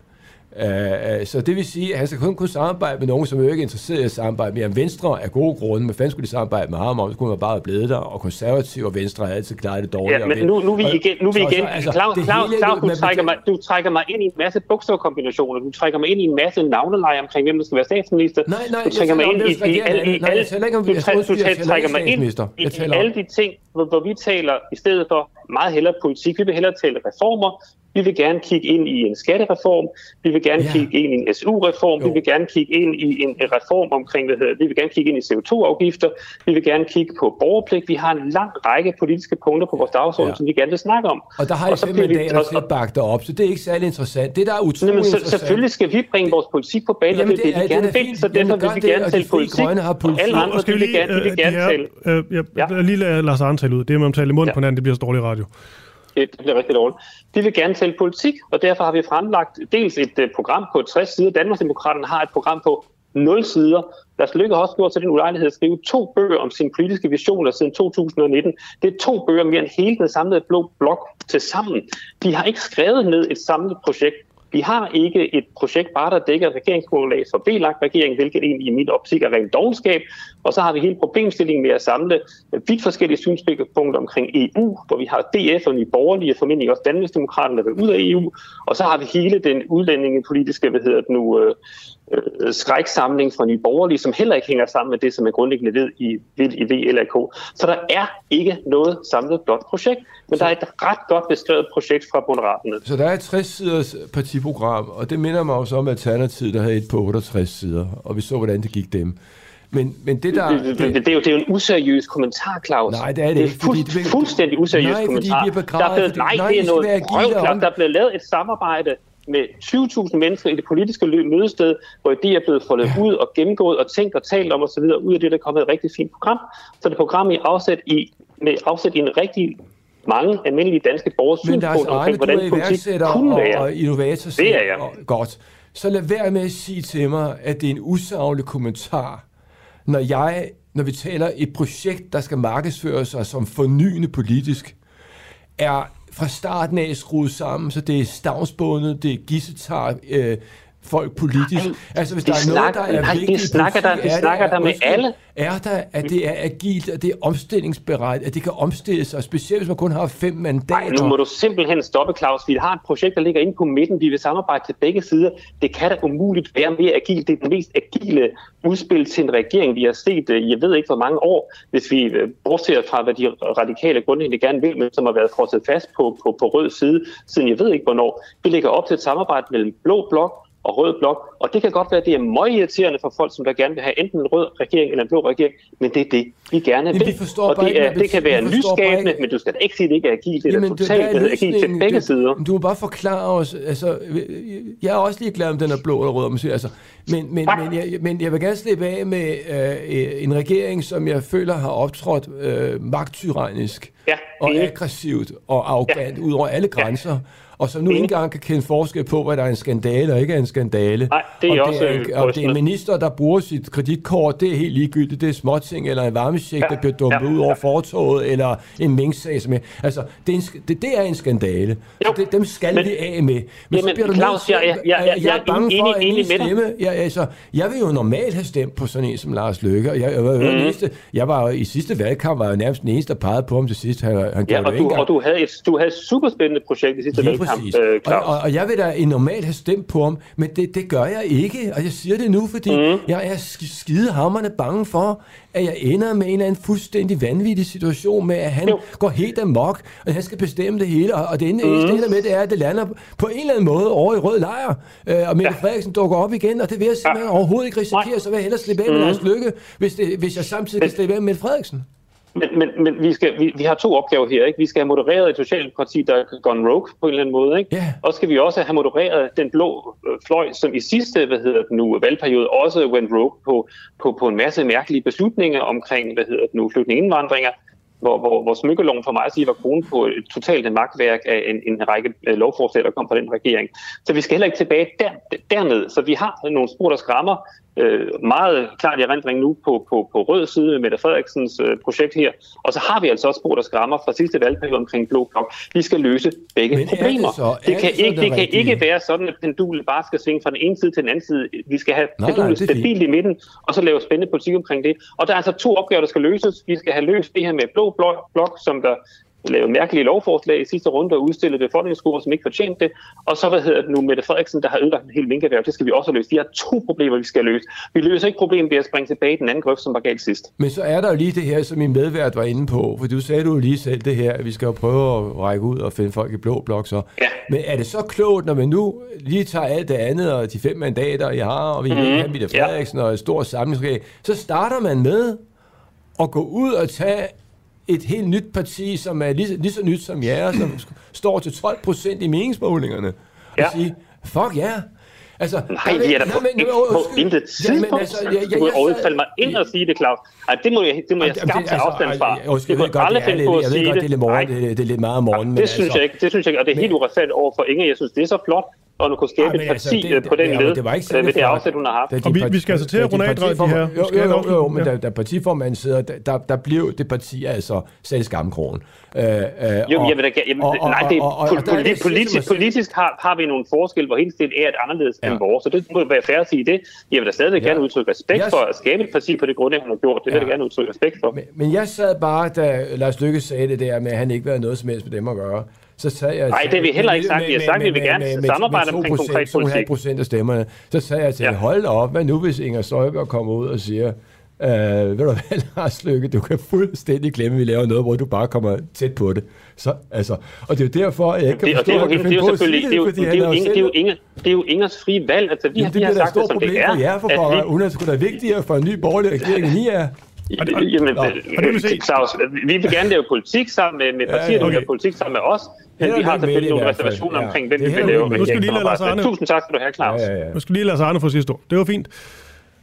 Speaker 2: Uh, så det vil sige, at han skal kun kunne samarbejde med nogen, som jo ikke er interesseret i at samarbejde med ham. Venstre er gode grunde, men fanden skulle de samarbejde med ham om? Så kunne man bare have blevet der, og konservative og Venstre har altid klaret det dårligt.
Speaker 9: Ja, men nu, nu vi igen, nu vi igen. Altså, Claus, Claus, Claus, du, trækker mig, du trækker mig ind i en masse bogstavkombinationer. Du trækker mig ind i en masse navneleje omkring, hvem der skal være statsminister.
Speaker 2: Nej, nej,
Speaker 9: du trækker mig ind i, i, alle,
Speaker 2: nej, jeg taler ikke om,
Speaker 9: du, trækker mig ind i, alle de ting, hvor vi taler i stedet for meget hellere politik. Vi vil hellere tale reformer, vi vil gerne kigge ind i en skattereform. Vi vil gerne ja. kigge ind i en SU-reform. Vi vil gerne kigge ind i en reform omkring, hvad hedder, vi vil gerne kigge ind i CO2-afgifter. Vi vil gerne kigge på borgerpligt. Vi har en lang række politiske punkter på vores dagsorden, ja. som vi gerne vil snakke om.
Speaker 2: Og der har I fem mandater til at bakke op, så det er ikke særlig interessant. Det, der er utroligt Jamen, så,
Speaker 9: interessant... Selvfølgelig skal vi bringe vores politik på banen. Jamen, det, det, det, vi gerne vil, så derfor vil vi gerne tale politik. Og alle andre vil vi gerne, vil gerne tale.
Speaker 1: Jeg lige lade Lars Arne tale ud. Det med at tale i munden på hinanden, det bliver så dårlig radio
Speaker 9: det, det bliver rigtig dårligt. De vil gerne tale politik, og derfor har vi fremlagt dels et øh, program på 60 sider. Danmarksdemokraterne har et program på 0 sider. Lars Lykke har også gjort til den ulejlighed at skrive to bøger om sine politiske visioner siden 2019. Det er to bøger mere end hele den samlede blå blok til sammen. De har ikke skrevet ned et samlet projekt. Vi har ikke et projekt bare, der dækker regeringsgrundlag for b regering, hvilket egentlig i mit optik er rent dogenskab. Og så har vi hele problemstillingen med at samle vidt forskellige synspunkter omkring EU, hvor vi har DF og Nye Borgerlige, og formentlig også Danmarksdemokraterne, der vil ud af EU. Og så har vi hele den udlændingepolitiske, hvad hedder det nu, øh, øh, skræksamling fra Nye Borgerlige, som heller ikke hænger sammen med det, som er grundlæggende ved i, ved i VLAK. Så der er ikke noget samlet blot projekt, men så, der er et ret godt beskrevet projekt fra Moderaterne.
Speaker 2: Så der er et 60-siders partiprogram, og det minder mig også om Alternativet, der havde et på 68 sider, og vi så, hvordan det gik dem. Men, men det der...
Speaker 9: Det, det, det, er jo, det er jo en useriøs kommentar, Claus.
Speaker 2: Nej, det er det, det er
Speaker 9: ikke. Fuld, det, fuldstændig useriøs nej, kommentar.
Speaker 2: Fordi de er der er blevet,
Speaker 9: nej, nej, det er noget røvklart. Der er blevet lavet et samarbejde med 20.000 mennesker i det politiske mødested, hvor de er blevet foldet ud og gennemgået og tænkt og talt om osv. Ud af det, der er kommet et rigtig fint program. Så det program i afsæt i, med afsæt i en rigtig mange almindelige danske borgers synspunkt omkring, hvordan politik kunne være.
Speaker 2: Og innovator,
Speaker 9: det er jeg.
Speaker 2: Og, godt. Så lad være med at sige til mig, at det er en usaglig kommentar, når jeg, når vi taler et projekt, der skal markedsføre sig som fornyende politisk, er fra starten af skruet sammen, så det er stavnsbundet, det er gissetar, øh, folk politisk. Ej,
Speaker 9: altså hvis der er noget, der er vigtigt, de snakker der, de snakker der med alle
Speaker 2: er der, at det er agilt, at det er omstillingsberettet, at det kan omstille sig, specielt hvis man kun har fem mandater.
Speaker 9: Nej, nu må du simpelthen stoppe, Claus. Vi har et projekt, der ligger inde på midten. Vi vil samarbejde til begge sider. Det kan da umuligt være mere agilt. Det er den mest agile udspil til en regering, vi har set, øh, jeg ved ikke hvor mange år, hvis vi øh, bortser fra, hvad de radikale grundlæggende gerne vil, men som har været frosset fast på, på, på rød side, siden jeg ved ikke hvornår. Vi lægger op til et samarbejde mellem blå blok og rød blok. Og det kan godt være, at det er meget irriterende for folk, som der gerne vil have enten en rød regering eller en blå regering, men det er det, vi gerne vil.
Speaker 2: Vi
Speaker 9: og det, er, det kan være nyskabende, men du skal ikke sige, at det ikke er agilt. Det er totalt agilt til begge sider.
Speaker 2: Du må bare forklare os, altså, jeg er også lige glad om den er blå eller rød, man siger, altså, men, men, men, jeg, men jeg vil gerne slippe af med øh, en regering, som jeg føler har optrådt øh, magttyrannisk
Speaker 9: ja,
Speaker 2: og aggressivt og arrogant ja. ud over alle grænser. Ja og som nu ikke engang kan kende forskel på, hvad der er en skandale og ikke er en skandale.
Speaker 9: Nej, det er
Speaker 2: og
Speaker 9: også
Speaker 2: det er, og det er en minister, der bruger sit kreditkort, det er helt ligegyldigt. Det er småting, eller en varmesjek, ja, der bliver dumpet ja, ud over fortoget, eller en minksag, som er... Altså, det er en, det, det er en skandale. Jo, så det, dem skal men, vi af med. Men jamen, så bliver du Claus,
Speaker 9: jeg, jeg, jeg, jeg, jeg er bange enig, for, enig,
Speaker 2: at stemme... Jeg, altså, jeg vil jo normalt have stemt på sådan en som Lars Løkke, jeg, jeg, var, mm. næste, jeg var i sidste valgkamp, var jo nærmest den eneste, der pegede på ham til sidst. Han, han
Speaker 9: ja, og, du, og du havde et, du havde superspændende projekt i sidste valgkamp, præcis. øh,
Speaker 2: og, og jeg vil da normalt have stemt på ham, men det, det gør jeg ikke, og jeg siger det nu, fordi mm. jeg er skidehammerne bange for, at jeg ender med en eller anden fuldstændig vanvittig situation med, at han jo. går helt amok, og han skal bestemme det hele, og, og det eneste, mm. ender med, det er, at det lander på en eller anden måde over i rød lejr, øh, og Mette ja. Frederiksen dukker op igen, og det vil jeg simpelthen ja. overhovedet ikke risikere, så vil jeg hellere slippe af med mm. Lars Lykke, hvis, det, hvis jeg samtidig kan slippe af med Mette Frederiksen.
Speaker 9: Men, men, men vi, skal, vi, vi har to opgaver her. Ikke? Vi skal have modereret et socialdemokrati, der er gone rogue på en eller anden måde. Ikke?
Speaker 2: Yeah.
Speaker 9: Og skal vi også have modereret den blå øh, fløj, som i sidste hvad hedder det nu, valgperiode også went rogue på, på, på en masse mærkelige beslutninger omkring hvad hedder det nu, flygtningeindvandringer hvor, hvor, hvor smykkeloven for mig at sige var kronen på et totalt magtværk af en, en række øh, lovforslag, der kom fra den regering. Så vi skal heller ikke tilbage der, derned. Så vi har nogle spor, der skræmmer øh, meget klart i erindring nu på, på, på rød side med Mette Frederiksens øh, projekt her. Og så har vi altså også spor, der skræmmer fra sidste valgperiode omkring Blå Blok. Vi skal løse begge Men problemer. Det, så, det, kan, det, ikke, det, det kan ikke være sådan, at pendulet bare skal svinge fra den ene side til den anden side. Vi skal have nej, pendulet nej, stabilt i midten, og så lave spændende politik omkring det. Og der er altså to opgaver, der skal løses. Vi skal have løst det her med Blå Blok, som der lavede mærkelige lovforslag i sidste runde og udstillede befolkningsgrupper, som ikke fortjente det. Og så hvad hedder det nu, Mette Frederiksen, der har ødelagt en hel minkerhverv. Det skal vi også løse. De har to problemer, vi skal løse. Vi løser ikke problemet ved at springe tilbage i den anden grøft, som var galt sidst.
Speaker 2: Men så er der jo lige det her, som min medvært var inde på. For du sagde du lige selv det her, at vi skal jo prøve at række ud og finde folk i blå blok. Så. Ja. Men er det så klogt, når man nu lige tager alt det andet og de fem mandater, jeg har, og vi mm-hmm. have Mette Frederiksen ja. og et stort samlingsregering, så starter man med at gå ud og tage et helt nyt parti, som er lige, lige så nyt som jer, som (clears throat) står til 12 procent i meningsmålingerne, ja. og sige, fuck ja, yeah.
Speaker 9: Altså, Nej, vi er da på, men, ikke på intet tidspunkt. Jamen, altså, jeg, jeg, jeg, du overfalde mig ind og sige det, Claus. Ej, det må jeg, det må jeg tage altså, afstand fra. Jeg,
Speaker 2: jeg, jeg, aldrig finde på at sige det. Jeg ved godt, det er lidt, morgen, det, det er lidt meget om morgenen.
Speaker 9: Det synes altså- jeg ikke, det synes jeg ikke, og det er helt uretfærdigt over for Inger. Jeg synes, det er så flot, og nu kunne skabe Ej, et altså, parti altså, det, på den led, det var ikke med det afsæt, hun har haft.
Speaker 1: Og vi, vi skal altså til at runde af, de her.
Speaker 2: Jo, jo, jo, jo, men da, da partiformanden sidder, der, der blev det parti altså sat i skammekrogen.
Speaker 9: Øh, øh, jo, jeg vil da, jamen, nej, det, politisk, politisk, politisk har, har vi nogle forskelle, hvor helt er et anderledes ja. end vores, så det må være fair at sige det. Jeg vil da stadig ja. gerne udtrykke respekt yes. for at skabe et parti på det grundlag, hun har gjort. Det vil jeg gerne udtrykke respekt for.
Speaker 2: Men, men jeg sad bare, da Lars Lykke sagde det der med, at han ikke vil have noget som helst med dem at gøre så sagde jeg...
Speaker 9: Nej, det har vi heller ikke sagt. Vi har sagt, at vi vil gerne med, samarbejde med, omkring konkret politik.
Speaker 2: procent af stemmerne. Så sagde jeg til, ja. hold op, hvad nu hvis Inger Støjberg kommer ud og siger, Øh, ved du hvad, (laughs) Lars Lykke, du kan fuldstændig glemme, at vi laver noget, hvor du bare kommer tæt på det. Så, altså, og det er jo derfor, jeg ikke kan forstå,
Speaker 9: at det er jo selvfølgelig, det er jo, det er det er jo, Inger, det er jo Ingers frie valg. Altså, vi, Jamen,
Speaker 2: det
Speaker 9: vi
Speaker 2: har sagt det, som det er. For jer, for at vi... Hun er sgu da vigtigere for en ny borgerlig regering, end I er.
Speaker 9: Jamen, Claus, vi vil gerne lave politik sammen med, med partier, der vil lave politik sammen med os. Men vi har selvfølgelig nogle reservationer ja. omkring, hvem vi vil lave
Speaker 1: Nu skal lige lade Lars
Speaker 9: Arne. Tusind tak skal du have, Claus. Ja, ja,
Speaker 1: ja. Nu skal lige lade Lars Arne få sidste ord. Det var fint.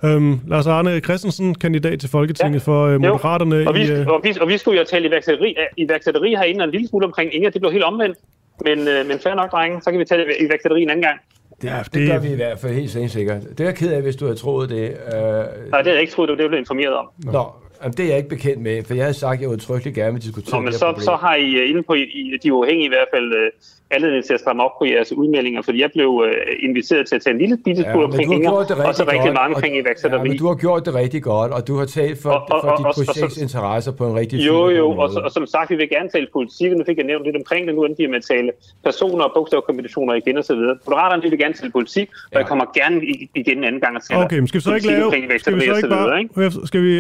Speaker 1: Øhm, Lars Arne Christensen, kandidat til Folketinget ja. for uh, Moderaterne.
Speaker 9: Og vi, i, uh... og, vi, og vi skulle jo tale iværksætteri, iværksætteri herinde en lille smule omkring Inger. Det blev helt omvendt. Men, uh, men fair nok, drenge. Så kan vi tale iværksætteri en anden gang.
Speaker 2: Det, ja, det, det gør vi i hvert fald helt sikkert. Det er jeg ked af, hvis du havde troet det. Uh... Nej,
Speaker 9: det havde jeg ikke troet, det var det, jeg blev informeret om.
Speaker 2: Nå, Jamen, det er jeg ikke bekendt med, for jeg havde sagt, at jeg udtrykkeligt gerne vil diskutere
Speaker 9: Nå, men så, så har I uh, inde på i, de uafhængige i hvert fald uh, anledning til at stramme op på jeres udmeldinger, fordi jeg blev uh, inviteret til at tage en lille bitte ja, omkring Inger, og så rigtig mange omkring iværksætteri.
Speaker 2: Ja, men du har gjort det rigtig godt, og du har talt for, og, og, for dit projekts interesser på en rigtig
Speaker 9: fin Jo, jo, og, og, som sagt, vi vil gerne tale politik, nu fik jeg nævnt lidt omkring det, nu endte med at tale personer og bogstavkombinationer igen og så videre. Moderaterne vil gerne tale politik, og ja. jeg kommer gerne igen en anden gang at tale
Speaker 1: Okay, men skal vi så ikke lave, skal vi så ikke bare, skal vi,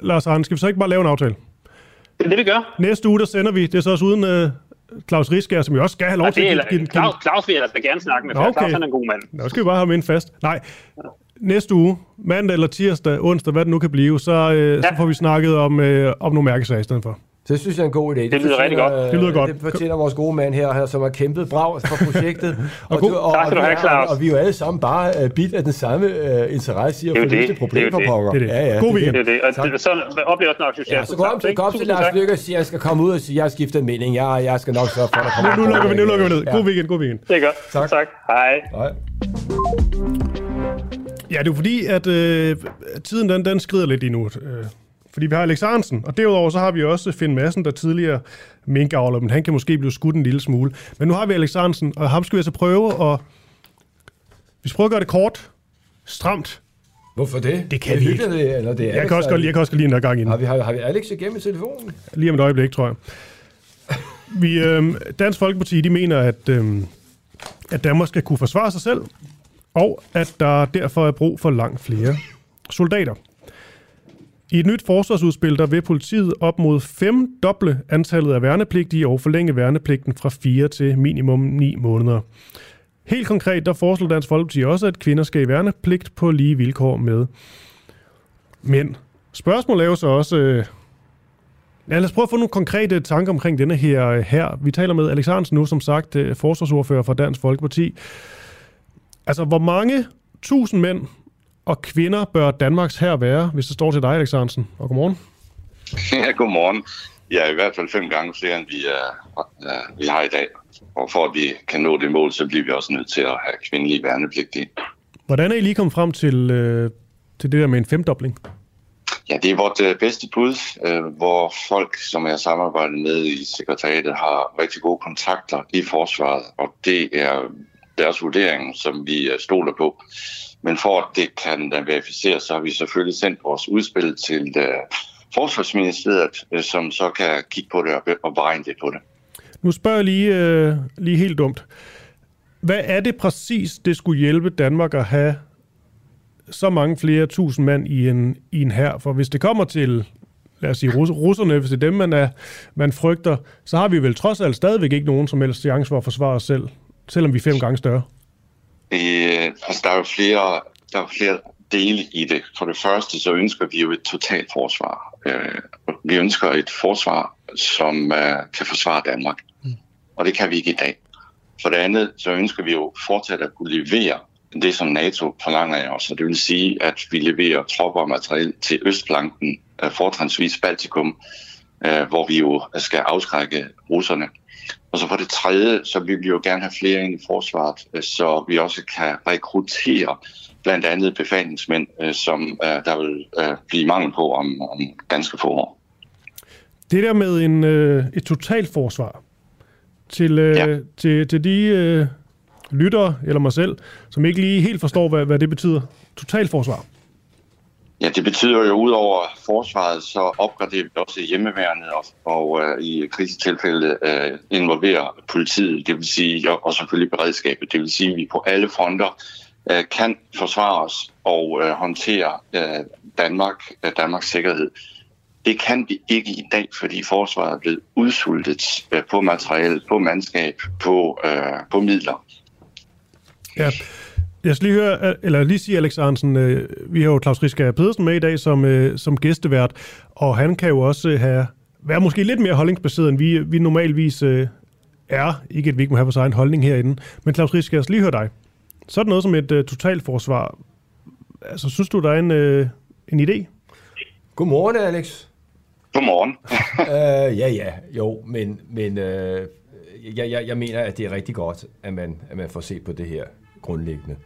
Speaker 1: Lars Arne, skal vi så ikke bare lave en aftale?
Speaker 9: Det er det, vi gør.
Speaker 1: Næste uge, der sender vi, det er så også uden uh, Claus Rieskær, som jo også skal have lov til
Speaker 9: at give... Claus, Claus vil jeg altså gerne snakke med, for okay. Claus er en god mand.
Speaker 1: Nå skal vi bare have ham ind fast. Nej, næste uge, mandag eller tirsdag, onsdag, hvad det nu kan blive, så, øh, ja. så får vi snakket om, øh, om nogle mærkesager i stedet for.
Speaker 2: Det synes jeg er en god idé.
Speaker 9: Det, det lyder rigtig godt.
Speaker 1: Det lyder godt.
Speaker 2: Det fortæller vores gode mand her, som har kæmpet brav for projektet. (laughs)
Speaker 9: og, og, og, tak skal du have, Claus.
Speaker 2: Og, og vi er jo alle sammen bare uh, bit af den samme uh, interesse i at få løst et problem for pokker.
Speaker 1: Det er det. Ja, ja, God weekend.
Speaker 9: Det er det. Og så oplever jeg nok socialt. Ja,
Speaker 2: så gå op til, Lars Lykke og sige, at jeg skal komme ud og sige, at jeg har skiftet mening. Jeg, jeg skal nok sørge for, at der kommer
Speaker 1: nu, nu, lukker vi, nu lukker vi ned. God weekend, god weekend.
Speaker 9: Det er godt. Tak. tak. Hej. Hej.
Speaker 1: Ja, det er fordi, at øh, tiden den, den skrider lidt endnu. Øh, fordi vi har Alex Arnsen, og derudover så har vi også Finn Madsen, der tidligere minkavler, men han kan måske blive skudt en lille smule. Men nu har vi Alex Arnsen, og ham skal vi altså prøve at... Vi skal prøve at gøre det kort, stramt.
Speaker 2: Hvorfor det?
Speaker 1: Det kan det vi ikke.
Speaker 2: Det, eller det
Speaker 1: er jeg, kan også godt, jeg kan også godt lide en gang ind.
Speaker 2: Har vi, har, har vi Alex igennem telefonen?
Speaker 1: Lige om et øjeblik, tror jeg. Vi, øh, Dansk Folkeparti, de mener, at, øh, at Danmark skal kunne forsvare sig selv, og at der derfor er brug for langt flere soldater. I et nyt forsvarsudspil, der vil politiet op mod fem doble antallet af værnepligtige og forlænge værnepligten fra 4 til minimum 9 måneder. Helt konkret, der foreslår Dansk Folkeparti også, at kvinder skal i værnepligt på lige vilkår med mænd. Spørgsmålet er jo så også... Øh, ja, lad os prøve at få nogle konkrete tanker omkring denne her. Øh, her. Vi taler med Alex Hansen nu, som sagt, øh, forsvarsordfører for Dansk Folkeparti. Altså, hvor mange tusind mænd og kvinder bør Danmarks her være, hvis det står til dig, Alexandersen? Og godmorgen. (laughs)
Speaker 10: Ja, godmorgen. Ja, i hvert fald fem gange flere, end vi, er, uh, vi har i dag. Og for at vi kan nå det mål, så bliver vi også nødt til at have kvindelige værnepligtige.
Speaker 1: Hvordan er I lige kommet frem til, øh, til det der med en femdobling?
Speaker 10: Ja, det er vores øh, bedste bud, øh, hvor folk, som jeg samarbejder med i sekretariatet, har rigtig gode kontakter i forsvaret, og det er deres vurdering, som vi øh, stoler på. Men for at det kan verificeres, så har vi selvfølgelig sendt vores udspil til øh, Forsvarsministeriet, øh, som så kan kigge på det og, og det på det.
Speaker 1: Nu spørger jeg lige, lige helt dumt. Hvad er det præcis, det skulle hjælpe Danmark at have så mange flere tusind mand i en, i en her? For hvis det kommer til, lad os sige, rus, russerne, hvis det er dem, man, er, man frygter, så har vi vel trods alt stadigvæk ikke nogen som helst chance for at forsvare os selv, selvom vi er fem gange større.
Speaker 10: Øh, altså, der er jo flere, der er flere dele i det. For det første, så ønsker vi jo et totalt forsvar. Øh, vi ønsker et forsvar, som øh, kan forsvare Danmark. Mm. Og det kan vi ikke i dag. For det andet, så ønsker vi jo fortsat at kunne levere det, som NATO forlanger af os. Og det vil sige, at vi leverer tropper og materiel til Østflanken, øh, fortrinsvis Baltikum, øh, hvor vi jo skal afskrække russerne. Og så for det tredje, så vil vi jo gerne have flere ind i forsvaret, øh, så vi også kan rekruttere blandt andet befalingsmænd, som der vil blive mangel på om, om ganske få år.
Speaker 1: Det der med en, et totalforsvar, til, ja. til, til de lyttere, eller mig selv, som ikke lige helt forstår, hvad, hvad det betyder. Totalforsvar.
Speaker 10: Ja, det betyder jo, udover forsvaret, så opgraderer vi også hjemmeværnet og, og uh, i krisetilfælde uh, involverer politiet, det vil sige, og, og selvfølgelig beredskabet. Det vil sige, at vi på alle fronter uh, kan forsvare os og uh, håndtere uh, Danmark, uh, Danmarks sikkerhed. Det kan vi ikke i dag, fordi forsvaret er blevet udsultet uh, på materiel, på mandskab, på, uh, på midler.
Speaker 1: Ja. Jeg skal lige høre, eller lige sige, Alex Arnsen, øh, vi har jo Claus Riska Pedersen med i dag som, øh, som gæstevært, og han kan jo også have, være måske lidt mere holdningsbaseret, end vi, vi normalvis øh, er. Ikke at vi ikke må have vores egen holdning herinde. Men Claus Riska, jeg skal lige høre dig. Så er det noget som et uh, totalforsvar. Altså, synes du, der er en, uh, en idé?
Speaker 2: Godmorgen, Alex.
Speaker 10: Godmorgen.
Speaker 2: uh, (laughs) ja, ja, jo, men, men uh, jeg, jeg, jeg mener, at det er rigtig godt, at man, at man får set på det her grundlæggende.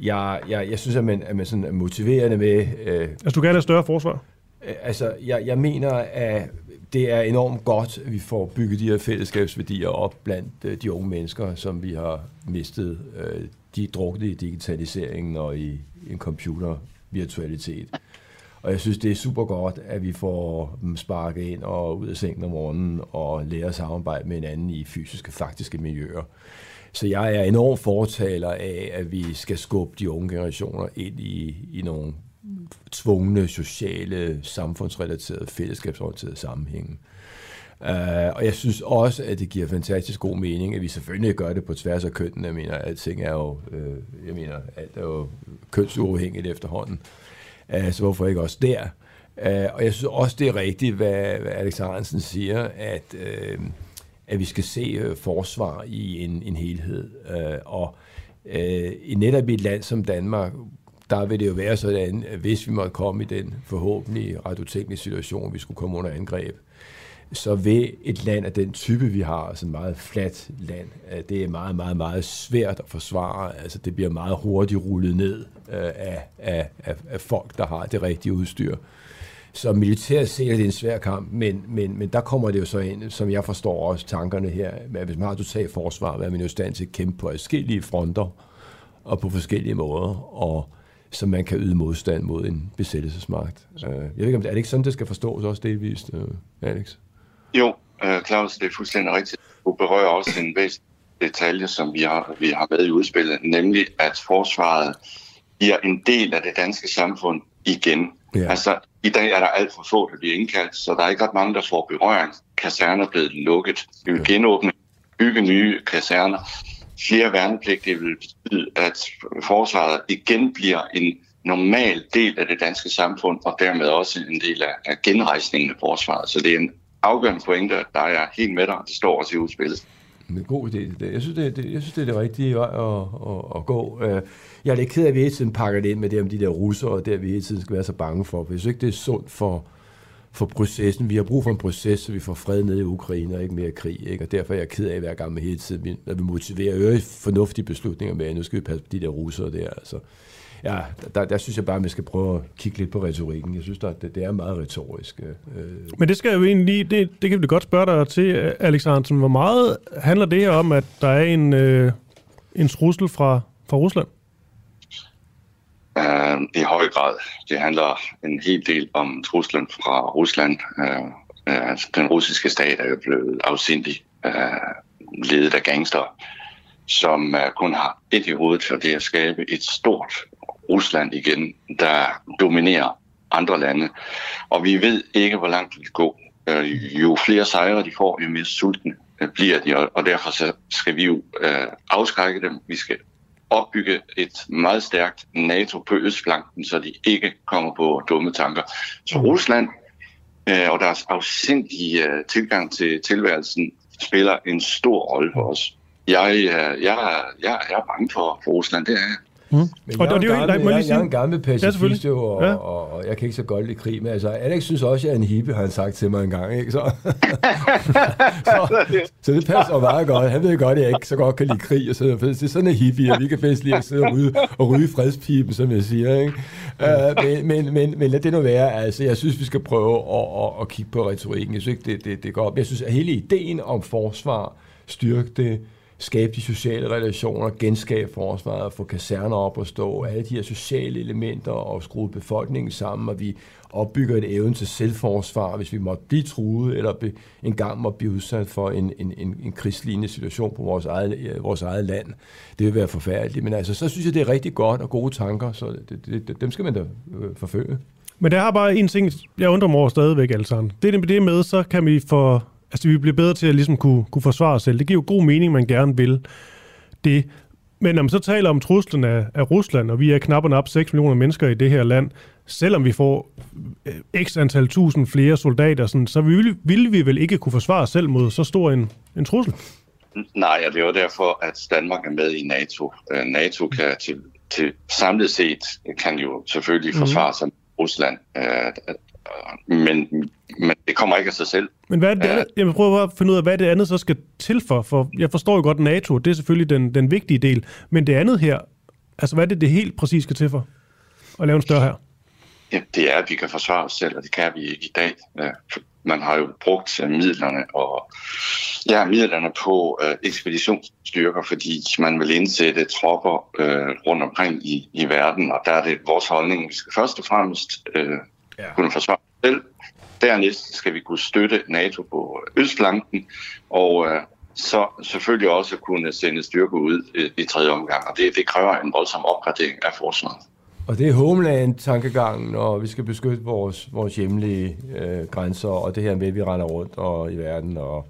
Speaker 2: Jeg, jeg, jeg synes, at man, at man sådan er motiverende med... Øh,
Speaker 1: altså, du gerne have større forsvar?
Speaker 2: Øh, altså, jeg, jeg mener, at det er enormt godt, at vi får bygget de her fællesskabsværdier op blandt øh, de unge mennesker, som vi har mistet. Øh, de drukne i digitaliseringen og i en computervirtualitet. Og jeg synes, det er super godt, at vi får dem sparket ind og ud af sengen om morgenen og lære at samarbejde med hinanden i fysiske, faktiske miljøer. Så jeg er enormt fortaler af, at vi skal skubbe de unge generationer ind i, i nogle tvungne, sociale, samfundsrelaterede, fællesskabsorienterede sammenhænge. Uh, og jeg synes også, at det giver fantastisk god mening, at vi selvfølgelig gør det på tværs af kønnene. Jeg mener, alting er jo, uh, jeg mener, alt er jo kønsuafhængigt efterhånden. Uh, så hvorfor ikke også der? Uh, og jeg synes også, det er rigtigt, hvad, hvad Alex Hansen siger, at uh, at vi skal se øh, forsvar i en, en helhed. Øh, og øh, i netop i et land som Danmark, der vil det jo være sådan, at hvis vi måtte komme i den forhåbentlig radiotekniske situation, vi skulle komme under angreb, så vil et land af den type, vi har, altså et meget fladt land, øh, det er meget, meget, meget svært at forsvare. Altså det bliver meget hurtigt rullet ned øh, af, af, af, af folk, der har det rigtige udstyr. Så militært set er det en svær kamp, men, men, men der kommer det jo så ind, som jeg forstår også tankerne her, at hvis man har totalt forsvar, er man jo i stand til at kæmpe på forskellige fronter og på forskellige måder, og så man kan yde modstand mod en besættelsesmagt. Øh, jeg ved ikke, om det er det ikke sådan, det skal forstås også delvist, øh, Alex?
Speaker 10: Jo, øh, Claus, det er fuldstændig rigtigt. Du berører også en væsentlig detalje, som vi har, vi har med i udspillet, nemlig at forsvaret bliver en del af det danske samfund igen. Ja. Altså, i dag er der alt for få, der bliver indkaldt, så der er ikke ret mange, der får berøring. Kaserner er blevet lukket. Vi vil genåbne, bygge nye kaserner. Flere værnepligtige vil betyde, at forsvaret igen bliver en normal del af det danske samfund, og dermed også en del af, af genrejsningen af forsvaret. Så det er en afgørende pointe, der er helt med dig. Det står også i udspillet.
Speaker 2: En god idé. Det. Jeg synes, det, det, jeg synes, det er det rigtige vej at, at, at gå. Øh, jeg er lidt ked af, at vi hele tiden pakker det ind med det om de der russere, og det, at vi hele tiden skal være så bange for. For jeg synes ikke, det er sundt for, for processen. Vi har brug for en proces, så vi får fred ned i Ukraine og ikke mere krig. Ikke? Og derfor er jeg ked af hver gang med hele tiden, når vi motiverer øre fornuftige beslutninger med, at nu skal vi passe på de der russere der. Altså, ja, der, der synes jeg bare, at vi skal prøve at kigge lidt på retorikken. Jeg synes, at det, det er meget retorisk. Øh.
Speaker 1: Men det skal jo egentlig lige, det, det kan vi godt spørge dig til, Alex Hansen. Hvor meget handler det her om, at der er en, øh, en trussel fra, fra Rusland?
Speaker 10: Uh, I høj grad. Det handler en hel del om truslen fra Rusland. Uh, uh, den russiske stat er jo blevet afsindig uh, ledet af gangster, som uh, kun har et i hovedet, og det er at skabe et stort Rusland igen, der dominerer andre lande. Og vi ved ikke, hvor langt det vil gå. Uh, jo flere sejre de får, jo mere sultne bliver de, og derfor så skal vi jo uh, afskrække dem. Vi skal opbygge et meget stærkt NATO på østflanken, så de ikke kommer på dumme tanker. Så mm. Rusland øh, og deres afsindige øh, tilgang til tilværelsen spiller en stor rolle for os. Jeg, øh, jeg, jeg, jeg er bange for, for Rusland, det er jeg.
Speaker 2: Mm. Men og, jeg, og det er jo helt, jeg, jeg, jeg er en gammel pacifist jo, og, ja. og, og, jeg kan ikke så godt lide krig, men altså, Alex synes også, at jeg er en hippie, har han sagt til mig en gang, ikke? Så, (laughs) så, så det passer meget godt. Han ved godt, at jeg ikke så godt kan lide krig, og så det er sådan en hippie, og vi kan bedst lige at sidde og ryge, og ryge fredspipen, som jeg siger, ikke? Uh, men, men, men, men lad det nu være, altså, jeg synes, vi skal prøve at, at, at kigge på retorikken. Jeg synes ikke, det, det, det går op. Jeg synes, at hele ideen om forsvar, styrke det, skabe de sociale relationer, genskabe forsvaret, få kaserner op og stå, alle de her sociale elementer og skrue befolkningen sammen, og vi opbygger et evne til selvforsvar, hvis vi måtte blive truet, eller be, engang måtte blive udsat for en, en, en, en krigslignende situation på vores eget, øh, vores eget land. Det vil være forfærdeligt, men altså, så synes jeg, det er rigtig godt og gode tanker, så det, det, dem skal man da øh, forfølge.
Speaker 1: Men der har bare en ting, jeg undrer mig over stadigvæk, altså. Det er det med, så kan vi få altså vi bliver bedre til at ligesom kunne, kunne forsvare os selv. Det giver jo god mening, man gerne vil det. Men når man så taler om truslen af, af Rusland, og vi er knap og nap 6 millioner mennesker i det her land, selvom vi får øh, x antal tusind flere soldater, sådan, så ville, ville vi vel ikke kunne forsvare os selv mod så stor en, en trussel?
Speaker 10: Nej, og det er jo derfor, at Danmark er med i NATO. Øh, NATO kan til, til samlet set kan jo selvfølgelig mhm. forsvare sig Rusland. Øh, men, men det kommer ikke af sig selv.
Speaker 1: Men hvad er det, ja. jeg prøver at finde ud af, hvad det andet så skal til for, for jeg forstår jo godt NATO, det er selvfølgelig den, den vigtige del, men det andet her, altså hvad er det, det helt præcis skal til for at lave en større her?
Speaker 10: Ja, det er, at vi kan forsvare os selv, og det kan vi ikke i dag. Man har jo brugt øh, midlerne og ja, midlerne på uh, ekspeditionsstyrker, fordi man vil indsætte tropper uh, rundt omkring i, i verden, og der er det vores holdning, vi skal først og fremmest uh, ja. kunne forsvare os selv. Dernæst skal vi kunne støtte NATO på østflanken, og øh, så selvfølgelig også kunne sende styrker ud i, i tredje omgang. Og det, det kræver en voldsom opgradering af forsvaret.
Speaker 2: Og det er homeland-tankegangen, og vi skal beskytte vores, vores hjemlige øh, grænser, og det her med, at vi render rundt og, i verden, og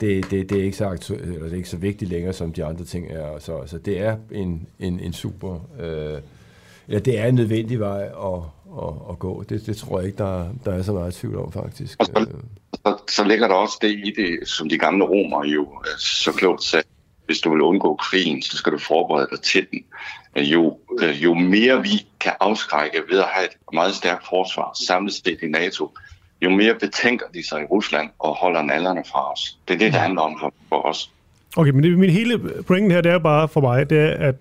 Speaker 2: det, det, det, er ikke så aktu- eller det er ikke så vigtigt længere, som de andre ting er. Så, så det er en, en, en super... Øh, eller det er en nødvendig vej at, at, at gå. Det, det tror jeg ikke, der, der er så meget tvivl om, faktisk. Og
Speaker 10: så, så, så ligger der også det i det, som de gamle romere jo så klogt sagde. Hvis du vil undgå krigen, så skal du forberede dig til den. Jo, jo mere vi kan afskrække ved at have et meget stærkt forsvar samlet set i NATO, jo mere betænker de sig i Rusland og holder nallerne fra os. Det er det, det handler om for, for os.
Speaker 1: Okay, men det, min hele pointen her, det er bare for mig, det er, at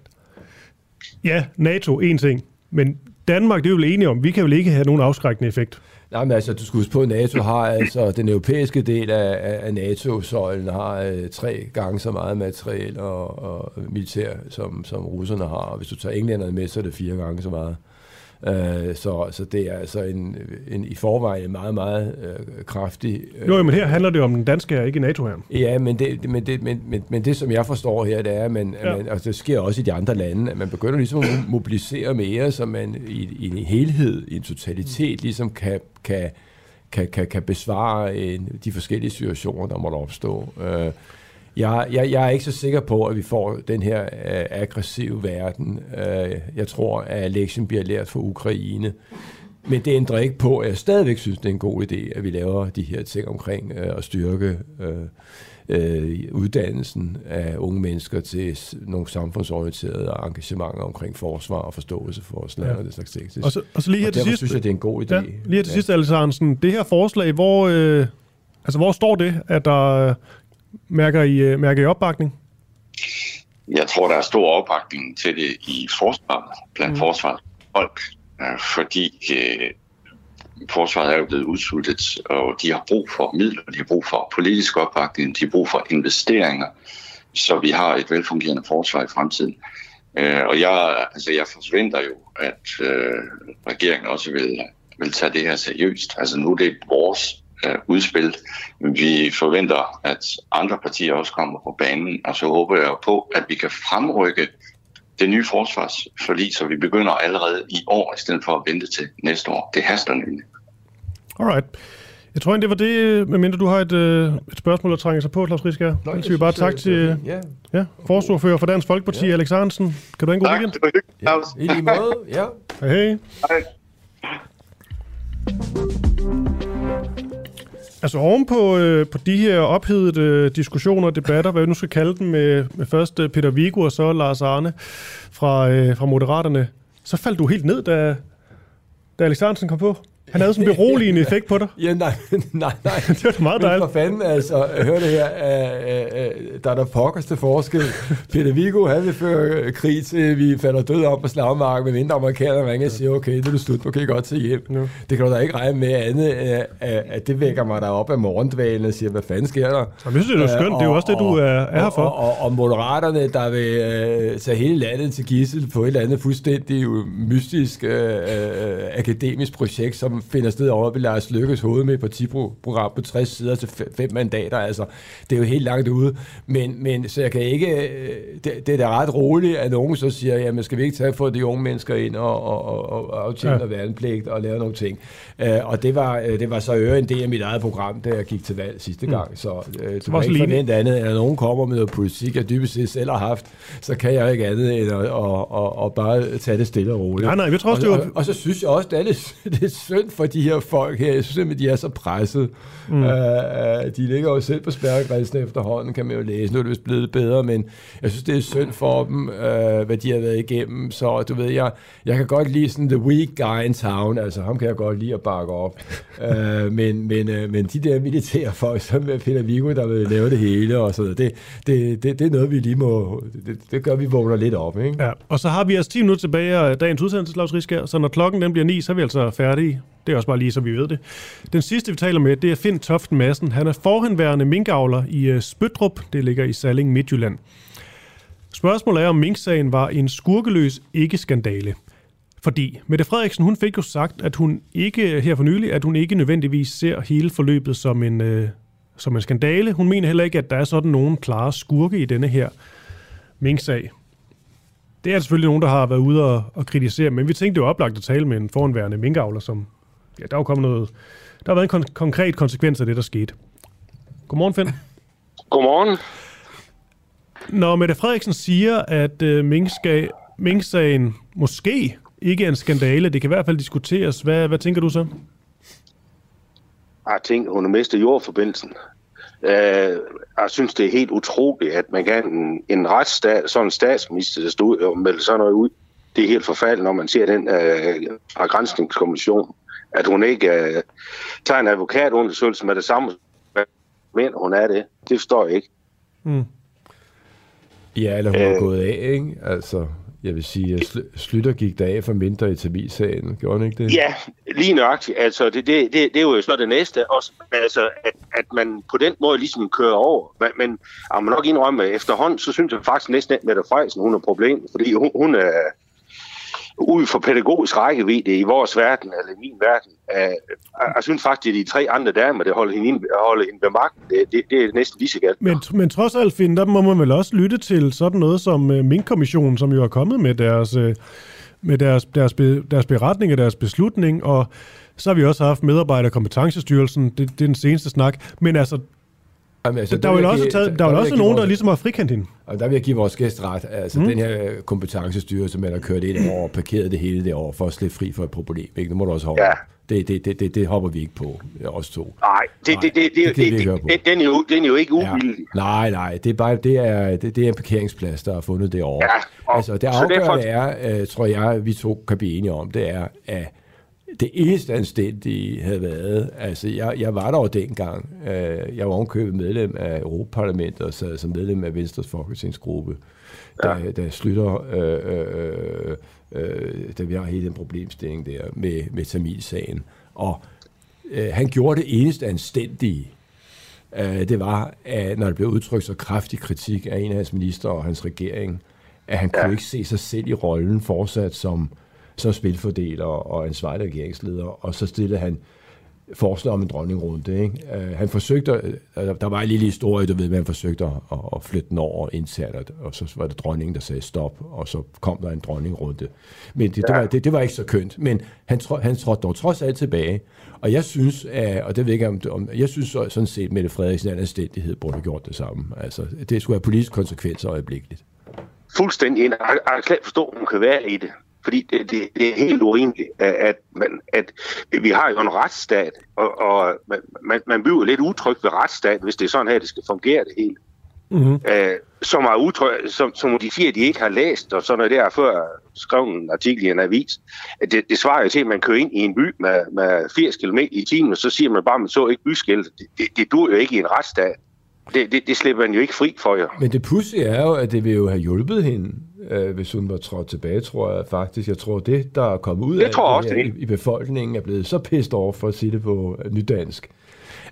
Speaker 1: ja, NATO en ting, men Danmark, det er vel enige om, vi kan vel ikke have nogen afskrækkende effekt.
Speaker 2: Nej, men altså, du skal huske på, at NATO har altså, den europæiske del af, af NATO-søjlen har øh, tre gange så meget materiel og, og militær, som, som russerne har. Og hvis du tager englænderne med, så er det fire gange så meget. Øh, så, så det er altså en, en i forvejen meget, meget øh, kraftig...
Speaker 1: Øh, jo, men her handler det om den danske her, ikke NATO her.
Speaker 2: Ja, men det, men, det, men, men, men det, som jeg forstår her, det er, at man, ja. man, altså, det sker også i de andre lande, at man begynder ligesom at mobilisere mere, så man i, i en helhed, i en totalitet, ligesom kan, kan, kan, kan, kan besvare en, de forskellige situationer, der måtte opstå. Øh, jeg, jeg, jeg er ikke så sikker på, at vi får den her øh, aggressive verden. Øh, jeg tror, at lektien bliver lært for Ukraine. Men det ændrer ikke på, at jeg stadigvæk synes, det er en god idé, at vi laver de her ting omkring øh, at styrke øh, øh, uddannelsen af unge mennesker til nogle samfundsorienterede engagementer omkring forsvar og forståelse for land ja. og det slags ting.
Speaker 1: Og så, og så lige her til sidst,
Speaker 2: synes jeg, det er en god idé.
Speaker 1: Ja, lige her til ja. sidst, Alex Hansen, det her forslag, hvor, øh, altså, hvor står det, at der mærker, I, øh, mærker I opbakning?
Speaker 10: Jeg tror, der er stor opbakning til det i forsvaret, blandt mm. forsvaret folk, øh, fordi øh, forsvaret er jo blevet udsultet, og de har brug for midler, de har brug for politisk opbakning, de har brug for investeringer, så vi har et velfungerende forsvar i fremtiden. Øh, og jeg, altså jeg forventer jo, at øh, regeringen også vil, vil tage det her seriøst. Altså nu er det vores øh, udspil. Vi forventer, at andre partier også kommer på banen, og så håber jeg på, at vi kan fremrykke det nye forsvarsforlig, så vi begynder allerede i år, i stedet for at vente til næste år. Det haster nemlig.
Speaker 1: Alright. Jeg tror det var det, medmindre du har et, øh, et spørgsmål, der trænger sig på, Claus Rieskær. Så siger vi bare tak til ja. Ja, forsvarfører for Dansk Folkeparti, ja. Alex Hansen. Kan du have en god tak, weekend? Tak,
Speaker 5: det var
Speaker 2: hyggeligt, ja, I lige måde, ja.
Speaker 1: Hej, hej. Altså oven på, øh, på de her ophedede øh, diskussioner og debatter, hvad vi nu skal kalde dem, med, med først øh, Peter Viggo og så Lars Arne fra, øh, fra Moderaterne, så faldt du helt ned, da, da Alex Arnsen kom på. Han havde sådan en beroligende effekt på dig. (laughs)
Speaker 2: Ja, nej, nej, nej. (laughs)
Speaker 1: det var da meget dejligt.
Speaker 2: Men for fanden, altså, hør det her, uh, uh, der er der pokkers til forskel. (laughs) Peter Viggo, han vil føre krig til, vi falder død om på slagmarken, med mindre amerikanerne ringer og siger, okay, det er slut, nu kan godt til hjem. No. Det kan du da ikke regne med andet, uh, at det vækker mig der op af morgendvalen og siger, hvad fanden sker der?
Speaker 1: Jeg synes, det er skønt, det er jo også det, du er, er her for.
Speaker 2: Og, og, og moderaterne, der vil uh, tage hele landet til gissel på et eller andet fuldstændig mystisk uh, uh, akademisk projekt, som finder sted over ved Lars Lykkes hoved med et partiprogram på 60 sider til fem mandater. Altså, det er jo helt langt ude. Men, men så jeg kan ikke... Øh, det, det er da ret roligt, at nogen så siger, jamen skal vi ikke tage for de unge mennesker ind og, og, og, og aftjene ja. værnepligt og lave nogle ting. Uh, og det var, øh, det var så øre en del af mit eget program, da jeg gik til valg sidste mm. gang. Så uh, det var ikke forventet andet, at nogen kommer med noget politik, jeg dybest set selv har haft, så kan jeg ikke andet end at, at, at, at bare tage det stille og roligt.
Speaker 1: Nej, nej, jeg tror også,
Speaker 2: og,
Speaker 1: det var...
Speaker 2: og, og, så synes jeg også, det er lidt, (laughs) det er synd for de her folk her. Jeg synes simpelthen, de er så presset. Mm. Uh, de ligger jo selv på spærregrænsen efterhånden, kan man jo læse. Nu er det vist blevet bedre, men jeg synes, det er synd for dem, uh, hvad de har været igennem. Så du ved, jeg, jeg kan godt lide sådan the weak guy in town. Altså, ham kan jeg godt lide at bakke op. uh, (laughs) men, men, uh, men de der militære folk, som Peter Viggo, der vil lave det hele og sådan det, det, det, det er noget, vi lige må... Det, det gør, vi vågner lidt op, ikke?
Speaker 1: Ja, og så har vi altså 10 minutter tilbage af dagens udsendelse, Lars Riskær, så når klokken den bliver 9, så er vi altså færdige. Det er også bare lige, så vi ved det. Den sidste, vi taler med, det er Finn Toften Madsen. Han er forhenværende minkavler i øh, Spytrup. Det ligger i Salling, Midtjylland. Spørgsmålet er, om minksagen var en skurkeløs ikke-skandale. Fordi Mette Frederiksen, hun fik jo sagt, at hun ikke her for nylig, at hun ikke nødvendigvis ser hele forløbet som en, øh, som en skandale. Hun mener heller ikke, at der er sådan nogen klare skurke i denne her minksag. Det er selvfølgelig nogen, der har været ude og, og kritisere, men vi tænkte jo oplagt at tale med en foranværende minkavler, som ja, der er jo kommet noget, der har været en kon- konkret konsekvens af det, der skete. Godmorgen, Finn.
Speaker 3: Godmorgen.
Speaker 1: Når Mette Frederiksen siger, at øh, minksagen måske ikke er en skandale, det kan i hvert fald diskuteres, hvad, hvad tænker du så?
Speaker 3: Jeg tænker, hun har mistet jordforbindelsen. Uh, jeg synes, det er helt utroligt, at man kan en, en retsstat, sådan en statsminister, der stod og meldte sådan noget ud. Det er helt forfærdeligt, når man ser den uh, grænsningskommission at hun ikke uh, tager en advokatundersøgelse med det samme, men hun er det. Det forstår jeg ikke. Mm.
Speaker 2: Ja, eller hun er øh, gået af, ikke? Altså, jeg vil sige, at sl- Slytter gik der af for mindre i Tavis-sagen. Gjorde hun ikke det?
Speaker 3: Ja, lige nøjagtigt. Altså, det, det, det, det er jo så det næste. Også, altså, at, at man på den måde ligesom kører over. Men, men at man nok indrømme, at efterhånden, så synes jeg faktisk næsten, at Mette Frederiksen, hun er problem. Fordi hun, hun er, ud for pædagogisk rækkevidde i vores verden, eller i min verden. Øh, jeg, jeg synes faktisk, at de tre andre damer, der holder hende, holder hende ved magten, det, det, det er næsten lige så galt.
Speaker 1: Men, men trods alt, Finn, der må man vel også lytte til sådan noget som uh, Mink-kommissionen, som jo er kommet med deres, øh, med deres, deres, be, deres beretning og deres beslutning, og så har vi også haft medarbejderkompetancestyrelsen, det, det er den seneste snak. Men altså,
Speaker 2: Jamen, altså,
Speaker 1: der er vel også, taget, der er også nogen, der ligesom har frikendt hende.
Speaker 2: Og der vil jeg give vores gæst ret. Altså, mm. den her kompetencestyrelse, man har kørt ind over og parkeret det hele det over for at slippe fri for et problem. Ikke? Det må du også holde. Ja. Det, det, det, det, det hopper vi ikke på, os to.
Speaker 11: Nej, det, det, det, det, det, det, det, det, den, er jo, den er jo ikke uvildig.
Speaker 2: Ja. Nej, nej, det er, bare, det, er, det, det er en parkeringsplads, der har fundet det. Ja, og, altså, det afgørende derfor... er, uh, tror jeg, vi to kan blive enige om, det er, at det eneste anstændige havde været, altså jeg, jeg var der jo dengang, uh, jeg var omkøbet medlem af Europaparlamentet og sad som medlem af Venstres Folketingsgruppe, ja. da, da slutter, øh, øh, øh, da vi har hele den problemstilling der med, med Tamilsagen. Og øh, han gjorde det eneste anstændige, øh, det var, at når der blev udtrykt så kraftig kritik af en af hans minister og hans regering, at han ja. kunne ikke se sig selv i rollen fortsat som, som spilfordeler og ansvarlig regeringsleder, og så stillede han forslag om en dronningrunde. Ikke? Uh, han forsøgte, uh, der var en lille historie, du ved, men han forsøgte at, at flytte den over internt, og så var det dronningen, der sagde stop, og så kom der en dronningrunde. Men det, ja. det, var, det, det var ikke så kønt, men han, tro, han trådte dog trods alt tilbage, og jeg synes, uh, og det ved jeg ikke om, om jeg synes sådan set, Mette Frederiksen anden anstændighed burde have gjort det samme. Altså, det skulle have politiske konsekvenser øjeblikkeligt.
Speaker 11: Fuldstændig. Jeg, kan forstå, at hun kan være i det. Fordi det, det, det er helt urimeligt, at, man, at vi har jo en retsstat, og, og man, man bliver lidt utryg ved retsstat, hvis det er sådan her, det skal fungere det hele. Mm-hmm. Æh, som, er utryg, som, som de siger, at de ikke har læst, og sådan noget der, før skrev en artikel i en avis. Det, det svarer jo til, at man kører ind i en by med, med 80 km i timen, og så siger man bare, at man så ikke byskilt. Det, det, det dur jo ikke i en retsstat. Det, det, det slipper man jo ikke fri for jer.
Speaker 2: Men det pudsige er jo, at det vil jo have hjulpet hende øh, hvis hun var trådt tilbage, tror jeg faktisk. Jeg tror, det, der er kommet ud
Speaker 11: det
Speaker 2: af
Speaker 11: tror også, det,
Speaker 2: i, i befolkningen, er blevet så pissed over, for at sige det på nydansk,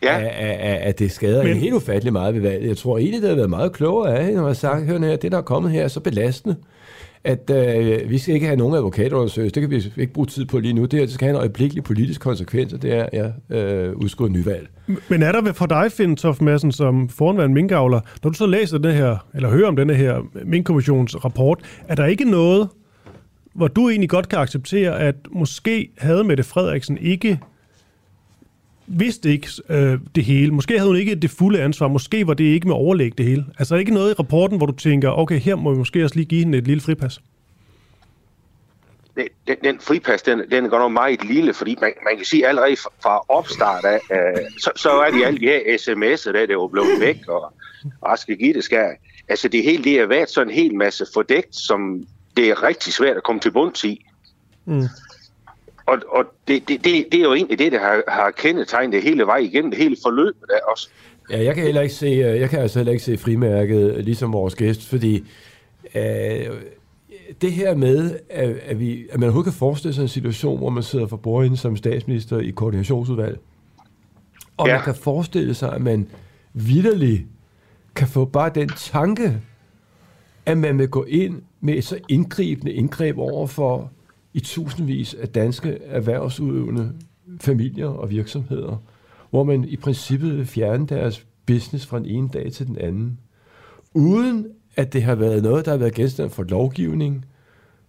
Speaker 2: ja. at, at, at det skader Men... helt ufattelig meget ved valget. Jeg tror egentlig, det har været meget klogere af hende, når man har sagt, hør her, det der er kommet her er så belastende, at øh, vi skal ikke have nogen advokatundersøgelse. Det kan vi ikke bruge tid på lige nu. Det, her, det skal have en øjeblikkelig politisk konsekvens, og det er ja, øh, udskrive nyvalg.
Speaker 1: Men er der for dig, Finn Toft Madsen, som foranværende minkavler, når du så læser den her, eller hører om den her minkkommissionens rapport, er der ikke noget, hvor du egentlig godt kan acceptere, at måske havde Mette Frederiksen ikke vidste ikke øh, det hele. Måske havde hun ikke det fulde ansvar. Måske var det ikke med overlæg det hele. Altså er der ikke noget i rapporten, hvor du tænker, okay, her må vi måske også lige give hende et lille fripas?
Speaker 11: Den, den fripas, den, den er godt nok meget lille, fordi man, man kan sige allerede fra, opstart af, øh, så, så er de alle de her sms'er, der, der er blevet væk, og Aske Gitte skal. Altså det hele, det har været sådan en hel masse fordækt, som det er rigtig svært at komme til bunds i. Mm og, og det, det, det, det er jo egentlig det, der har, har kendetegnet det hele vej igennem, det hele forløbet der også.
Speaker 2: Ja, jeg kan heller ikke se, øh, jeg kan altså heller ikke se frimærket, ligesom vores gæst, fordi øh, det her med, at, at, vi, at man overhovedet kan forestille sig en situation, hvor man sidder for bordenden som statsminister i koordinationsudvalg, og ja. man kan forestille sig, at man vidderligt kan få bare den tanke, at man vil gå ind med et så indgribende indgreb over for i tusindvis af danske erhvervsudøvende familier og virksomheder, hvor man i princippet vil fjerne deres business fra den ene dag til den anden, uden at det har været noget, der har været genstand for lovgivning,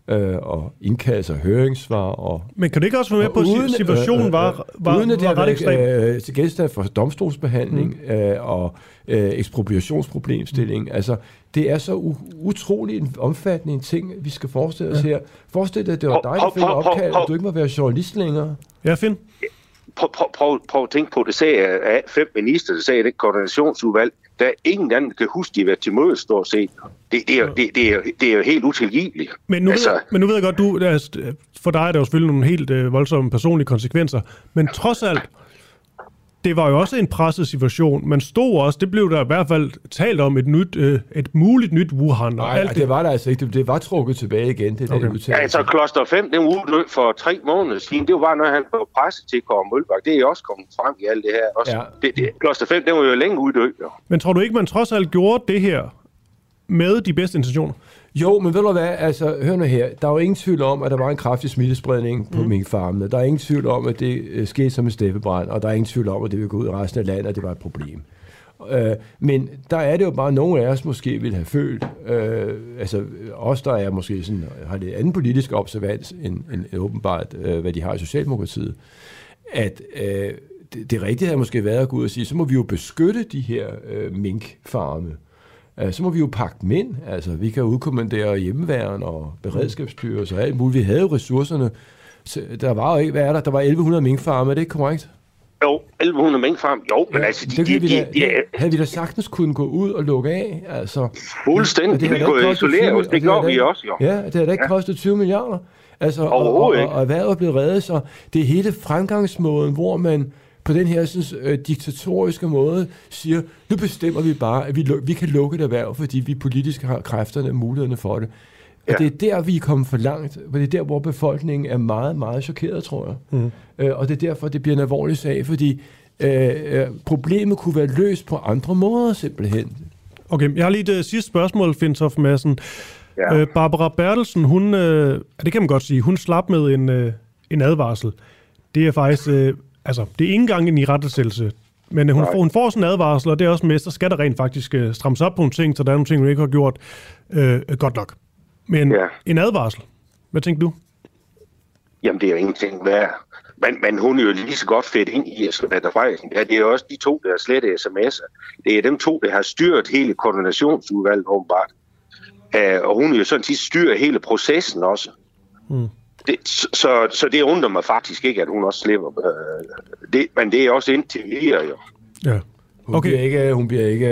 Speaker 2: øh, og indkaldelse af høringsvar. Og,
Speaker 1: Men kan du ikke også være med på, at situationen øh, øh, var, var,
Speaker 2: uden at
Speaker 1: det
Speaker 2: var ret ekstrem? Øh, til genstand for domstolsbehandling mm. øh, og øh, ekspropriationsproblemstilling. Mm. Altså, det er så u- utrolig en omfattende en ting, vi skal forestille os ja. her. Forestil dig, at det var dig, der fik opkald, at du ikke må være journalist længere.
Speaker 1: Ja, Finn.
Speaker 11: Prøv, prøv, prøv, prøv at tænke på, det sagde af fem minister, der sagde det koordinationsudvalg, der er ingen anden, der kan huske, de har været til møde stort set. Det, det, er, det, det, er, det er jo helt utilgiveligt.
Speaker 1: Men nu, altså, ved, men nu ved jeg godt, du, for dig er der jo selvfølgelig nogle helt øh, voldsomme personlige konsekvenser, men trods alt, det var jo også en presset situation. Man stod også, det blev der i hvert fald talt om, et, nyt, øh, et muligt nyt Wuhan.
Speaker 2: Nej, alt det, det var der altså ikke. Det, det var trukket tilbage igen. Det okay.
Speaker 11: der ja, altså Kloster 5, den udløb for tre måneder siden, det var bare noget, han blev presset til Kåre Mølbak. Det er også kommet frem i alt det her. Også. Ja. Det, det, Kloster 5, den var jo længe uddød. Jo.
Speaker 1: Men tror du ikke, man trods alt gjorde det her med de bedste intentioner?
Speaker 2: Jo, men ved du hvad, altså, hør nu her. Der er jo ingen tvivl om, at der var en kraftig smittespredning på mm. minkfarmene. Der er ingen tvivl om, at det uh, skete som en steppebrand, og der er ingen tvivl om, at det ville gå ud i resten af landet, og det var et problem. Uh, men der er det jo bare, at nogle af os måske vil have følt, uh, altså os, der er måske sådan, har det anden politisk observans end, end åbenbart, uh, hvad de har i Socialdemokratiet, at uh, det, det rigtige havde måske været at gå ud og sige, så må vi jo beskytte de her øh, minkfarme. Øh, så må vi jo pakke dem ind. Altså, vi kan udkommandere hjemmeværen og beredskabsstyrelse og alt muligt. Vi havde jo ressourcerne. Så der var jo ikke, hvad er der? Der var 1100 minkfarme, er det ikke korrekt?
Speaker 11: Jo, 1100 minkfarm. Jo, men altså, de,
Speaker 2: det
Speaker 11: de,
Speaker 2: vi
Speaker 11: de,
Speaker 2: da,
Speaker 11: de,
Speaker 2: havde vi da sagtens kunne gå ud og lukke af. Altså,
Speaker 11: Fuldstændig.
Speaker 2: Det
Speaker 11: Vi kunne isolere
Speaker 2: 20
Speaker 11: os. Det gjorde vi også, jo.
Speaker 2: Ja, det har da ikke
Speaker 11: Ja.
Speaker 2: kostet 20 milliarder. Altså, og, og, og, og erhvervet er blevet reddet, så det er hele fremgangsmåden, hvor man på den her sådan, øh, diktatoriske måde siger, nu bestemmer vi bare, at vi, vi kan lukke et erhverv, fordi vi politisk har kræfterne og mulighederne for det. Og
Speaker 11: Ja.
Speaker 2: det er der, vi er kommet for langt, og det er der, hvor befolkningen er meget, meget chokeret, tror jeg.
Speaker 1: Mm.
Speaker 2: Øh, og det er derfor, det bliver en alvorlig sag, fordi øh, øh, problemet kunne være løst på andre måder simpelthen.
Speaker 1: Okay, jeg har lige et uh, sidste spørgsmål, Fintof Madsen.
Speaker 11: Ja.
Speaker 1: Øh, Barbara Bertelsen, hun, øh, det kan man godt sige, hun slap med en, øh, en advarsel. Det er faktisk, øh, altså, det er ikke engang en irettesættelse, men hun,
Speaker 11: Nej.
Speaker 1: får, hun får sådan en advarsel, og det er også med, så skal der rent faktisk øh, strammes op på nogle ting, så der er nogle ting, hun ikke har gjort øh, godt nok. Men
Speaker 11: Ja.
Speaker 1: en advarsel, hvad tænker du?
Speaker 11: Jamen, det er jo ingenting værd. Men, men hun er jo lige så godt fedt ind i Mette Frederiksen. Ja, det er jo også de to, der har slet sms'er. Det er dem to, der har styret hele koordinationsudvalget, åbenbart. Uh, og hun er jo sådan set styrer hele processen også.
Speaker 1: Mm.
Speaker 11: Det, så, så det undrer mig faktisk ikke, at hun også slipper. Uh, det, men det er også indtil videre, jo.
Speaker 1: Ja.
Speaker 2: Hun,
Speaker 1: Okay.
Speaker 2: bliver ikke, hun bliver ikke,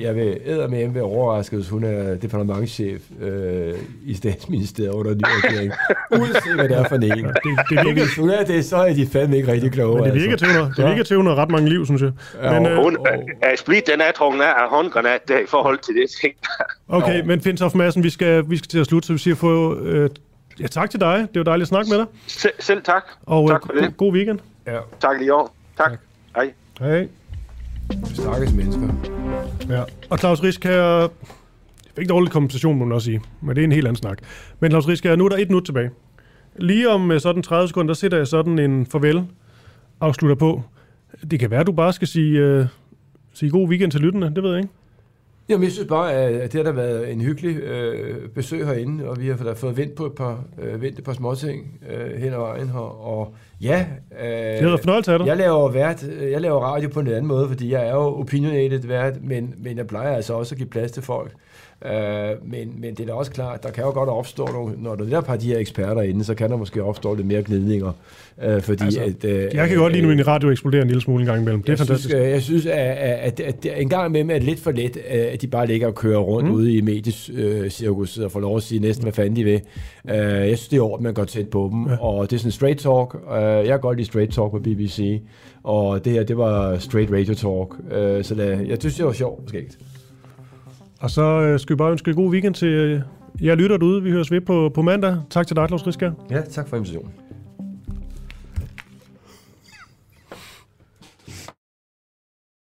Speaker 2: jeg vil med ved overrasket, hvis hun er departementchef øh, i statsministeriet under en ny regering. (laughs) Uanset hvad det er for en.
Speaker 1: Det, det, virker,
Speaker 2: Hvis hun er det, så er de fandme ikke rigtig kloge.
Speaker 1: men det virker, til, hun har, det virker til, hun har ret mange liv, synes jeg.
Speaker 2: Ja,
Speaker 1: Men, øh,
Speaker 11: Hun, uh, split, den er trukket af af håndgranat der i forhold til det ting.
Speaker 1: Okay, men Fintof Madsen, vi skal, vi skal til at slutte, så vi siger få... Øh, ja, tak til dig. Det var dejligt at snakke med dig.
Speaker 11: Selv, selv tak.
Speaker 1: Og
Speaker 11: tak
Speaker 1: øh,
Speaker 11: for
Speaker 1: go-
Speaker 11: det.
Speaker 1: god weekend.
Speaker 2: Ja,
Speaker 11: Tak lige over. Tak. tak. Hej.
Speaker 1: Hej.
Speaker 2: stakkels mennesker.
Speaker 1: Ja. Og Claus Risk her... Jeg fik ikke dårlig kompensation, må man også sige. Men det er en helt anden snak. Men Claus Risk her, nu er der et minut tilbage. Lige om øh, sådan 30 sekunder, der sætter jeg sådan en farvel afslutter på. Det kan være, du bare skal sige, øh, sige god weekend til lytterne. Det ved jeg ikke.
Speaker 2: Jamen, jeg synes bare, at det har da været en hyggelig øh, besøg herinde, og vi har da fået vendt på et par, øh, vendt et par småting øh, hen ad vejen her. Og ja, øh,
Speaker 1: Det været fornøjelse af dig.
Speaker 2: jeg laver, vært, jeg laver radio på en anden måde, fordi jeg er jo opinionated vært, men, men jeg plejer altså også at give plads til folk. Øh, men, men det er da også klart, der kan jo godt opstå nogle, når der netop har de her eksperter inde, så kan der måske opstå lidt mere gnidninger. Øh, fordi
Speaker 1: Altså,
Speaker 2: at, øh,
Speaker 1: Jeg kan godt lide, når min radio eksploderer en lille smule en gang imellem. Det er
Speaker 2: jeg
Speaker 1: fantastisk.
Speaker 2: Synes, øh, jeg synes, at, at, at, at en gang imellem er det lidt for let, øh, at de bare ligger og kører rundt mm. ude i mediecirkuset og får lov at sige næsten, hvad fanden de vil. Øh, Jeg synes, det er ordentligt, man går tæt på dem, ja. og det er sådan straight talk. Øh, Jeg kan godt lide straight talk på BBC, og det her, det var straight radio talk. Øh, Så det, jeg synes, det var sjovt, måske.
Speaker 1: Og så øh, skal vi bare ønske god weekend til øh, jer lytter derude. Vi høres ved på, på mandag. Tak til dig, Claus Risker.
Speaker 2: Ja, tak for invitationen.